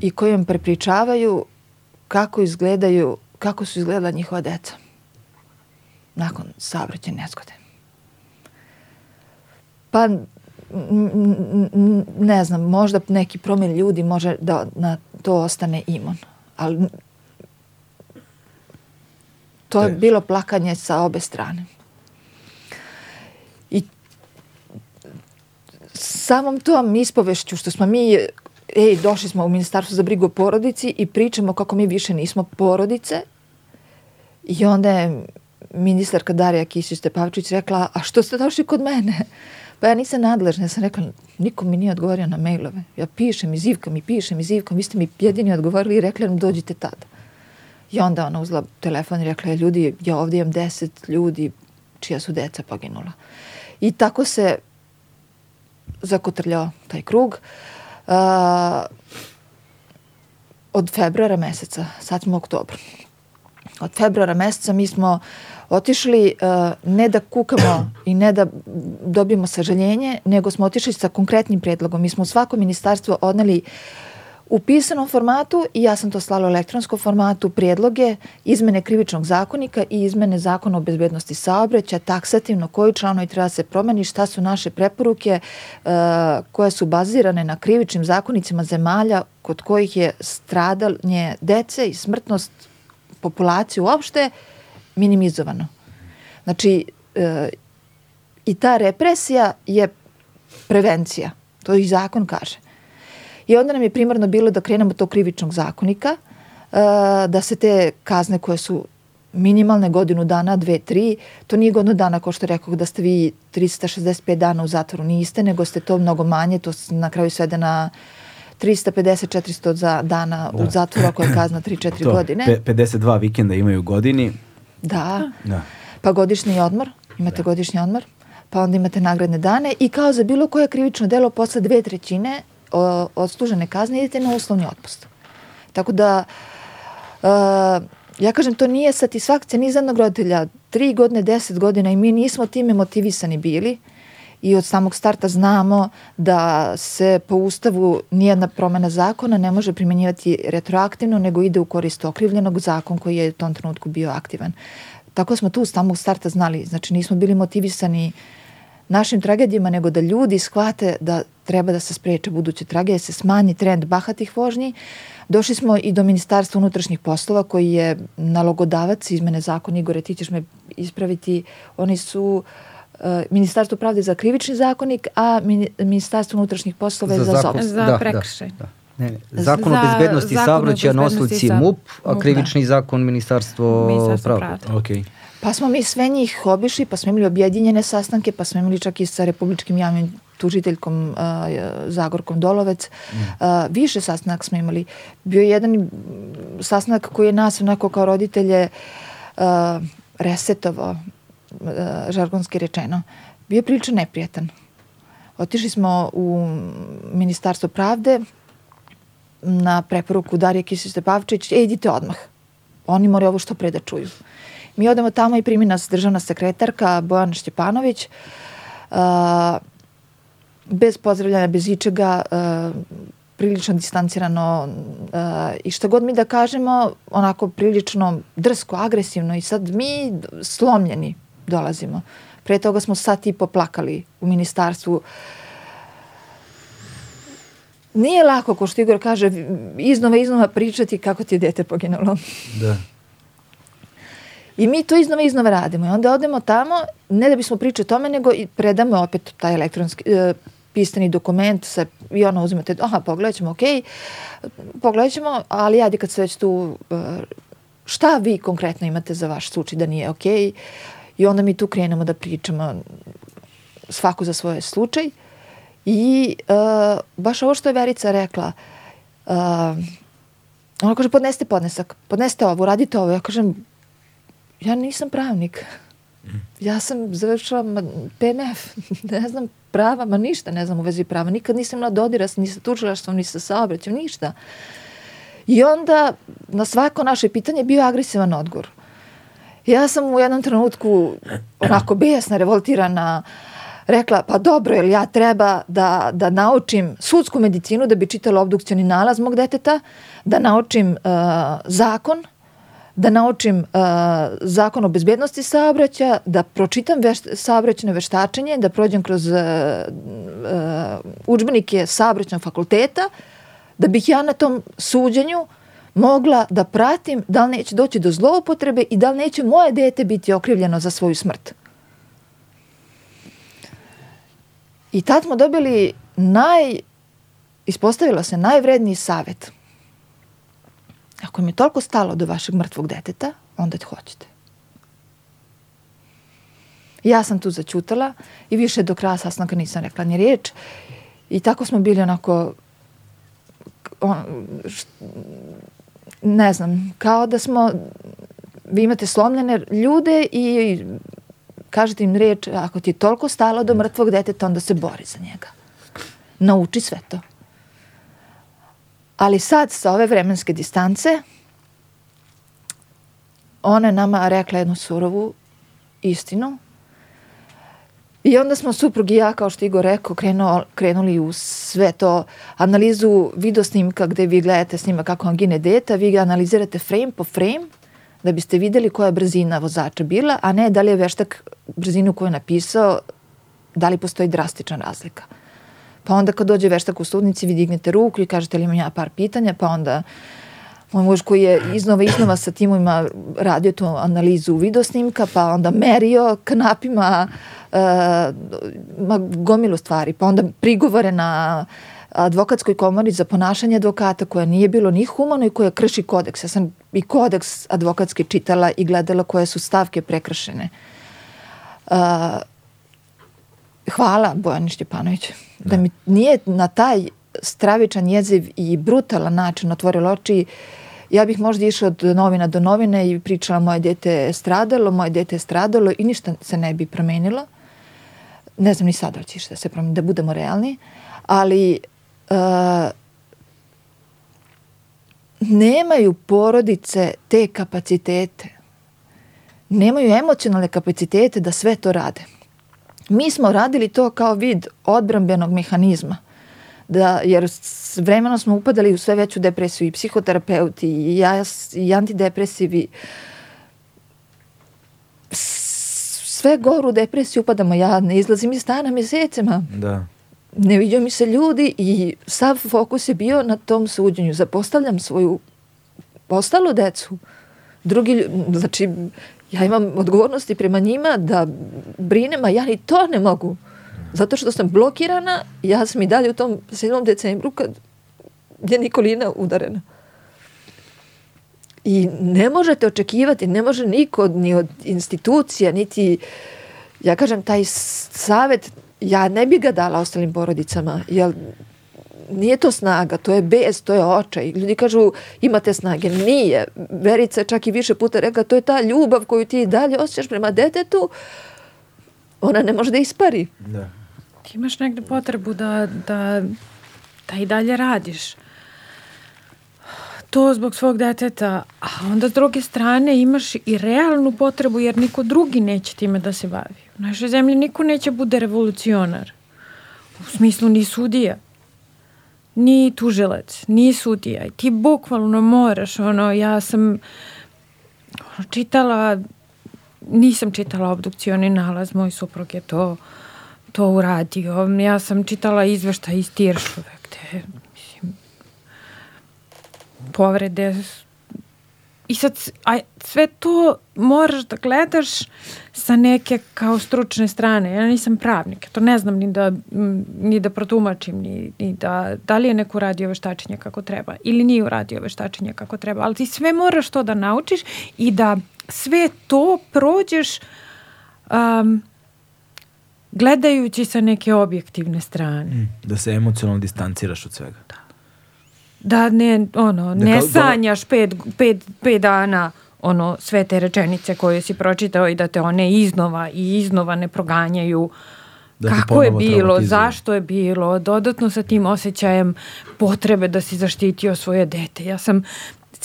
i koji vam prepričavaju kako izgledaju, kako su izgledala njihova deca nakon saobraćajne nezgode. Pa ne znam, možda neki promjen ljudi može da na to ostane imun. Ali to je bilo plakanje sa obe strane. I samom tom ispovešću što smo mi ej, došli smo u Ministarstvo za brigu o porodici i pričamo kako mi više nismo porodice i onda je ministarka Darija Kisić-Tepavčić rekla, a što ste došli kod mene? Pa ja nisam nadležna, ja sam rekla, niko mi nije odgovorio na mailove. Ja pišem i zivkam i pišem i zivkam, vi ste mi jedini odgovorili i rekli nam dođite tada. I onda ona uzla telefon i rekla, ljudi, ja ovdje imam deset ljudi čija su deca poginula. I tako se zakotrljao taj krug. Uh, od februara meseca, sad smo u oktobru. Od februara meseca mi smo otišli uh, ne da kukamo i ne da dobijemo sažaljenje, nego smo otišli sa konkretnim predlogom. Mi smo u svako ministarstvo odneli u pisanom formatu i ja sam to slala u elektronskom formatu prijedloge izmene krivičnog zakonika i izmene zakona o bezbednosti saobraća, taksativno koji članovi treba da se promeni, šta su naše preporuke uh, koje su bazirane na krivičnim zakonicima zemalja kod kojih je stradanje dece i smrtnost populacije uopšte minimizovano. Znači, e, i ta represija je prevencija. To i zakon kaže. I onda nam je primarno bilo da krenemo to krivičnog zakonika, e, da se te kazne koje su minimalne godinu dana, dve, tri, to nije godinu dana kao što rekao da ste vi 365 dana u zatvoru niste, nego ste to mnogo manje, to na kraju svede na 350-400 za dana da. u zatvoru ako je kazna 3-4 godine. Pe, 52 vikenda imaju godini. Da. da. Pa godišnji odmor, imate da. godišnji odmor, pa onda imate nagradne dane i kao za bilo koje krivično delo posle dve trećine odslužene kazne idete na uslovni otpust. Tako da, uh, ja kažem, to nije satisfakcija ni za jednog roditelja. Tri godine, deset godina i mi nismo time motivisani bili i od samog starta znamo da se po ustavu nijedna promena zakona ne može primenjivati retroaktivno, nego ide u korist okrivljenog zakon koji je u tom trenutku bio aktivan. Tako smo tu od samog starta znali, znači nismo bili motivisani našim tragedijama, nego da ljudi shvate da treba da se spreče buduće tragedije, da se smanji trend bahatih vožnji. Došli smo i do Ministarstva unutrašnjih poslova koji je nalogodavac izmene zakona. Igore, ti ćeš me ispraviti. Oni su uh, Ministarstvo pravde za krivični zakonik, a Ministarstvo unutrašnjih poslova za, za ZOP. Za da, prekršaj. Da, da. Ne, zakon o bezbednosti saobraćaja nosilici sa... MUP, a krivični da. zakon Ministarstvo, Ministarstvo pravde. pravde. Okay. Pa smo mi sve njih obišli, pa smo imali objedinjene sastanke, pa smo imali čak i sa Republičkim javnim tužiteljkom uh, Zagorkom Dolovec. Mm. Uh, više sastanak smo imali. Bio je jedan sastanak koji je nas onako kao roditelje uh, resetovao E, žargonski rečeno, bio je prilično neprijatan. Otišli smo u Ministarstvo pravde na preporuku Darije Kisić-Tepavčić, e, idite odmah. Oni moraju ovo što pre da čuju. Mi odemo tamo i primi nas državna sekretarka Bojana Šćepanović, uh, bez pozdravljanja, bez ičega, uh, prilično distancirano uh, i šta god mi da kažemo, onako prilično drsko, agresivno i sad mi slomljeni dolazimo. Pre toga smo sat i poplakali u ministarstvu. Nije lako, ko što Igor kaže, iznova iznova pričati kako ti je dete poginulo. Da. I mi to iznova iznova radimo. I onda odemo tamo, ne da bismo pričali tome, nego i predamo opet taj elektronski, e, pisani dokument sa, i ono uzimate, aha, pogledat ćemo, ok, pogledat ćemo, ali ajde kad se već tu, e, šta vi konkretno imate za vaš slučaj da nije ok, I onda mi tu krenemo da pričamo svako za svoj slučaj. I uh, baš ovo što je Verica rekla, uh, ona kaže podneste podnesak, podneste ovo, radite ovo. Ja kažem, ja nisam pravnik. Ja sam završila PMF, ne znam prava, ma ništa ne znam u vezi prava. Nikad nisam imala dodira ni sa tužilaštvom, ni sa saobraćom, ništa. I onda na svako naše pitanje bio agresivan odgovor. Ja sam u jednom trenutku onako besna, revoltirana, rekla, pa dobro, jel ja treba da, da naučim sudsku medicinu da bi čitala obdukcioni nalaz mog deteta, da naučim uh, zakon, da naučim uh, zakon o bezbednosti saobraća, da pročitam veš, saobraćeno veštačenje, da prođem kroz uh, uh, učbenike saobraćnog fakulteta, da bih ja na tom suđenju uh, mogla da pratim da li neće doći do zloupotrebe i da li neće moje dete biti okrivljeno za svoju smrt. I tad smo dobili naj, ispostavilo se najvredniji savet. Ako mi je toliko stalo do vašeg mrtvog deteta, onda hoćete. Ja sam tu začutala i više do kraja sastanka nisam rekla ni riječ. I tako smo bili onako on, š, ne znam, kao da smo vi imate slomljene ljude i kažete im reč, ako ti je toliko stalo do mrtvog deteta, onda se bori za njega. Nauči sve to. Ali sad, sa ove vremenske distance, ona je nama rekla jednu surovu istinu I onda smo suprug i ja, kao što Igor rekao, krenuo, krenuli u sve to, analizu videosnimka gde vi gledate snima kako vam gine deta, vi analizirate frame po frame, da biste videli koja je brzina vozača bila, a ne da li je veštak brzinu koju je napisao, da li postoji drastična razlika. Pa onda kad dođe veštak u sudnici, vi dignete ruku i kažete li imam ja par pitanja, pa onda moj muž koji je iznova iznova sa timovima radio tu analizu videosnimka, pa onda merio knapima uh, ma, gomilu stvari, pa onda prigovore na advokatskoj komori za ponašanje advokata koja nije bilo ni humano i koja krši kodeks. Ja sam i kodeks advokatski čitala i gledala koje su stavke prekršene. Uh, hvala Bojani Štjepanović da mi nije na taj stravičan jeziv i brutalan način otvorilo oči ja bih možda išla od novina do novine i pričala moje dete je stradalo, moje dete je stradalo i ništa se ne bi promenilo. Ne znam ni sada da će da se promeni, da budemo realni, ali uh, nemaju porodice te kapacitete. Nemaju emocionalne kapacitete da sve to rade. Mi smo radili to kao vid odbrambenog mehanizma da, jer s vremenom smo upadali u sve veću depresiju i psihoterapeuti i, ja, i antidepresivi sve goru depresiju upadamo ja ne izlazim iz stana mesecima da ne vidio mi se ljudi i sav fokus je bio na tom suđenju zapostavljam svoju ostalu decu drugi, znači ja imam odgovornosti prema njima da brinem, a ja ni to ne mogu Zato što sam blokirana, ja sam i dalje u tom 7. decembru kad je Nikolina udarena. I ne možete očekivati, ne može niko ni od institucija, niti, ja kažem, taj savet, ja ne bi ga dala ostalim porodicama, jer nije to snaga, to je bez, to je očaj. Ljudi kažu imate snage. Nije. Verica čak i više puta reka, to je ta ljubav koju ti dalje osjećaš prema detetu, ona ne može da ispari. Da ti imaš negde potrebu da, da, da i dalje radiš to zbog svog deteta, a onda s druge strane imaš i realnu potrebu jer niko drugi neće time da se bavi. U našoj zemlji niko neće bude revolucionar. U smislu ni sudija, ni tužilac, ni sudija. I ti bukvalno moraš, ono, ja sam ono, čitala, nisam čitala obdukcioni nalaz, moj suprug je to to uradio. Ja sam čitala izvešta iz Tiršove gde povrede i sad a sve to moraš da gledaš sa neke kao stručne strane. Ja nisam pravnik, to ne znam ni da, ni da protumačim, ni, ni da, da li je neko uradio veštačenje kako treba ili nije uradio veštačenje kako treba, ali ti sve moraš to da naučiš i da sve to prođeš um, gledajući sa neke objektivne strane. Mm, da se emocionalno distanciraš od svega. Da. Ne, ono, da ne sanjaš pet, pet, pet dana ono, sve te rečenice koje si pročitao i da te one iznova i iznova ne proganjaju da kako je bilo, zašto je bilo, dodatno sa tim osjećajem potrebe da si zaštitio svoje dete. Ja sam,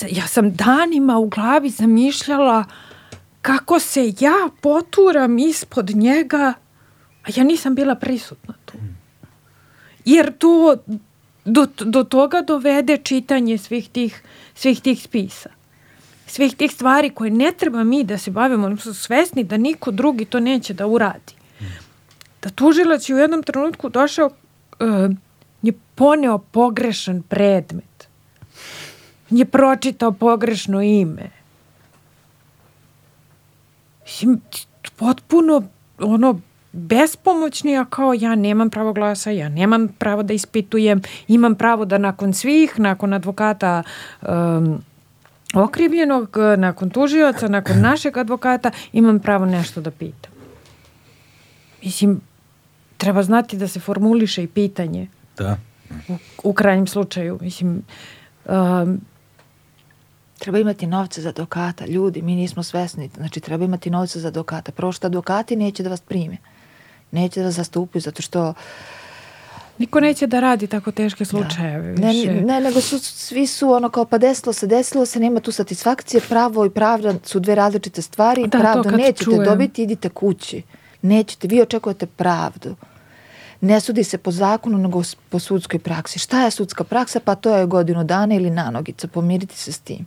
ja sam danima u glavi zamišljala kako se ja poturam ispod njega A ja nisam bila prisutna tu. Jer to do, do toga dovede čitanje svih tih, svih tih spisa. Svih tih stvari koje ne treba mi da se bavimo, oni su svesni da niko drugi to neće da uradi. Da tužilac je u jednom trenutku došao, uh, je poneo pogrešan predmet. Je pročitao pogrešno ime. Mislim, potpuno ono bespomoćni, a kao ja nemam pravo glasa, ja nemam pravo da ispitujem, imam pravo da nakon svih, nakon advokata um, okrivljenog, nakon tužioca, nakon našeg advokata, imam pravo nešto da pitam. Mislim, treba znati da se formuliše i pitanje. Da. U, u krajnjem slučaju. Mislim, um, Treba imati novce za advokata. Ljudi, mi nismo svesni. Znači, treba imati novce za advokata. Prvo što advokati neće da vas prime. Neće da zastupaju zato što Niko neće da radi tako teške slučajeve. Da. Ne, više. ne, nego su, svi su ono kao pa desilo se, desilo se, nema tu satisfakcije, pravo i pravda su dve različite stvari, Da, kad nećete čujem. dobiti, idite kući. Nećete, vi očekujete pravdu. Ne sudi se po zakonu, nego po sudskoj praksi. Šta je sudska praksa? Pa to je godinu dana ili nanogica, pomiriti se s tim.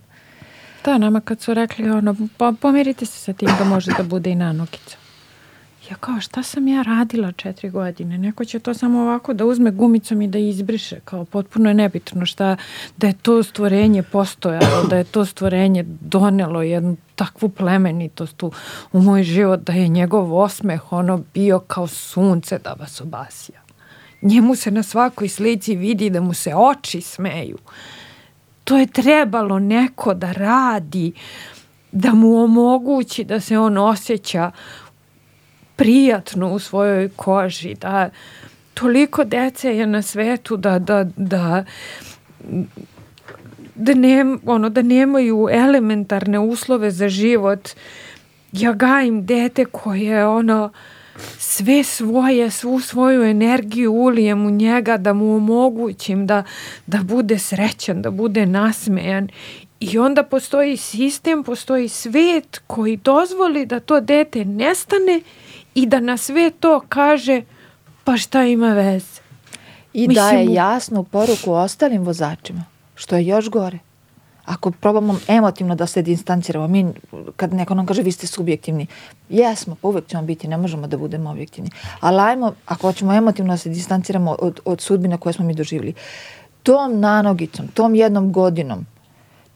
Da, nama kad su rekli ono, po, pomirite se sa tim da može da bude i nanogica. Ja kao, šta sam ja radila četiri godine? Neko će to samo ovako da uzme gumicom i da izbriše. Kao, potpuno je nebitno šta, da je to stvorenje postojalo, da je to stvorenje donelo jednu takvu plemenitost u, u moj život, da je njegov osmeh ono bio kao sunce da vas obasja. Njemu se na svakoj slici vidi da mu se oči smeju to je trebalo neko da radi, da mu omogući da se on osjeća prijatno u svojoj koži, da toliko dece je na svetu da, da, da, da, nem, ono, da nemaju elementarne uslove za život. Ja gajim dete koje ono, sve svoje, svu svoju energiju ulijem u njega da mu omogućim da, da bude srećan, da bude nasmejan. I onda postoji sistem, postoji svet koji dozvoli da to dete nestane i da na sve to kaže pa šta ima veze. I Mislim, daje jasnu poruku ostalim vozačima, što je još gore. Ako probamo emotivno da se distanciramo, mi kad neko nam kaže vi ste subjektivni, jesmo, pa uvek ćemo biti, ne možemo da budemo objektivni. Ali ajmo, ako hoćemo emotivno da se distanciramo od, od sudbine koje smo mi doživjeli, tom nanogicom, tom jednom godinom,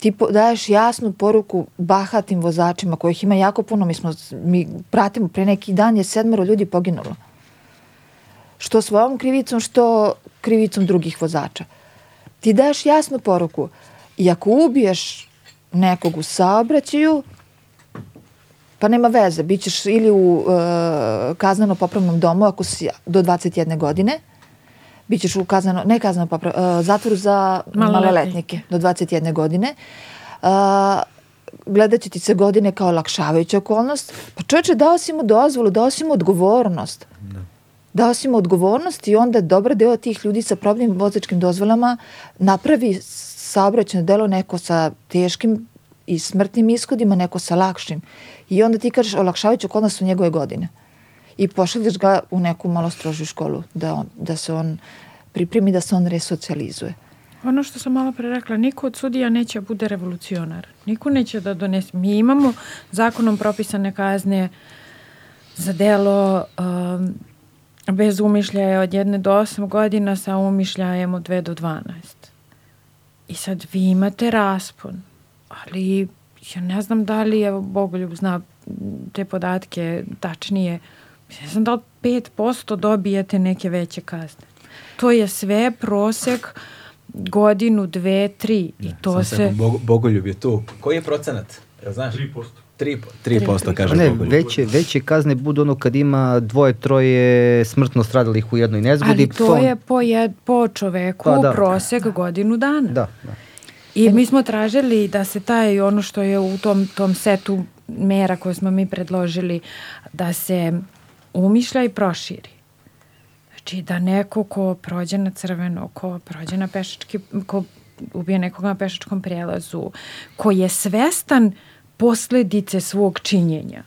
ti daješ jasnu poruku bahatim vozačima kojih ima jako puno, mi, smo, mi pratimo, pre neki dan je sedmero ljudi poginulo što svojom krivicom, što krivicom drugih vozača. Ti daješ jasnu poruku i ako ubiješ nekog u saobraćaju, pa nema veze, bit ćeš ili u e, kazneno popravnom domu ako si do 21 godine, bit ćeš u kazneno, ne kazneno popravnom, zatvoru za Maloletnike. maloletnike do 21 godine. Uh, gledat će ti se godine kao lakšavajuća okolnost. Pa čovječe, dao si mu dozvolu, dao si mu odgovornost dao si mu odgovornost i onda dobar deo tih ljudi sa probnim vozačkim dozvolama napravi saobraćeno delo neko sa teškim i smrtnim ishodima, neko sa lakšim. I onda ti kažeš olakšavajuću okolnost su njegove godine. I pošalješ ga u neku malo strožiju školu da, on, da se on pripremi da se on resocijalizuje. Ono što sam malo pre rekla, niko od sudija neće da bude revolucionar. Niko neće da donese. Mi imamo zakonom propisane kazne za delo um, bez umišljaja od jedne do osam godina sa umišljajem od dve do 12. I sad vi imate raspon, ali ja ne znam da li, evo Bogoljub zna te podatke tačnije, ne znam da li 5% dobijete neke veće kazne. To je sve prosek godinu, dve, tri. I to Sam se... Bog, Bogoljub je tu. Koji je procenat? Jel znaš? 3%. 3%, 3% kaže Ne, Bogoljub. veće, veće kazne budu ono kad ima dvoje, troje smrtno stradalih u jednoj nezgodi. Ali to fond- je po, jed, po čoveku Pa da. prosek godinu dana. Da, da. I mi smo tražili da se taj ono što je u tom, tom setu mera koje smo mi predložili, da se umišlja i proširi. Znači da neko ko prođe na crveno, ko prođe na pešački, ko ubije nekoga na pešačkom prelazu, ko je svestan posledice svog činjenja.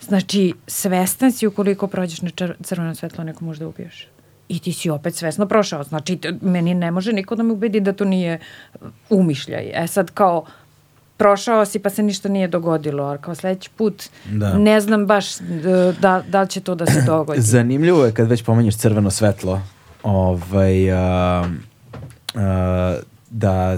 Znači, svestan si ukoliko prođeš na crveno svetlo, neko može da ubiješ. I ti si opet svesno prošao. Znači, meni ne može niko da me ubedi da to nije umišljaj. E sad kao, prošao si pa se ništa nije dogodilo, ali kao sledeći put Da. ne znam baš e, da, da li će to da se dogodi. Zanimljivo je kad već pomenješ crveno svetlo, ovaj, a, a, da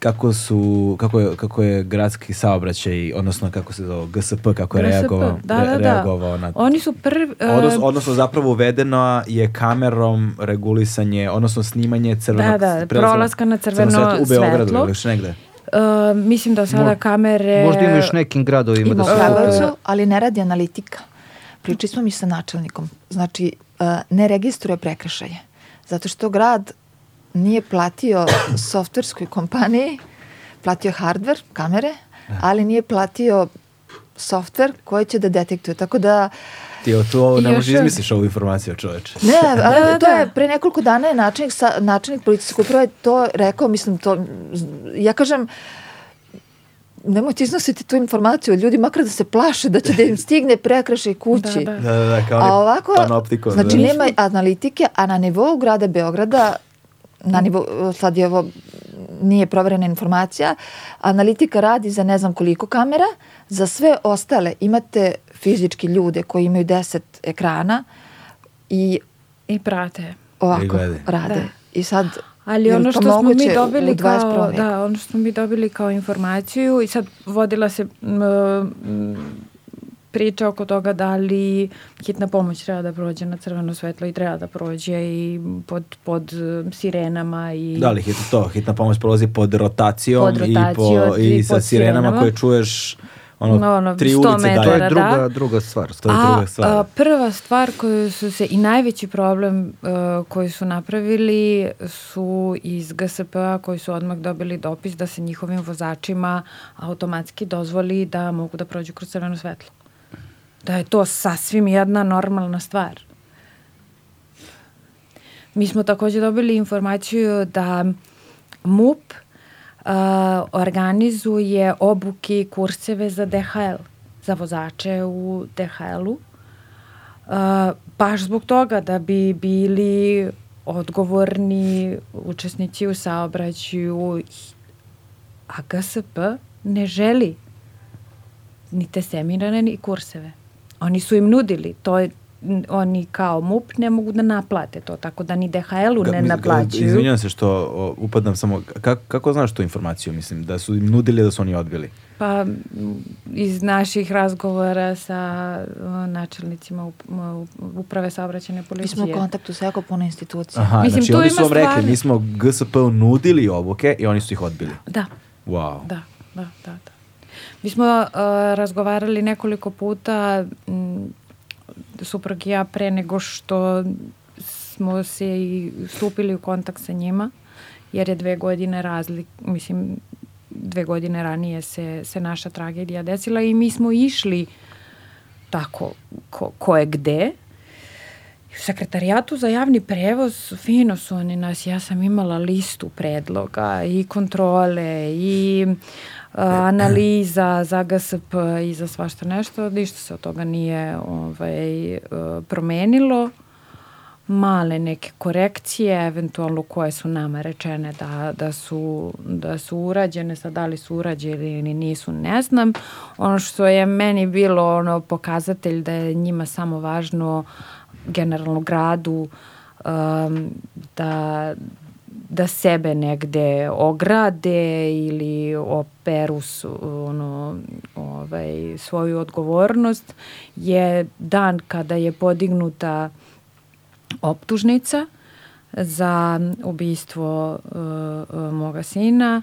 kako su kako je, kako je gradski saobraćaj odnosno kako se zove GSP kako je GSP, reagovao da, da, da. reagovao na Oni su prvi... Odnos, odnosno zapravo uvedeno je kamerom regulisanje, odnosno snimanje crvenog Da, da, prolaska na crveno u Beogradu svetlo. ili još negde. Uh, mislim da sada Mo- kamere... Možda ima još nekim gradovima Ima da su Kragujevcu, ali ne radi analitika. Pričali smo mi sa načelnikom. Znači, uh, ne registruje prekršaje. Zato što grad nije platio softverskoj kompaniji, platio je hardware, kamere, ali nije platio softver koji će da detektuje. Tako da, Ti o ovo ne možeš izmisliš ovu informaciju, čoveče. ne, ali da, to da. je pre nekoliko dana je načelnik, sa, načelnik policijske uprave to rekao, mislim to, ja kažem, nemojte iznositi tu informaciju ljudi, makar da se plaše da će da im stigne prekršaj kući. Da, da. Da, da, da, kao A ovako, panoptikon, znači da. nema analitike, a na nivou grada Beograda, na nivou, sad je ovo, nije proverena informacija, analitika radi za ne znam koliko kamera, za sve ostale imate fizički ljude koji imaju 10 ekrana i I prate. I ovako gledaju. rade. Da. I sad, Ali ono to što smo mi moguće dobili u 21. kao veku? da, ono što smo mi dobili kao informaciju i sad vodila se m, m, priča oko toga da li hitna pomoć treba da prođe na crveno svetlo i treba da prođe i pod, pod eh, sirenama i Da li hitno to, hitna pomoć prolazi pod rotacijom, Pod i, po, rotacijom i i sa pod sirenama, sirenama. koje čuješ ono, Ono, tri 100 ulice metara. To je dalje. druga, da. druga stvar. To je a, druga stvar. a, prva stvar koju su se i najveći problem uh, koji su napravili su iz GSP-a koji su odmah dobili dopis da se njihovim vozačima automatski dozvoli da mogu da prođu kroz crveno svetlo. Da je to sasvim jedna normalna stvar. Mi smo takođe dobili informaciju da MUP uh, organizuje obuke i kurseve za DHL, za vozače u DHL-u. Uh, baš zbog toga da bi bili odgovorni učesnici u saobraćaju, a GSP ne želi ni te seminare ni kurseve. Oni su im nudili, to je oni kao MUP ne mogu da naplate to, tako da ni DHL-u ne mi- naplaćuju. Izvinjam se što o, upadam samo, kako, kako znaš tu informaciju, mislim, da su im nudili da su oni odbili? Pa iz naših razgovora sa načelnicima uprave saobraćene mi policije. smo u kontaktu sa jako puno institucija. Aha, Mislim, znači oni su vam rekli, mi smo GSP-u nudili obuke i oni su ih odbili. Da, Wow. da, da, da. da. Mi smo uh, razgovarali nekoliko puta, m, suprug i ja, pre nego što smo se i stupili u kontakt sa njima, jer je dve godine razlik, mislim, dve godine ranije se, se naša tragedija desila i mi smo išli tako ko, ko je gde. U sekretarijatu za javni prevoz fino su oni nas, ja sam imala listu predloga i kontrole i a, analiza za GSP i za svašta nešto, ništa se od toga nije ovaj, e, promenilo. Male neke korekcije, eventualno koje su nama rečene da, da, su, da su urađene, sad da li su urađene ili nisu, ne znam. Ono što je meni bilo ono pokazatelj da je njima samo važno generalno gradu um, da, da sebe negde ograde ili operu su, ono, ovaj, svoju odgovornost je dan kada je podignuta optužnica za ubistvo uh, uh, moga sina.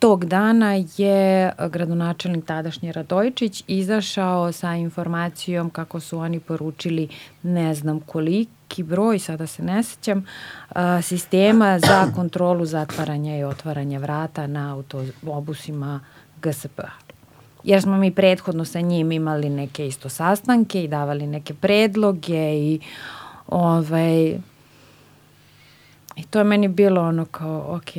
Tog dana je gradonačelnik tadašnji Radojčić izašao sa informacijom kako su oni poručili ne znam koliki broj, sada se ne sećam, sistema za kontrolu zatvaranja i otvaranja vrata na autobusima GSP. Jer smo mi prethodno sa njim imali neke isto sastanke i davali neke predloge i ovaj, i to je meni bilo ono kao, ok,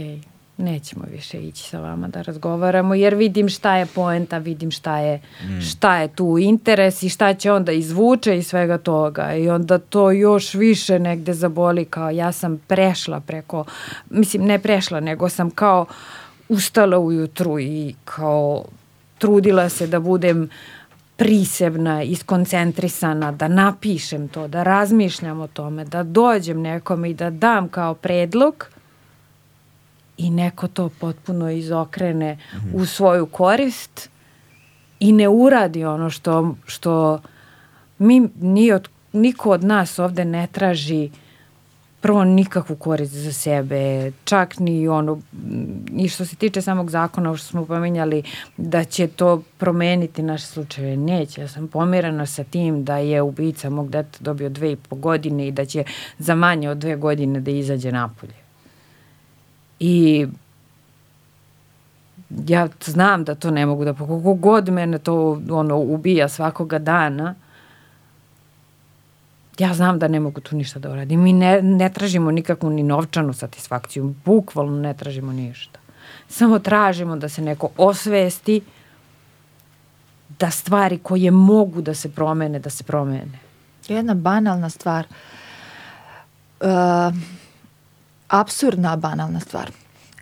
nećemo više ići sa vama da razgovaramo, jer vidim šta je poenta, vidim šta je, šta je tu interes i šta će onda izvuče iz svega toga. I onda to još više negde zaboli kao ja sam prešla preko, mislim ne prešla, nego sam kao ustala ujutru i kao trudila se da budem prisebna, iskoncentrisana, da napišem to, da razmišljam o tome, da dođem nekome i da dam kao predlog i neko to potpuno izokrene mm -hmm. u svoju korist i ne uradi ono što, što mi ni od, niko od nas ovde ne traži prvo nikakvu korist za sebe, čak ni ono, i što se tiče samog zakona, što smo pominjali, da će to promeniti naše slučaje. Neće, ja sam pomirana sa tim da je ubica mog deta dobio dve i po godine i da će za manje od dve godine da izađe napolje. I ja znam da to ne mogu da, kako god mene to ono, ubija svakoga dana, ja znam da ne mogu tu ništa da uradim. Mi ne, ne tražimo nikakvu ni novčanu satisfakciju, bukvalno ne tražimo ništa. Samo tražimo da se neko osvesti da stvari koje mogu da se promene, da se promene. Jedna banalna stvar. Uh, absurdna banalna stvar.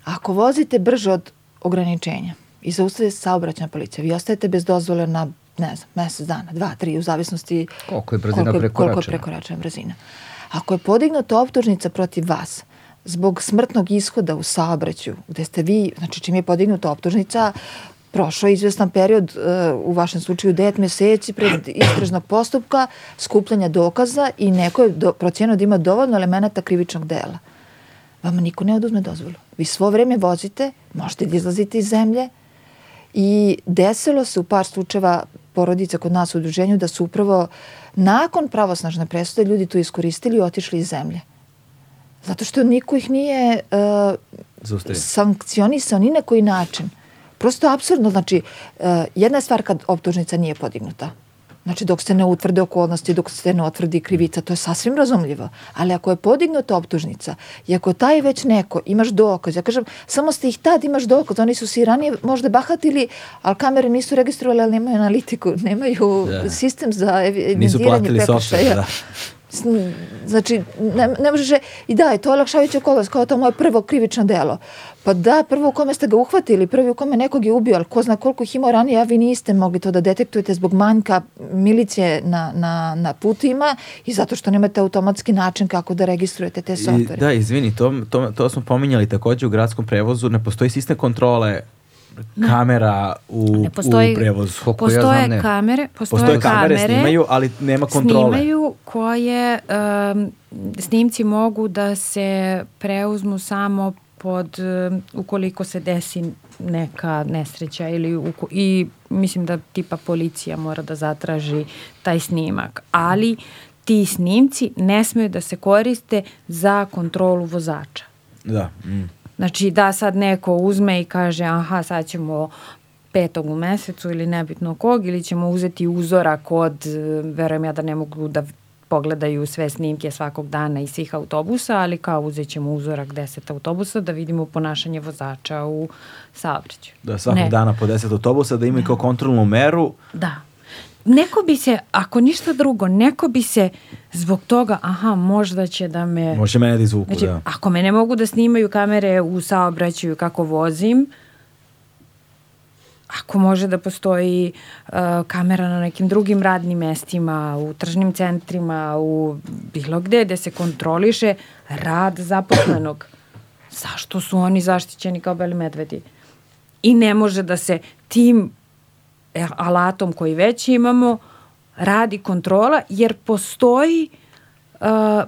Ako vozite brže od ograničenja i zaustavite saobraćna policija, vi ostajete bez dozvole na ne znam, mesec dana, dva, tri, u zavisnosti koliko je brzina koliko, prekoračena. Koliko je prekoračena brzina. Ako je podignuta optužnica protiv vas zbog smrtnog ishoda u saobraćaju, gde ste vi, znači čim je podignuta optužnica, prošao je izvestan period, uh, u vašem slučaju 9 meseci pred istražnog postupka, skupljanja dokaza i neko je do, procijeno da ima dovoljno elemenata krivičnog dela. Vama niko ne oduzme dozvolu. Vi svo vreme vozite, možete da izlazite iz zemlje i desilo se u par slučajeva porodica kod nas u udruženju da su upravo nakon pravosnažne presude ljudi to iskoristili i otišli iz zemlje. Zato što niko ih nije uh, sankcionisao ni na koji način. Prosto absurdno, znači, uh, jedna je stvar kad optužnica nije podignuta. Znači dok se ne utvrde okolnosti, dok se ne utvrdi krivica, to je sasvim razumljivo. Ali ako je podignuta optužnica i ako taj već neko, imaš dokaz, ja kažem, samo ste ih tad imaš dokaz, oni su si ranije možda bahatili, ali kamere nisu registrovali, ali nemaju analitiku, nemaju da. sistem za evidentiranje prekršaja. Da. Znači, ne, ne možeš, i da, je to olakšavajuća okolnost, kao to moje prvo krivično delo. Pa da, prvo u kome ste ga uhvatili, prvi u kome nekog je ubio, ali ko zna koliko ih imao ranije, a vi niste mogli to da detektujete zbog manjka milicije na, na, na putima i zato što nemate automatski način kako da registrujete te softvere. Da, izvini, to, to, to smo pominjali takođe u gradskom prevozu, ne postoji sistem kontrole kamera u, ne postoji, u prevozu. Koliko postoje ja znam, kamere, postoje, postoje kamere, kamere, snimaju, ali nema kontrole. Snimaju koje um, snimci mogu da se preuzmu samo pod, um, ukoliko se desi neka nesreća ili u, i mislim da tipa policija mora da zatraži taj snimak, ali ti snimci ne smeju da se koriste za kontrolu vozača. Da. Mm. Znači da sad neko uzme i kaže aha sad ćemo petog u mesecu ili nebitno kog ili ćemo uzeti uzorak od, verujem ja da ne mogu da pogledaju sve snimke svakog dana iz svih autobusa, ali kao uzet ćemo uzorak deset autobusa da vidimo ponašanje vozača u saobraćaju. Da, svakog ne. dana po deset autobusa da imaju kao kontrolnu meru. Da neko bi se, ako ništa drugo, neko bi se zbog toga, aha, možda će da me... Može mene da izvuku, znači, da. Ako me ne mogu da snimaju kamere u saobraćaju kako vozim, ako može da postoji uh, kamera na nekim drugim radnim mestima, u tržnim centrima, u bilo gde gde se kontroliše rad zaposlenog. Zašto su oni zaštićeni kao beli medvedi? I ne može da se tim alatom koji već imamo radi kontrola jer postoji uh,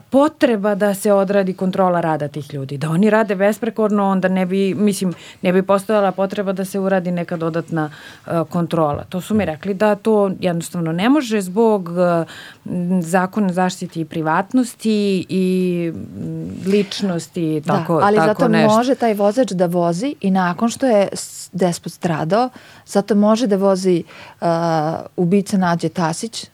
potreba da se odradi kontrola rada tih ljudi. Da oni rade besprekorno, onda ne bi, mislim, ne bi postojala potreba da se uradi neka dodatna uh, kontrola. To su mi rekli da to jednostavno ne može zbog uh, zakona zaštiti i privatnosti i ličnosti, da, tako, ali tako zato nešto. može taj vozač da vozi i nakon što je despot stradao, zato može da vozi uh, ubica Nađe Tasić,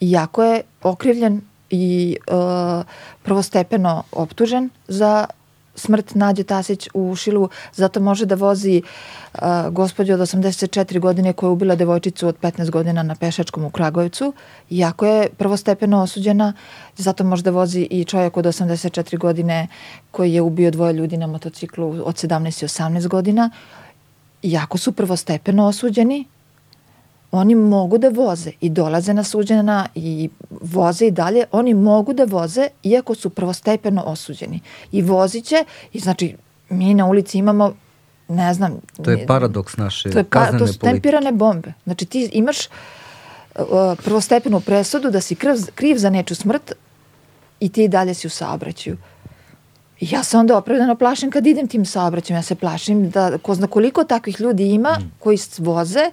iako je okrivljen i uh, prvostepeno optužen za smrt Nađe Tasić u Šilu, zato može da vozi uh, gospođu od 84 godine koja je ubila devojčicu od 15 godina na Pešačkom u Kragujevcu, iako je prvostepeno osuđena, zato može da vozi i čovjek od 84 godine koji je ubio dvoje ljudi na motociklu od 17 i 18 godina, iako su prvostepeno osuđeni, oni mogu da voze i dolaze na suđena i voze i dalje, oni mogu da voze iako su prvostepeno osuđeni. I voziće, i znači mi na ulici imamo, ne znam... To je paradoks naše to je pa, kaznene To su politike. tempirane bombe. Znači ti imaš uh, prvostepenu presudu da si kriv, kriv za neču smrt i ti dalje si u saobraćaju. I ja se onda opravdano plašim kad idem tim saobraćajem. Ja se plašim da ko zna koliko takvih ljudi ima koji voze,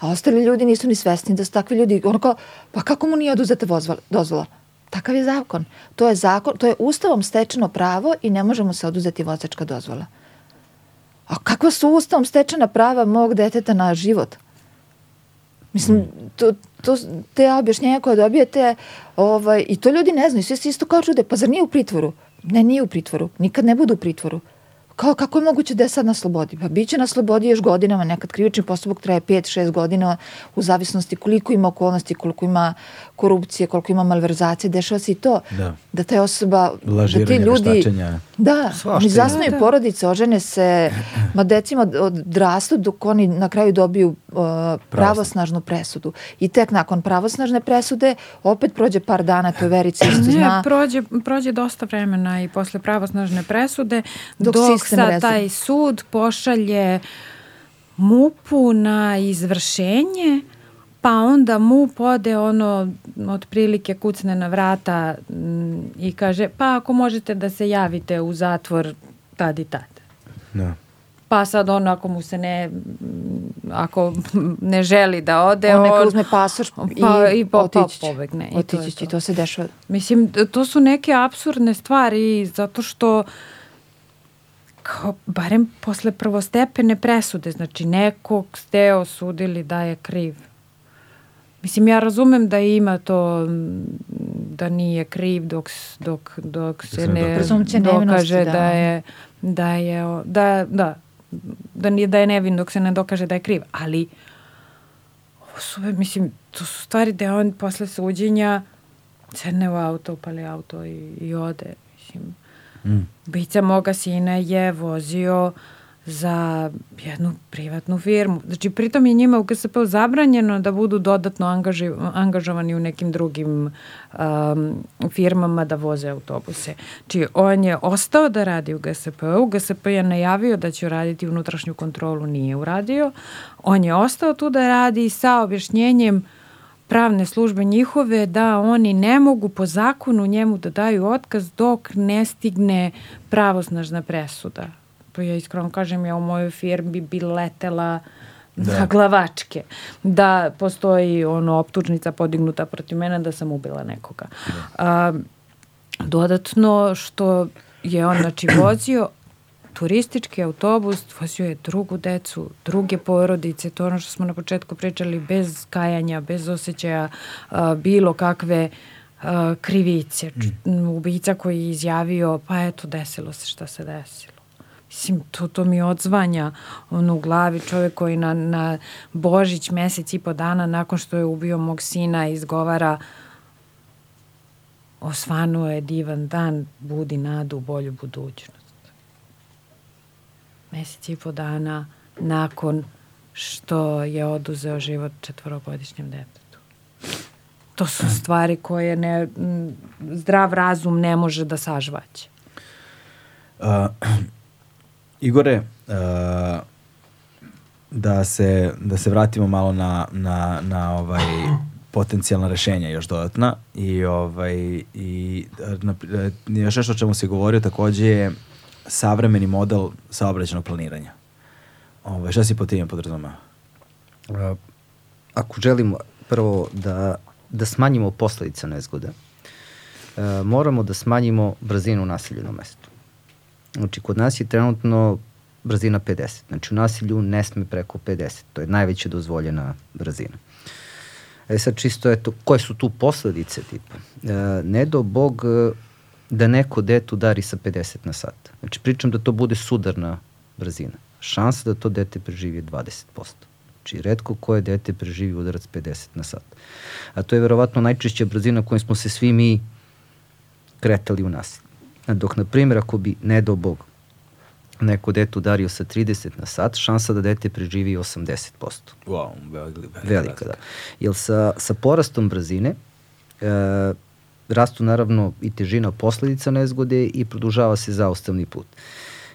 a ostali ljudi nisu ni svesni da su takvi ljudi. Ono kao, pa kako mu nije oduzeta dozvola? Takav je zakon. To je zakon, to je ustavom stečeno pravo i ne može mu se oduzeti vozačka dozvola. A kakva su ustavom stečena prava mog deteta na život? Mislim, to, to, te objašnjenja koje dobijete, ovaj, i to ljudi ne znaju, svi se isto kao čude, pa zar nije u pritvoru? Ne, nije u pritvoru, nikad ne budu u pritvoru. Kao, kako je moguće da je sad na slobodi? Pa bit će na slobodi još godinama, nekad krivični postupak traje 5-6 godina u zavisnosti koliko ima okolnosti, koliko ima korupcije, koliko ima malverzacije, dešava se i to. Da. Da ta osoba, da ti Lažiranje, ljudi... veštačenja. Da, Svašta oni zasnuju Da, porodice, ožene se, ma decima od- odrastu dok oni na kraju dobiju uh, pravosnažnu presudu. I tek nakon pravosnažne presude opet prođe par dana, to je Verica isto Ne, zna. prođe, prođe dosta vremena i posle pravosnažne presude, Dok dok, sad rezu- taj sud pošalje MUP-u na izvršenje, pa onda MUP ode ono, otprilike kucne na vrata mm, i kaže, pa ako možete da se javite u zatvor tad i tad. Da. Pa sad ono, ako mu se ne, mm, ako ne želi da ode, On neka uzme pasoš i, pa, i po, pa otići će. pobegne. I Otići će i to. to se dešava. Mislim, to su neke absurdne stvari zato što kao, barem posle prvostepene presude, znači nekog ste osudili da je kriv. Mislim, ja razumem da ima to da nije kriv dok, dok, dok se se ne dokaže. Da. da je da je da, da, da, nije, da je nevin dok se ne dokaže da je kriv. Ali ovo su, mislim, to su stvari da on posle suđenja sedne u auto, upali auto i, i ode. Mislim, Mm. Bica moga sina je vozio za jednu privatnu firmu. Znači, pritom je njima u GSP zabranjeno da budu dodatno angaži, angažovani u nekim drugim um, firmama da voze autobuse. Znači, on je ostao da radi u GSP-u. GSP je najavio da će raditi unutrašnju kontrolu, nije uradio. On je ostao tu da radi sa objašnjenjem pravne službe njihove da oni ne mogu po zakonu njemu da daju otkaz dok ne stigne pravosnažna presuda. Pa ja iskreno kažem, ja u mojoj firmi bi letela Da. na glavačke. Da postoji ono optužnica podignuta protiv mene da sam ubila nekoga. A, dodatno što je on znači vozio turistički autobus, vozio je drugu decu, druge porodice, to ono što smo na početku pričali, bez kajanja, bez osjećaja a, bilo kakve a, krivice. Č- Ubica koji je izjavio, pa eto, desilo se šta se desilo. Mislim, to, to mi odzvanja ono u glavi čovjek koji na, na Božić mesec i po dana nakon što je ubio mog sina izgovara osvanuo je divan dan, budi nadu u bolju budućnost. Mesec i po dana nakon što je oduzeo život četvorogodišnjem detetu. To su stvari koje ne, zdrav razum ne može da sažvaće. Uh, Igore, uh, da se, da se vratimo malo na, na, na ovaj potencijalna rešenja još dodatna i ovaj i na, još nešto o čemu se govorio takođe je savremeni model saobraćenog planiranja. Ovaj, šta si po time podrazumeo? A, ako želimo prvo da, da smanjimo posledice nezgode, e, moramo da smanjimo brzinu u naseljenom mestu. Znači, kod nas je trenutno brzina 50. Znači, u nasilju ne sme preko 50. To je najveća dozvoljena brzina. E sad, čisto, eto, koje su tu posledice tipa? E, ne do Bog da neko dete udari sa 50 na sat. Znači, pričam da to bude sudarna brzina. Šansa da to dete preživi je 20%. Znači, redko koje dete preživi udarac 50 na sat. A to je verovatno najčešća brzina kojom smo se svi mi kretali u. A Dok, na primjer, ako bi, ne do Bog, neko dete udario sa 30 na sat, šansa da dete preživi je 80%. Wow, velika, Velika, da. Jer sa, sa porastom brzine e, rastu naravno i težina posledica nezgode i produžava se zaustavni put.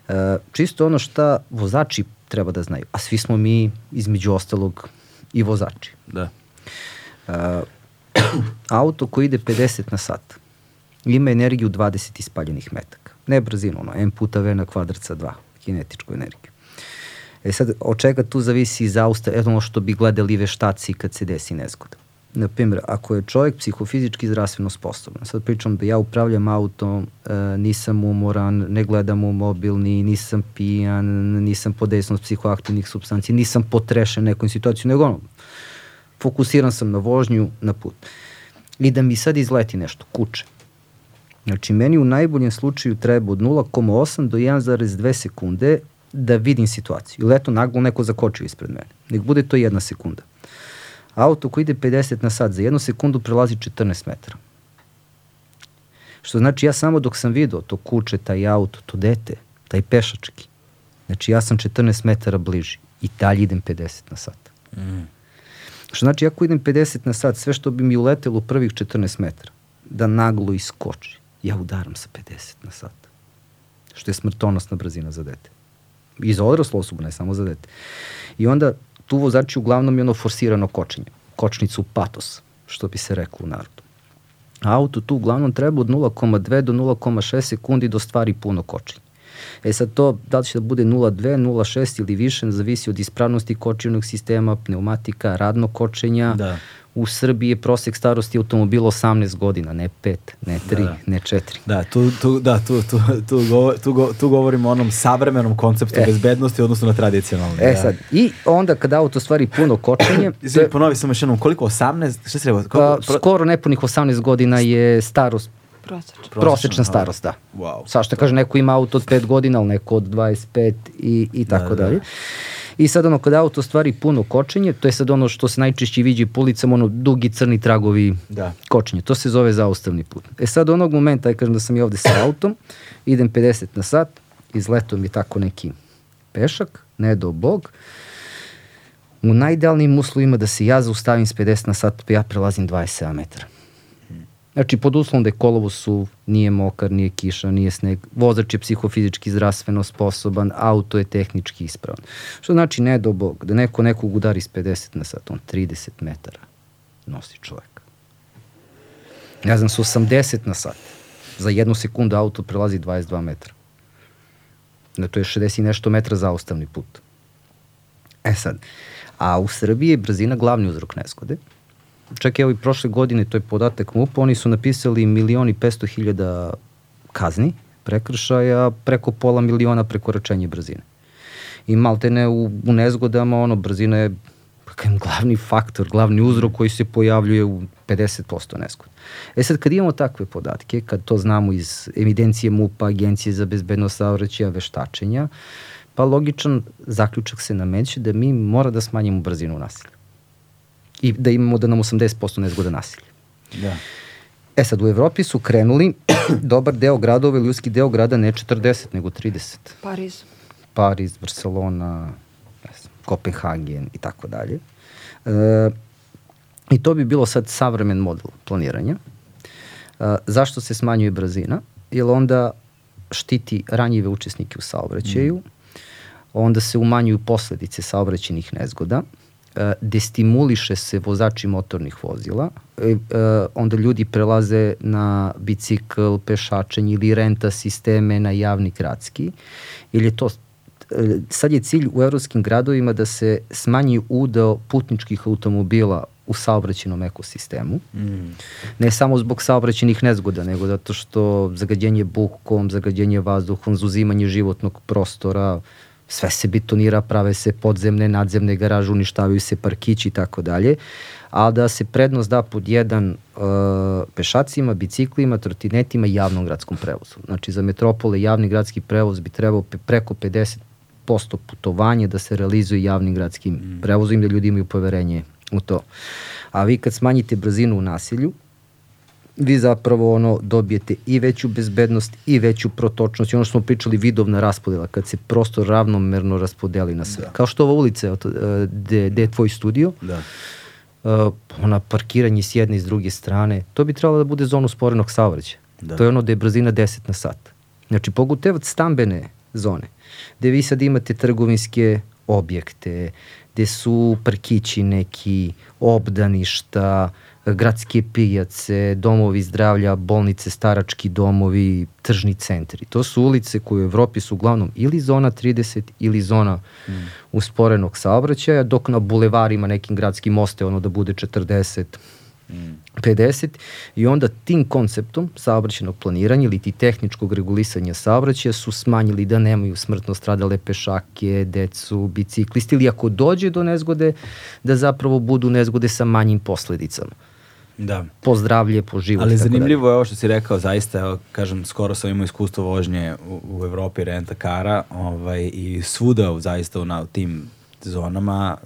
E, čisto ono šta vozači treba da znaju, a svi smo mi između ostalog i vozači. Da. Uh, auto koji ide 50 na sat ima energiju 20 ispaljenih metaka. Ne brzinu, ono, m puta v na kvadrat sa 2, kinetičku energiju. E sad, od čega tu zavisi zausta, eto ono što bi gledali veštaci kad se desi nezgoda. Na primjer, ako je čovjek psihofizički zdravstveno sposoban, sad pričam da ja upravljam autom, e, nisam umoran, ne gledam u mobilni, nisam pijan, nisam pod dejstvom psihoaktivnih substanci, nisam potrešen nekoj situaciju, nego ono, fokusiran sam na vožnju, na put. I da mi sad izleti nešto, kuće. Znači, meni u najboljem slučaju treba od 0,8 do 1,2 sekunde da vidim situaciju. Ili eto, naglo neko zakočio ispred mene. Nek bude to jedna sekunda. Auto koji ide 50 na sat za jednu sekundu prelazi 14 metara. Što znači ja samo dok sam video to kuće, taj auto, to dete, taj pešački, znači ja sam 14 metara bliži i dalje idem 50 na sat. Mm. Što znači, ako idem 50 na sat, sve što bi mi uletelo u prvih 14 metara, da naglo iskoči, ja udaram sa 50 na sat. Što je smrtonosna brzina za dete. I za odraslu osobu, ne samo za dete. I onda tu vozači uglavnom je ono forsirano kočenje. Kočnicu patos, što bi se reklo u narodu. Auto tu uglavnom treba od 0,2 do 0,6 sekundi do stvari puno kočenja. E sad to, da li će da bude 0,2, 0,6 ili više, zavisi od ispravnosti kočivnog sistema, pneumatika, radnog kočenja. Da. U Srbiji je prosek starosti automobila 18 godina, ne 5, ne 3, da, da. ne 4. Da, tu, tu, da, tu, tu, tu, go, tu, go, tu govorimo o onom savremenom konceptu e. bezbednosti odnosno na tradicionalnom. E da. sad, i onda kada auto stvari puno kočenje... Izvini, ponovi sam još jednom, koliko? 18? Šta se treba? Koliko, pro... Skoro nepunih 18 godina je starost Prosečna. Prosečna starost, da. Wow. Sa što kaže, neko ima auto od 5 godina, ali neko od 25 i, i da, tako da, dalje. Da. I sad ono, kada auto stvari puno kočenje, to je sad ono što se najčešće viđe policama, ono dugi crni tragovi da. kočenje. To se zove zaustavni put. E sad onog momenta, ja kažem da sam ja ovde sa autom, idem 50 na sat, izleto mi tako neki pešak, ne do bog, u najidealnijim uslovima da se ja zaustavim s 50 na sat, pa ja prelazim 27 metara. Znači, pod uslovom da je kolovo su, nije mokar, nije kiša, nije sneg, vozač je psihofizički zdravstveno sposoban, auto je tehnički ispravan. Što znači, ne do Bog, da neko nekog udari s 50 na sat, on 30 metara nosi čovek. Ja znam, s 80 na sat. Za jednu sekundu auto prelazi 22 metra. Da, to je 60 i nešto metra za ostavni put. E sad, a u Srbiji je brzina glavni uzrok nezgode čak evo i prošle godine, to je podatak MUP, oni su napisali milioni 500 hiljada kazni, prekršaja, preko pola miliona prekoračenja brzine. I maltene u, u nezgodama, ono, brzina je kajem, glavni faktor, glavni uzrok koji se pojavljuje u 50% nezgoda. E sad, kad imamo takve podatke, kad to znamo iz evidencije MUP-a, Agencije za bezbednost saobraćaja, veštačenja, pa logičan zaključak se nameće da mi mora da smanjimo brzinu nasilja i da imamo da nam 80% nezgoda nasilja. Da. E sad, u Evropi su krenuli dobar deo gradova ili ljudski deo grada ne 40, nego 30. Pariz. Pariz, Barcelona, Kopenhagen i tako dalje. E, I to bi bilo sad savremen model planiranja. E, zašto se smanjuje brzina? Jer onda štiti ranjive učesnike u saobraćaju, mm. onda se umanjuju posledice saobraćenih nezgoda, destimuliše se vozači motornih vozila, e, e, onda ljudi prelaze na bicikl, pešačenje ili renta sisteme na javni gradski, ili je to sad je cilj u evropskim gradovima da se smanji udeo putničkih automobila u saobraćenom ekosistemu. Mm. Ne samo zbog saobraćenih nezgoda, nego zato što zagađenje bukom, zagađenje vazduhom, zuzimanje životnog prostora, sve se betonira, prave se podzemne, nadzemne garaže, uništavaju se parkići i tako dalje, a da se prednost da pod jedan uh, pešacima, biciklima, trotinetima i javnom gradskom prevozu. Znači za metropole javni gradski prevoz bi trebao preko 50% putovanja da se realizuje javnim gradskim mm. prevozom da ljudi imaju poverenje u to. A vi kad smanjite brzinu u nasilju, vi zapravo ono dobijete i veću bezbednost i veću protočnost i ono što smo pričali vidovna raspodela kad se prostor ravnomerno raspodeli na sve. Da. Kao što ova ulica e, gde, gde je tvoj studio, da. Uh, ona parkiranje s jedne i s druge strane, to bi trebalo da bude zonu sporenog saobraćaja. Da. To je ono da je brzina 10 na sat. Znači, pogotevac stambene zone. Gde vi sad imate trgovinske objekte, gde su parkići neki, obdaništa, gradske pijace, domovi zdravlja, bolnice, starački domovi, tržni centri. To su ulice koje u Evropi su uglavnom ili zona 30 ili zona mm. usporenog saobraćaja, dok na bulevarima nekim gradskim moste ono da bude 40 50 i onda tim konceptom saobraćenog planiranja ili ti tehničkog regulisanja saobraćaja su smanjili da nemaju smrtno stradale pešake, decu, biciklisti ili ako dođe do nezgode da zapravo budu nezgode sa manjim posledicama. Da. Po zdravlje, po život. Ali zanimljivo je ovo što si rekao, zaista, evo, kažem, skoro sam imao iskustvo vožnje u, u Evropi renta kara ovaj, i svuda zaista u, na, u tim zonama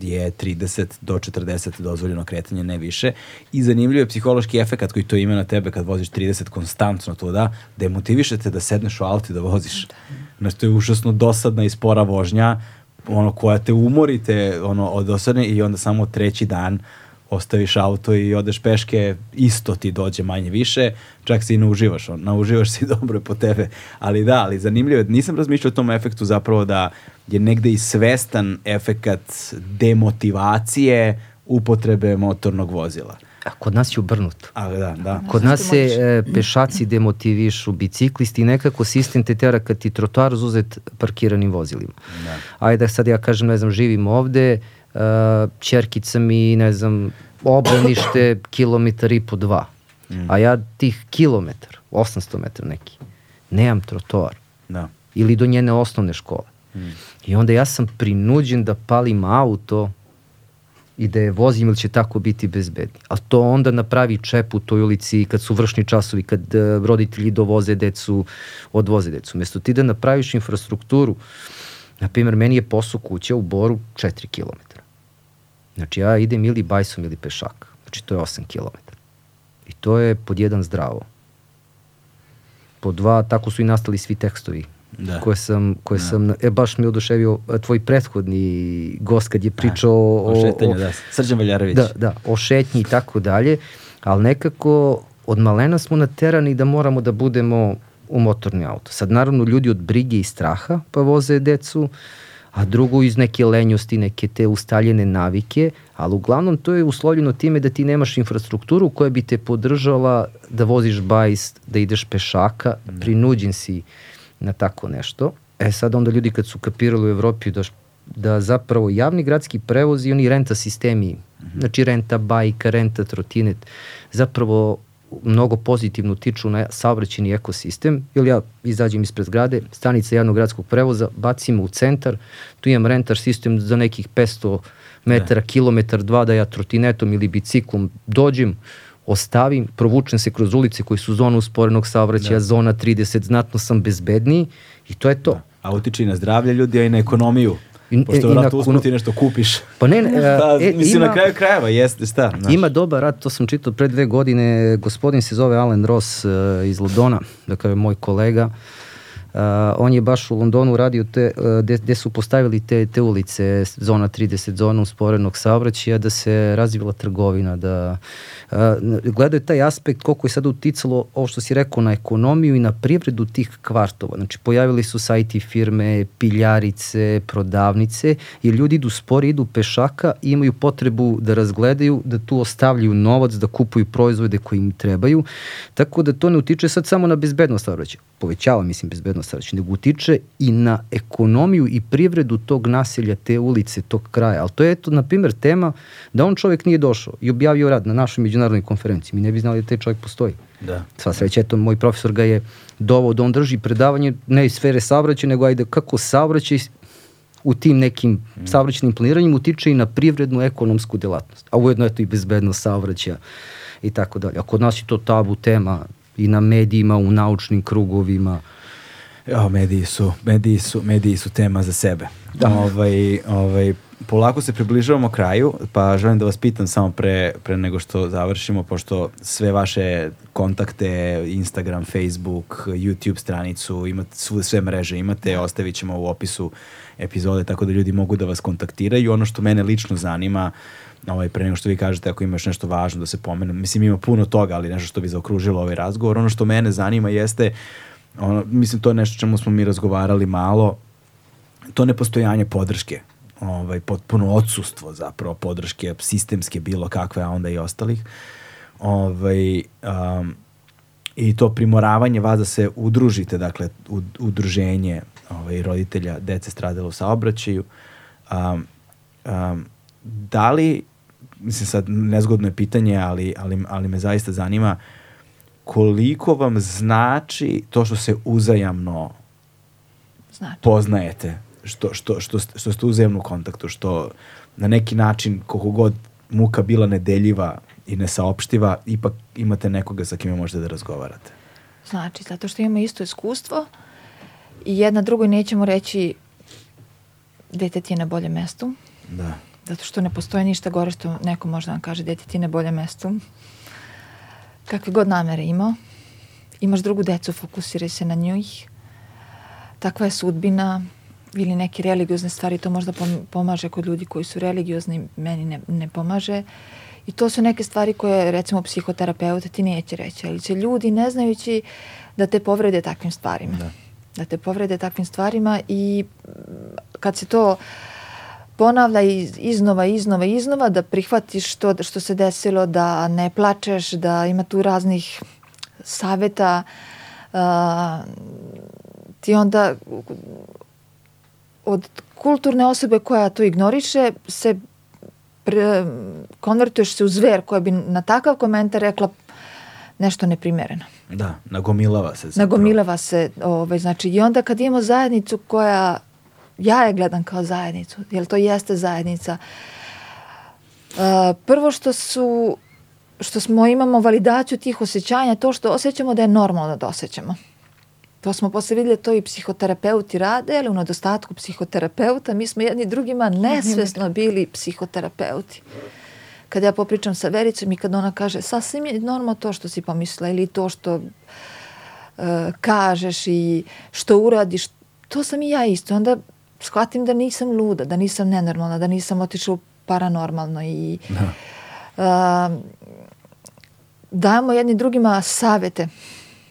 je 30 do 40 dozvoljeno kretanje, ne više. I zanimljiv je psihološki efekt koji to ima na tebe kad voziš 30 konstantno tuda, demotivišete da sedneš u auto i da voziš. Znači, to je užasno dosadna i spora vožnja, ono koja te umorite ono, od dosadne i onda samo treći dan ostaviš auto i odeš peške, isto ti dođe manje više, čak se i nauživaš, on, nauživaš se dobro po tebe. Ali da, ali zanimljivo je, nisam razmišljao o tom efektu zapravo da je negde i svestan efekat demotivacije upotrebe motornog vozila. A kod nas je obrnuto. A, da, da. Kod nas se e, pešaci demotivišu, biciklisti i nekako sistem te tera kad ti trotoar uzet parkiranim vozilima. Da. Ajde sad ja kažem, ne znam, živim ovde, uh, čerkica mi, ne znam, obranište kilometar i po dva. Mm. A ja tih kilometar, 800 metara neki, nemam trotoar. Da. Ili do njene osnovne škole. Mm. I onda ja sam prinuđen da palim auto i da je vozim ili će tako biti bezbedni. A to onda napravi čep u toj ulici kad su vršni časovi, kad uh, roditelji dovoze decu, odvoze decu. Mesto ti da napraviš infrastrukturu, na primjer, meni je posao kuća u Boru 4 km. Znači ja idem ili bajsom ili pešak. Znači to je 8 km. I to je pod jedan zdravo. Pod dva, tako su i nastali svi tekstovi da. koje sam, koje da. sam, e baš mi oduševio tvoj prethodni gost kad je da. pričao o, o, šetanju, o, da, Srđan Veljarović. Da, da, o šetnji i tako dalje, ali nekako od malena smo naterani da moramo da budemo u motorni auto. Sad naravno ljudi od brige i straha pa voze decu, a drugo iz neke lenjosti, neke te ustaljene navike, ali uglavnom to je uslovljeno time da ti nemaš infrastrukturu koja bi te podržala da voziš bajs, da ideš pešaka, da. prinuđen si na tako nešto. E sad onda ljudi kad su kapirali u Evropi da, da zapravo javni gradski prevoz i oni renta sistemi, mm -hmm. znači renta bajka, renta trotinet, zapravo mnogo pozitivno tiču na saobraćeni ekosistem, ili ja izađem ispred zgrade, stanica javnog gradskog prevoza, bacimo u centar, tu imam rentar sistem za nekih 500 metara, da. kilometar, dva, da ja trotinetom ili biciklom dođem, ostavim, provučem se kroz ulice koji su zona usporenog saobraćaja, da. zona 30, znatno sam bezbedniji i to je to. Da. A utiče i na zdravlje ljudi, a i na ekonomiju. I, Pošto vrat usput ti nešto kupiš. Pa ne, ne da, e, mislim ima, na kraju krajeva, jeste, šta? Znaš. Ima dobar rad, to sam čitao pre dve godine, gospodin se zove Alan Ross uh, iz Londona, dakle moj kolega, Uh, on je baš u Londonu radio te, uh, gde, su postavili te, te ulice, zona 30, zona usporenog saobraćaja, da se razvila trgovina, da uh, gledaju taj aspekt koliko je sad uticalo ovo što si rekao na ekonomiju i na privredu tih kvartova. Znači, pojavili su sajti firme, piljarice, prodavnice, jer ljudi idu spori, idu pešaka i imaju potrebu da razgledaju, da tu ostavljaju novac, da kupuju proizvode koji im trebaju, tako da to ne utiče sad samo na bezbednost saobraćaja. Povećava, mislim, bezbednost saobraćaj, nego utiče i na ekonomiju i privredu tog naselja, te ulice, tog kraja. Ali to je, eto, na primjer, tema da on čovjek nije došao i objavio rad na našoj međunarodnoj konferenciji. Mi ne bi znali da taj čovjek postoji. Da. Sva sreća, eto, moj profesor ga je dovao da on drži predavanje ne iz sfere saobraćaja, nego ajde kako saobraćaj u tim nekim mm. saobraćenim planiranjima utiče i na privrednu ekonomsku delatnost. A ujedno je to i bezbednost saobraćaja i tako dalje. A kod nas je to tabu tema i na medijima, u naučnim krugovima. Ja, mediji su, mediji su, mediji su tema za sebe. Da. Ovaj, ovaj, polako se približavamo kraju, pa želim da vas pitam samo pre, pre nego što završimo, pošto sve vaše kontakte, Instagram, Facebook, YouTube stranicu, imate sve, sve mreže imate, ostavit ćemo u opisu epizode, tako da ljudi mogu da vas kontaktiraju. Ono što mene lično zanima, ovaj, pre nego što vi kažete ako imaš nešto važno da se pomenu, mislim ima puno toga, ali nešto što bi zaokružilo ovaj razgovor, ono što mene zanima jeste ono, mislim to je nešto čemu smo mi razgovarali malo, to nepostojanje podrške, ovaj, potpuno odsustvo zapravo podrške sistemske bilo kakve, a onda i ostalih. Ovaj, um, I to primoravanje vas da se udružite, dakle, udruženje ovaj, roditelja dece stradalo u saobraćaju. Um, um, da li, mislim sad nezgodno je pitanje, ali, ali, ali me zaista zanima, koliko vam znači to što se uzajamno znači. poznajete, što, što, što, što ste uzajamno u kontaktu, što na neki način, koliko god muka bila nedeljiva i nesaopštiva, ipak imate nekoga sa kime možete da razgovarate. Znači, zato što imamo isto iskustvo i jedna drugoj nećemo reći dete ti je na boljem mestu. Da. Zato što ne postoji ništa gore što neko može da vam kaže dete ti je na boljem mestu. Kakve god namere imao. Imaš drugu decu, fokusiraj se na njih. Takva je sudbina ili neke religiozne stvari, to možda pomaže kod ljudi koji su religiozni, meni ne, ne pomaže. I to su neke stvari koje, recimo, psihoterapeuta ti neće reći, ali će ljudi, ne znajući, da te povrede takvim stvarima. Da. da te povrede takvim stvarima i kad se to ponavlja iznova, iznova, iznova, da prihvatiš to što se desilo, da ne plačeš, da ima tu raznih saveta, uh, ti onda od kulturne osobe koja to ignoriše se pre, konvertuješ se u zver koja bi na takav komentar rekla nešto neprimereno. Da, nagomilava se. Zapravo. Nagomilava se, ovaj, znači i onda kad imamo zajednicu koja, ja je gledam kao zajednicu, jer to jeste zajednica. Uh, prvo što su, što smo imamo validaciju tih osjećanja, to što osjećamo da je normalno da osjećamo. To smo posle vidjeli, to i psihoterapeuti rade, ali u nedostatku psihoterapeuta mi smo jedni drugima nesvesno bili psihoterapeuti. Kad ja popričam sa Vericom i kad ona kaže sasvim je normalno to što si pomisla ili to što uh, kažeš i što uradiš, to sam i ja isto. Onda shvatim da nisam luda, da nisam nenormalna, da nisam otišla paranormalno i da. uh, dajemo jedni drugima savete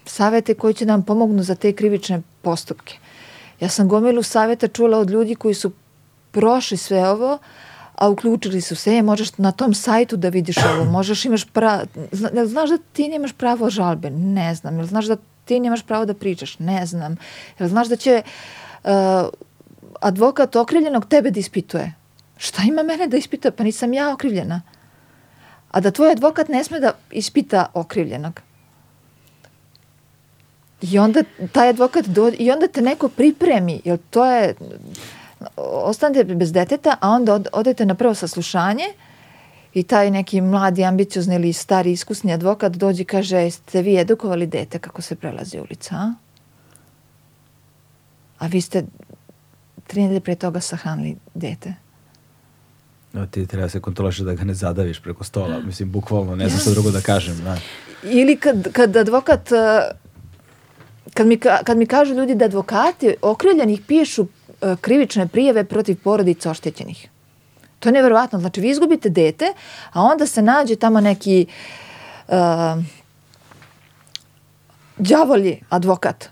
savete koji će nam pomognu za te krivične postupke. Ja sam gomilu saveta čula od ljudi koji su prošli sve ovo, a uključili su se, e, možeš na tom sajtu da vidiš ovo, možeš imaš pravo, zna, znaš da ti nemaš pravo žalbe? Ne znam. Jel znaš da ti nemaš pravo da pričaš? Ne znam. Jel znaš da će uh, advokat okrivljenog tebe da ispituje? Šta ima mene da ispita? Pa nisam ja okrivljena. A da tvoj advokat ne sme da ispita okrivljenog. I onda taj advokat do, i onda te neko pripremi, jer to je ostanete bez deteta, a onda od, odete na prvo saslušanje i taj neki mladi, ambiciozni ili stari, iskusni advokat dođe i kaže, ste vi edukovali dete kako se prelazi ulica, a? A vi ste tri nedelje pre toga sahranili dete. No, ti treba se kontroliš da ga ne zadaviš preko stola. Mislim, bukvalno, ne znam što drugo da kažem. Da. Ili kad, kad advokat kad mi, kad mi kažu ljudi da advokati okrivljenih pišu uh, krivične prijeve protiv porodica oštećenih. To je neverovatno. Znači, vi izgubite dete, a onda se nađe tamo neki uh, đavolji advokat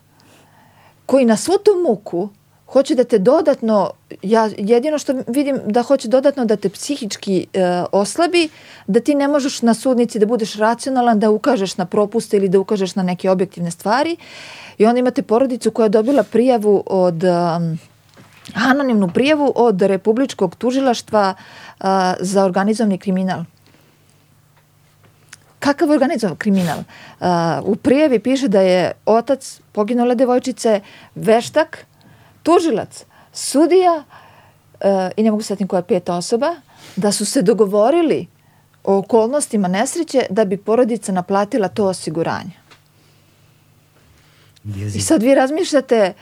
koji na svu tu muku hoće da te dodatno, ja jedino što vidim da hoće dodatno da te psihički e, oslabi, da ti ne možeš na sudnici da budeš racionalan, da ukažeš na propuste ili da ukažeš na neke objektivne stvari. I onda imate porodicu koja je dobila prijavu od um, anonimnu prijavu od Republičkog tužilaštva uh, za organizovani kriminal. Kakav organizovan kriminal? Uh, u prijavi piše da je otac poginule devojčice veštak, tužilac, sudija uh, i ne mogu setim koja je peta osoba, da su se dogovorili o okolnostima nesreće da bi porodica naplatila to osiguranje. Jezik. I sad vi razmišljate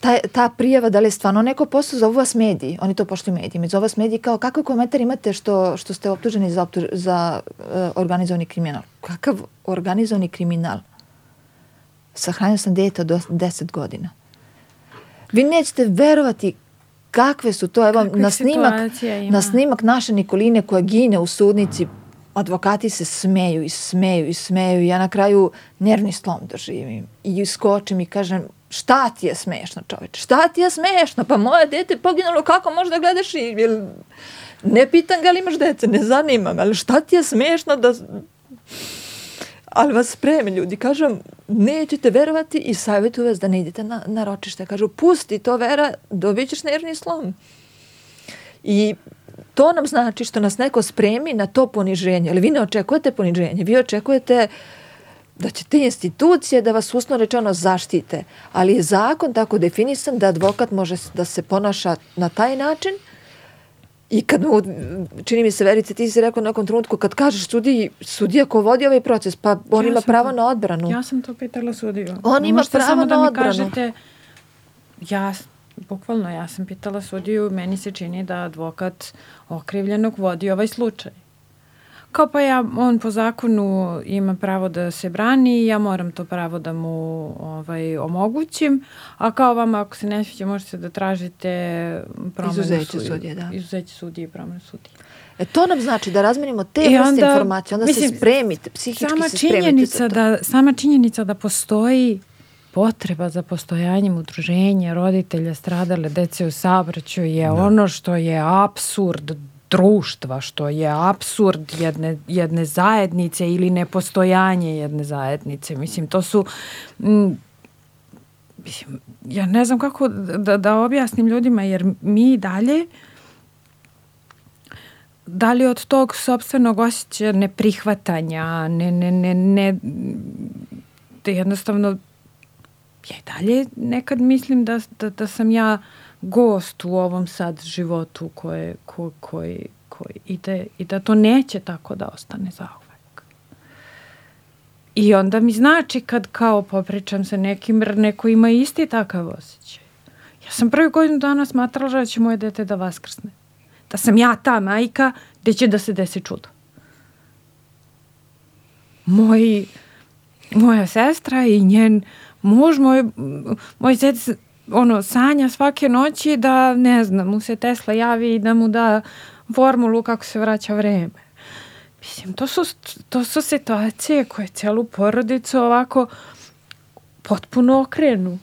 ta, ta prijava da li je stvarno neko posao, zovu vas mediji, oni to poštuju mediji, zovu vas mediji kao kakav komentar imate što, što ste optuženi za, optuž, za uh, organizovani kriminal. Kakav organizovani kriminal? Sahranio sam dete od 10 godina. Vi nećete verovati kakve su to, evo, na snimak, na snimak naše Nikoline koja gine u sudnici, advokati se smeju i smeju i smeju. Ja na kraju nervni slom doživim i skočim i kažem šta ti je smešno čoveče, šta ti je smešno, pa moje dete poginulo, kako možeš da gledaš i jel, ne pitam ga li imaš dece, ne zanima me, ali šta ti je smešno da ali vas spreme ljudi, kažem, nećete verovati i savjetuju vas da ne idete na, na ročište. Kažu, pusti to vera, dobit ćeš nervni slom. I to nam znači što nas neko spremi na to poniženje. Ali vi ne očekujete poniženje, vi očekujete da će te institucije da vas usno rečeno zaštite. Ali je zakon tako definisan da advokat može da se ponaša na taj način I kad mu, čini mi se, Verice, ti si rekao na nekom trenutku, kad kažeš sudiji, sudija ko vodi ovaj proces, pa on ja ima pravo to, na odbranu. Ja sam to pitala sudiju. On ima Možete pravo samo na da mi odbranu. Kažete, ja, bukvalno, ja sam pitala sudiju, meni se čini da advokat okrivljenog vodi ovaj slučaj. Kao pa ja, on po zakonu ima pravo da se brani i ja moram to pravo da mu ovaj, omogućim, a kao vama ako se ne sviđa možete da tražite promenu Izuzeće sudije. da. Izuzeće sudije i promenu sudije. E to nam znači da razmenimo te I vrste onda, informacije, onda mislim, se spremite, psihički sama se spremite činjenica za to. da sama činjenica da postoji potreba za postojanjem udruženja roditelja stradale dece u saobraćaju je da. ono što je apsurd društva, što je apsurd jedne, jedne zajednice ili nepostojanje jedne zajednice. Mislim, to su... Mislim, ja ne znam kako da, da objasnim ljudima, jer mi dalje da li od tog sobstvenog osjećaja neprihvatanja, ne, ne, ne, ne, da jednostavno ja i dalje nekad mislim da, da, da sam ja gost u ovom sad životu koje, ko, koji, koji ide i da to neće tako da ostane zauvek. I onda mi znači kad kao popričam sa nekim, jer neko ima isti takav osjećaj. Ja sam prvi godinu dana smatrala da će moje dete da vaskrsne. Da sam ja ta majka gde će da se desi čudo. Moj, moja sestra i njen muž, moj, moj zec ono, sanja svake noći da, ne znam, mu se Tesla javi i da mu da formulu kako se vraća vreme. Mislim, to su, to su situacije koje celu porodicu ovako potpuno okrenu.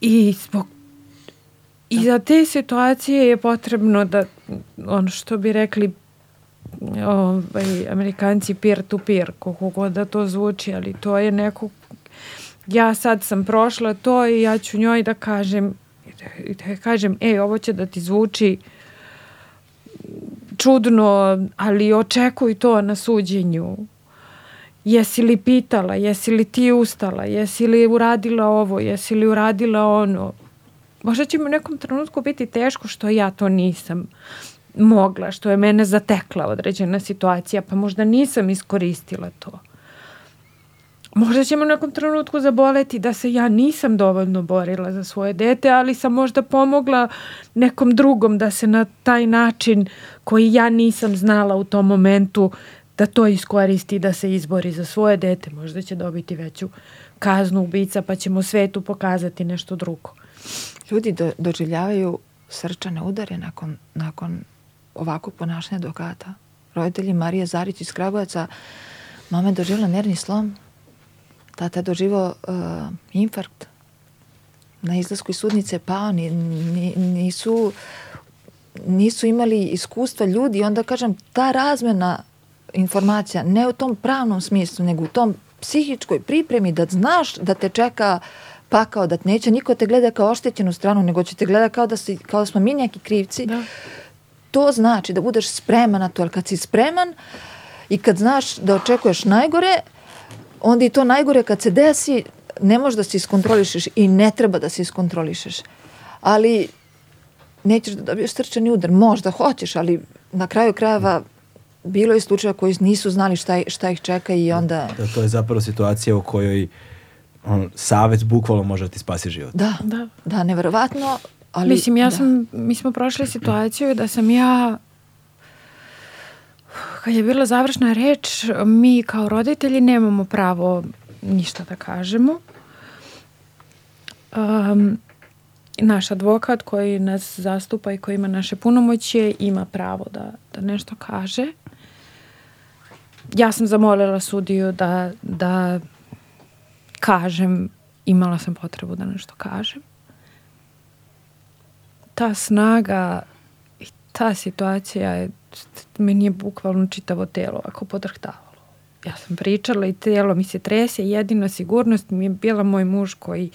I zbog I za te situacije je potrebno da, ono što bi rekli ovaj, amerikanci peer to peer, koliko god da to zvuči, ali to je neko ja sad sam prošla to i ja ću njoj da kažem da kažem, ej, ovo će da ti zvuči čudno, ali očekuj to na suđenju. Jesi li pitala, jesi li ti ustala, jesi li uradila ovo, jesi li uradila ono. Možda će mi u nekom trenutku biti teško što ja to nisam mogla, što je mene zatekla određena situacija, pa možda nisam iskoristila to možda će me u nekom trenutku zaboleti da se ja nisam dovoljno borila za svoje dete, ali sam možda pomogla nekom drugom da se na taj način koji ja nisam znala u tom momentu da to iskoristi da se izbori za svoje dete. Možda će dobiti veću kaznu ubica pa ćemo svetu pokazati nešto drugo. Ljudi do, doživljavaju srčane udare nakon, nakon ovakvog ponašanja advokata. Roditelji Marije Zarić iz Kragujevaca, mama je doživjela nervni slom, tata je doživao uh, infarkt na izlasku iz sudnice pao, ni, ni, nisu, nisu imali iskustva ljudi, onda kažem, ta razmena informacija, ne u tom pravnom smislu, nego u tom psihičkoj pripremi da znaš da te čeka pakao, da neće niko te gleda kao oštećenu stranu, nego će te gleda kao da, si, kao da smo mi neki krivci. Da. To znači da budeš spreman na to, ali kad si spreman i kad znaš da očekuješ najgore, onda i to najgore kad se desi, ne možeš da se iskontrolišeš i ne treba da se iskontrolišeš. Ali nećeš da dobiješ srčani udar. Možda hoćeš, ali na kraju krajeva bilo je slučaja koji nisu znali šta, šta ih čeka i onda... Da, to je zapravo situacija u kojoj on, savet bukvalno može da ti spasi život. Da, da, da neverovatno, ali... Mislim, ja da. sam, mi smo prošli situaciju da sam ja kad je bila završna reč, mi kao roditelji nemamo pravo ništa da kažemo. Um, naš advokat koji nas zastupa i koji ima naše punomoće ima pravo da, da nešto kaže. ja sam zamolila sudiju da, da kažem, imala sam potrebu da nešto kažem. Ta snaga i ta situacija je, meni je bukvalno čitavo telo ovako podrhtavalo. Ja sam pričala i telo mi se trese, jedina sigurnost mi je bila moj muž koji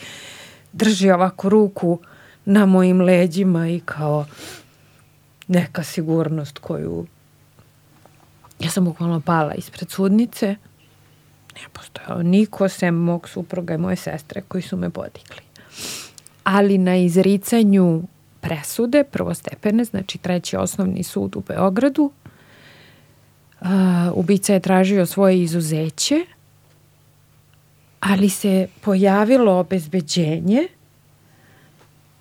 drži ovako ruku na mojim leđima i kao neka sigurnost koju ja sam bukvalno pala ispred sudnice ne postojao niko sem mog supruga i moje sestre koji su me podigli ali na izricanju presude prvostepene, znači treći osnovni sud u Beogradu uh, ubica je tražio svoje izuzeće ali se pojavilo obezbeđenje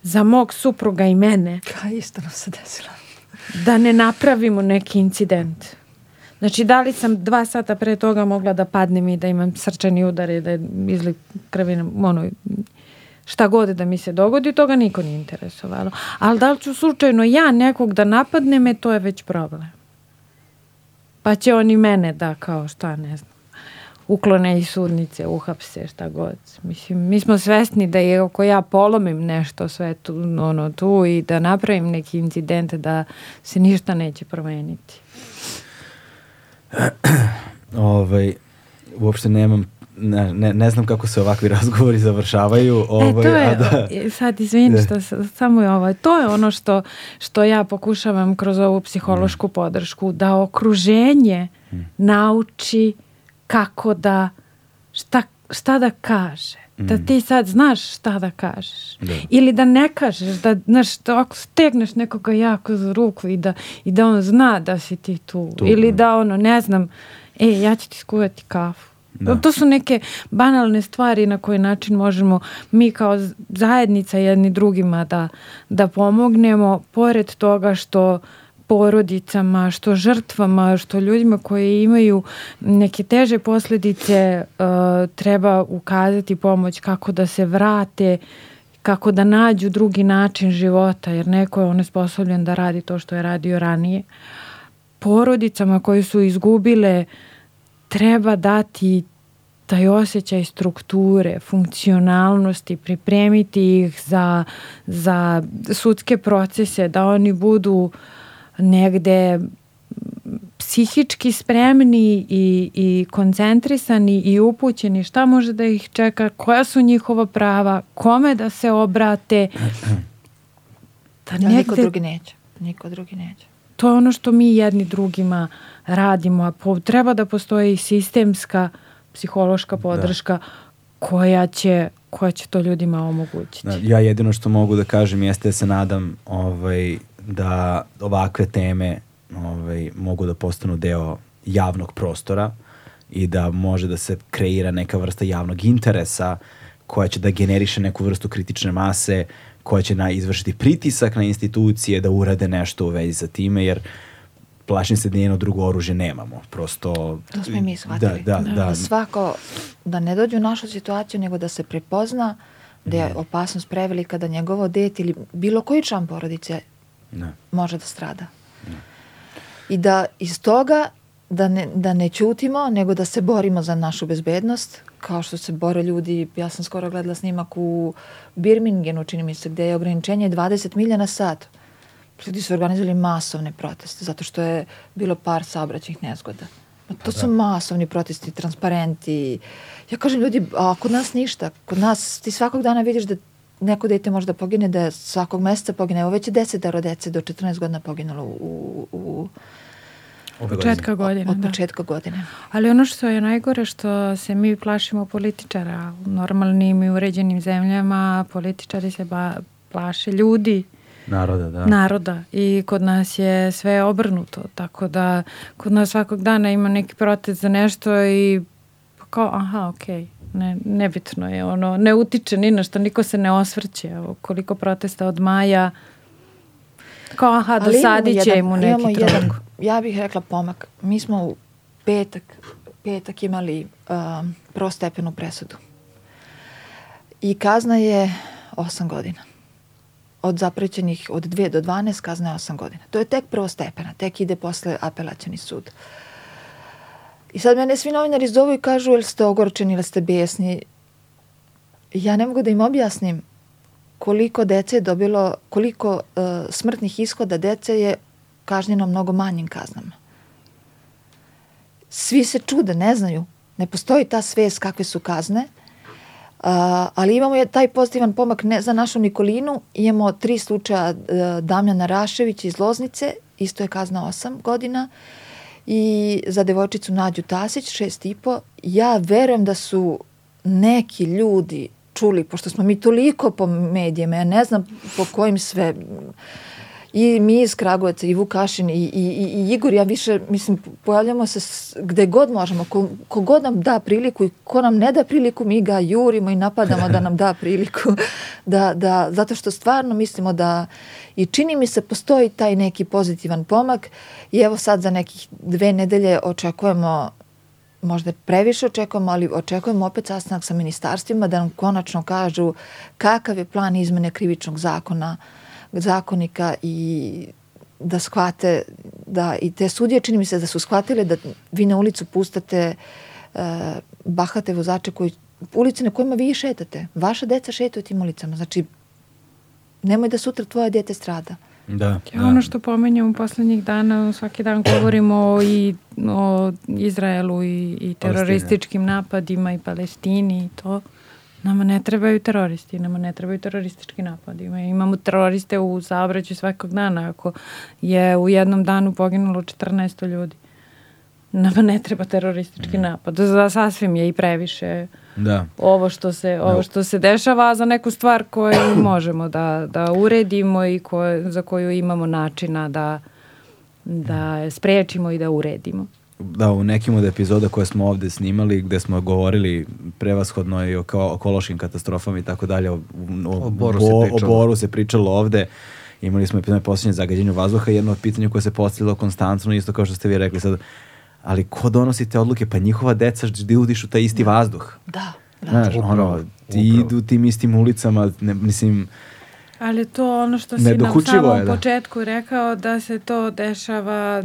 za mog supruga i mene. Ka isto nam se desilo. Da ne napravimo neki incident. Znači, da li sam dva sata pre toga mogla da padnem i da imam srčani udar i da izli krvi, ono, šta god da mi se dogodi, toga niko nije interesovalo. Ali da li ću slučajno ja nekog da napadne me, to je već problem. Pa će oni mene da, kao šta, ne znam uklone iz sudnice, uhapse, šta god. Mislim, mi smo svesni da je ako ja polomim nešto sve tu, ono, tu i da napravim neki incident da se ništa neće promeniti. ovaj, uopšte nemam ne, ne, ne znam kako se ovakvi razgovori završavaju. Ovaj, e, to je, a da, sad izvini što samo je ovo, to je ono što, što ja pokušavam kroz ovu psihološku podršku, da okruženje hmm. nauči kako da, šta, šta da kaže. Da mm. ti sad znaš šta da kažeš. Da. Ili da ne kažeš, da, znaš, da ako stegneš nekoga jako za ruku i da, i da on zna da si ti tu. tu Ili da ono, ne znam, e, ja ću ti skuvati kafu. Da. To su neke banalne stvari na koji način možemo mi kao zajednica jedni drugima da, da pomognemo, pored toga što uh, porodicama, što žrtvama, što ljudima koji imaju neke teže posledice uh, treba ukazati pomoć kako da se vrate, kako da nađu drugi način života, jer neko je onesposobljen da radi to što je radio ranije. Porodicama koji su izgubile treba dati taj osjećaj strukture, funkcionalnosti, pripremiti ih za, za sudske procese, da oni budu uh, negde psihički spremni i, i koncentrisani i upućeni šta može da ih čeka, koja su njihova prava, kome da se obrate. Da negde, niko drugi neće. Niko drugi neće. To je ono što mi jedni drugima radimo, a po, treba da postoji sistemska psihološka da. podrška da. koja će koja će to ljudima omogućiti. Da, ja jedino što mogu da kažem jeste da se nadam ovaj, da ovakve teme ovaj, mogu da postanu deo javnog prostora i da može da se kreira neka vrsta javnog interesa koja će da generiše neku vrstu kritične mase, koja će na, izvršiti pritisak na institucije da urade nešto u vezi sa time, jer plašim se da njeno drugo oružje nemamo. Prosto... To smo mi shvatili. Da, da, da. da svako, da ne dođe u našu situaciju, nego da se prepozna da je opasnost prevelika da njegovo dete ili bilo koji član porodice ne. može da strada. Ne. I da iz toga da ne, da ne ćutimo, nego da se borimo za našu bezbednost, kao što se bore ljudi, ja sam skoro gledala snimak u Birmingenu, čini mi se, gde je ograničenje 20 milja na sat. Ljudi su organizovali masovne proteste, zato što je bilo par saobraćajnih nezgoda. Ma to pa su da. masovni protesti, transparenti. Ja kažem ljudi, a kod nas ništa. Kod nas ti svakog dana vidiš da neko dete može da pogine, da svakog meseca pogine. Evo već je desetaro dece do 14 godina poginulo u, u Ove početka godine. Od, od početka da. godine. Ali ono što je najgore što se mi plašimo političara u normalnim i uređenim zemljama, političari se ba, plaše ljudi. Naroda, da. Naroda i kod nas je sve obrnuto, tako da kod nas svakog dana ima neki protest za nešto i kao aha, okej. Okay ne, nebitno je, ono, ne utiče ni na što, niko se ne osvrće, evo, koliko protesta od maja, kao aha, dosadit će mu neki truk. ja bih rekla pomak. Mi smo u petak, petak imali um, prostepenu presudu. I kazna je 8 godina. Od zaprećenih od 2 do 12 kazna je 8 godina. To je tek prvostepena, tek ide posle apelacijani sud. I sad mene svi novinari zovu i kažu, jel ste ogorčeni ili ste besni? Ja ne mogu da im objasnim koliko dece je dobilo, koliko uh, smrtnih ishoda dece je kažnjeno mnogo manjim kaznama. Svi se čude, ne znaju. Ne postoji ta svest kakve su kazne, Uh, ali imamo je taj pozitivan pomak ne za našu Nikolinu. Imamo tri slučaja uh, Damjana Rašević iz Loznice, isto je kazna 8 godina. I za devojčicu Nađu Tasić, šest i po. Ja verujem da su neki ljudi čuli, pošto smo mi toliko po medijima, ja ne znam po kojim sve i mi iz Kragovaca i Vukašin i, i, i Igor, ja više, mislim, pojavljamo se gde god možemo, ko, ko god nam da priliku i ko nam ne da priliku, mi ga jurimo i napadamo da nam da priliku, da, da, zato što stvarno mislimo da i čini mi se postoji taj neki pozitivan pomak i evo sad za nekih dve nedelje očekujemo možda previše očekujemo, ali očekujemo opet sastanak sa ministarstvima da nam konačno kažu kakav je plan izmene krivičnog zakona, zakonika i da shvate da i te sudije čini mi se da su shvatile da vi na ulicu pustate uh, bahate vozače koji ulice na kojima vi šetate. Vaša deca šetaju tim ulicama. Znači, nemoj da sutra tvoje dete strada. Da, Ja, da. ono što pomenjamo poslednjih dana, svaki dan govorimo i o Izraelu i, i terorističkim napadima i Palestini i to. Nama ne trebaju teroristi, nama ne trebaju teroristički napadi. Ima- Imamo teroriste u saobraćaju svakog dana. Ako je u jednom danu poginulo 14 ljudi, nama ne treba teroristički napad. Za sasvim je i previše Da. ovo što se ovo što se dešava a za neku stvar koju možemo da da uredimo i koje, za koju imamo načina da da sprečimo i da uredimo. Da, u nekim od epizoda koje smo ovde snimali, gde smo govorili prevashodno i o kao- ekološkim katastrofama i tako dalje, o, o, O Boru se bo- pričalo. o Boru se pričalo ovde, imali smo epizod posljednje zagađenju vazduha, jedno od pitanja koje se postavilo konstantno, isto kao što ste vi rekli sad, ali ko donosi te odluke? Pa njihova deca da udišu taj isti vazduh. Da, da. Znaš, Upravo, ono, ti upravo. idu tim istim ulicama, ne, mislim, Ali to ono što si na Nedokučivo samom je, da. početku rekao da se to dešava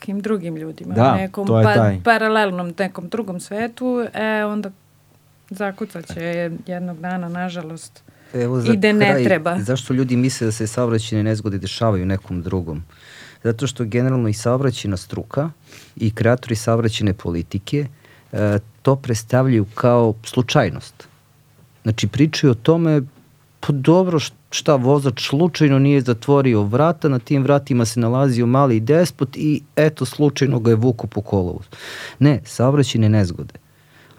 nekim drugim ljudima, Da, nekom to je pa- taj. paralelnom nekom drugom svetu, e onda zakucat će jednog dana, nažalost. Evo za I da ne kraj, treba. Zašto ljudi misle da se saobraćajne nezgode dešavaju nekom drugom? Zato što generalno i saobraćajna struka i kreatori saobraćajne politike e, to predstavljaju kao slučajnost. Znači pričaju o tome pa dobro šta vozač slučajno nije zatvorio vrata, na tim vratima se nalazio mali despot i eto slučajno ga je vuku po kolovu. Ne, saobraćajne nezgode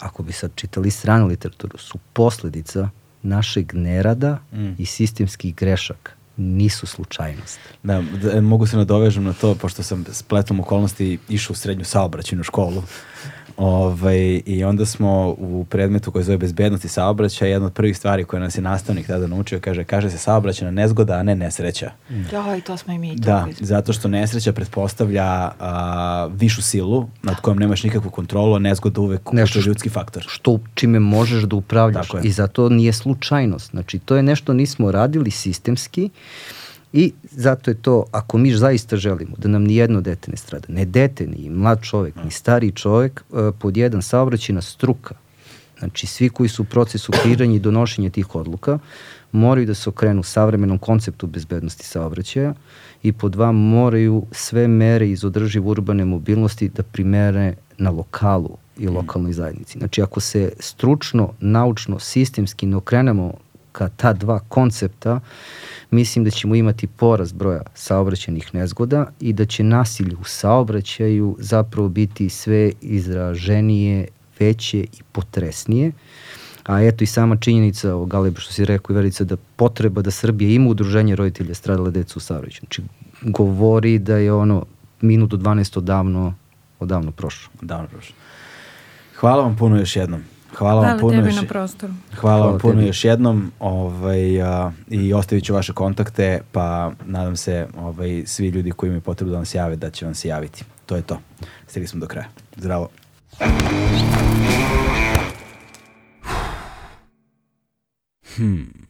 ako bi sad čitali stranu literaturu, su posledica našeg nerada Mm. i sistemskih grešaka. Nisu slučajnost. Da, da, mogu se nadovežem na to, pošto sam spletom okolnosti išao u srednju saobraćajnu školu. Ovaj, I onda smo u predmetu koji zove bezbednost i saobraćaj, jedna od prvih stvari koje nas je nastavnik tada naučio, kaže, kaže se saobraćajna nezgoda, a ne nesreća. Ja, i to smo i mi. Da, zato što nesreća pretpostavlja a, višu silu nad kojom nemaš nikakvu kontrolu, a nezgoda uvek Nešto što- ljudski faktor. Što čime možeš da upravljaš je. i zato nije slučajnost. Znači to je nešto nismo radili sistemski i zato je to, ako mi zaista želimo da nam ni jedno dete ne strada, ne dete, ni mlad čovek, ni stari čovek, e, pod jedan saobraćajna struka, znači svi koji su u procesu kreiranja i donošenja tih odluka, moraju da se okrenu savremenom konceptu bezbednosti saobraćaja i po dva moraju sve mere iz održive urbane mobilnosti da primere na lokalu i lokalnoj zajednici. Znači ako se stručno, naučno, sistemski ne okrenemo ka ta dva koncepta, mislim da ćemo imati porast broja saobraćajnih nezgoda i da će nasilje u saobraćaju zapravo biti sve izraženije, veće i potresnije. A eto i sama činjenica o Galeb što si rekao i Verica da potreba da Srbija ima udruženje roditelja stradale decu u saobraćaju. Znači govori da je ono minut do 12 odavno, odavno prošlo. Davno prošlo. Hvala vam puno još jednom. Hvala vam Hvala puno još na prostoru. Hvala, vam Hvala puno tebi. još jednom ovaj, a, i ostavit ću vaše kontakte, pa nadam se ovaj, svi ljudi koji imaju potrebu da vam se jave, da će vam se javiti. To je to. Stigli smo do kraja. Zdravo. Hmm.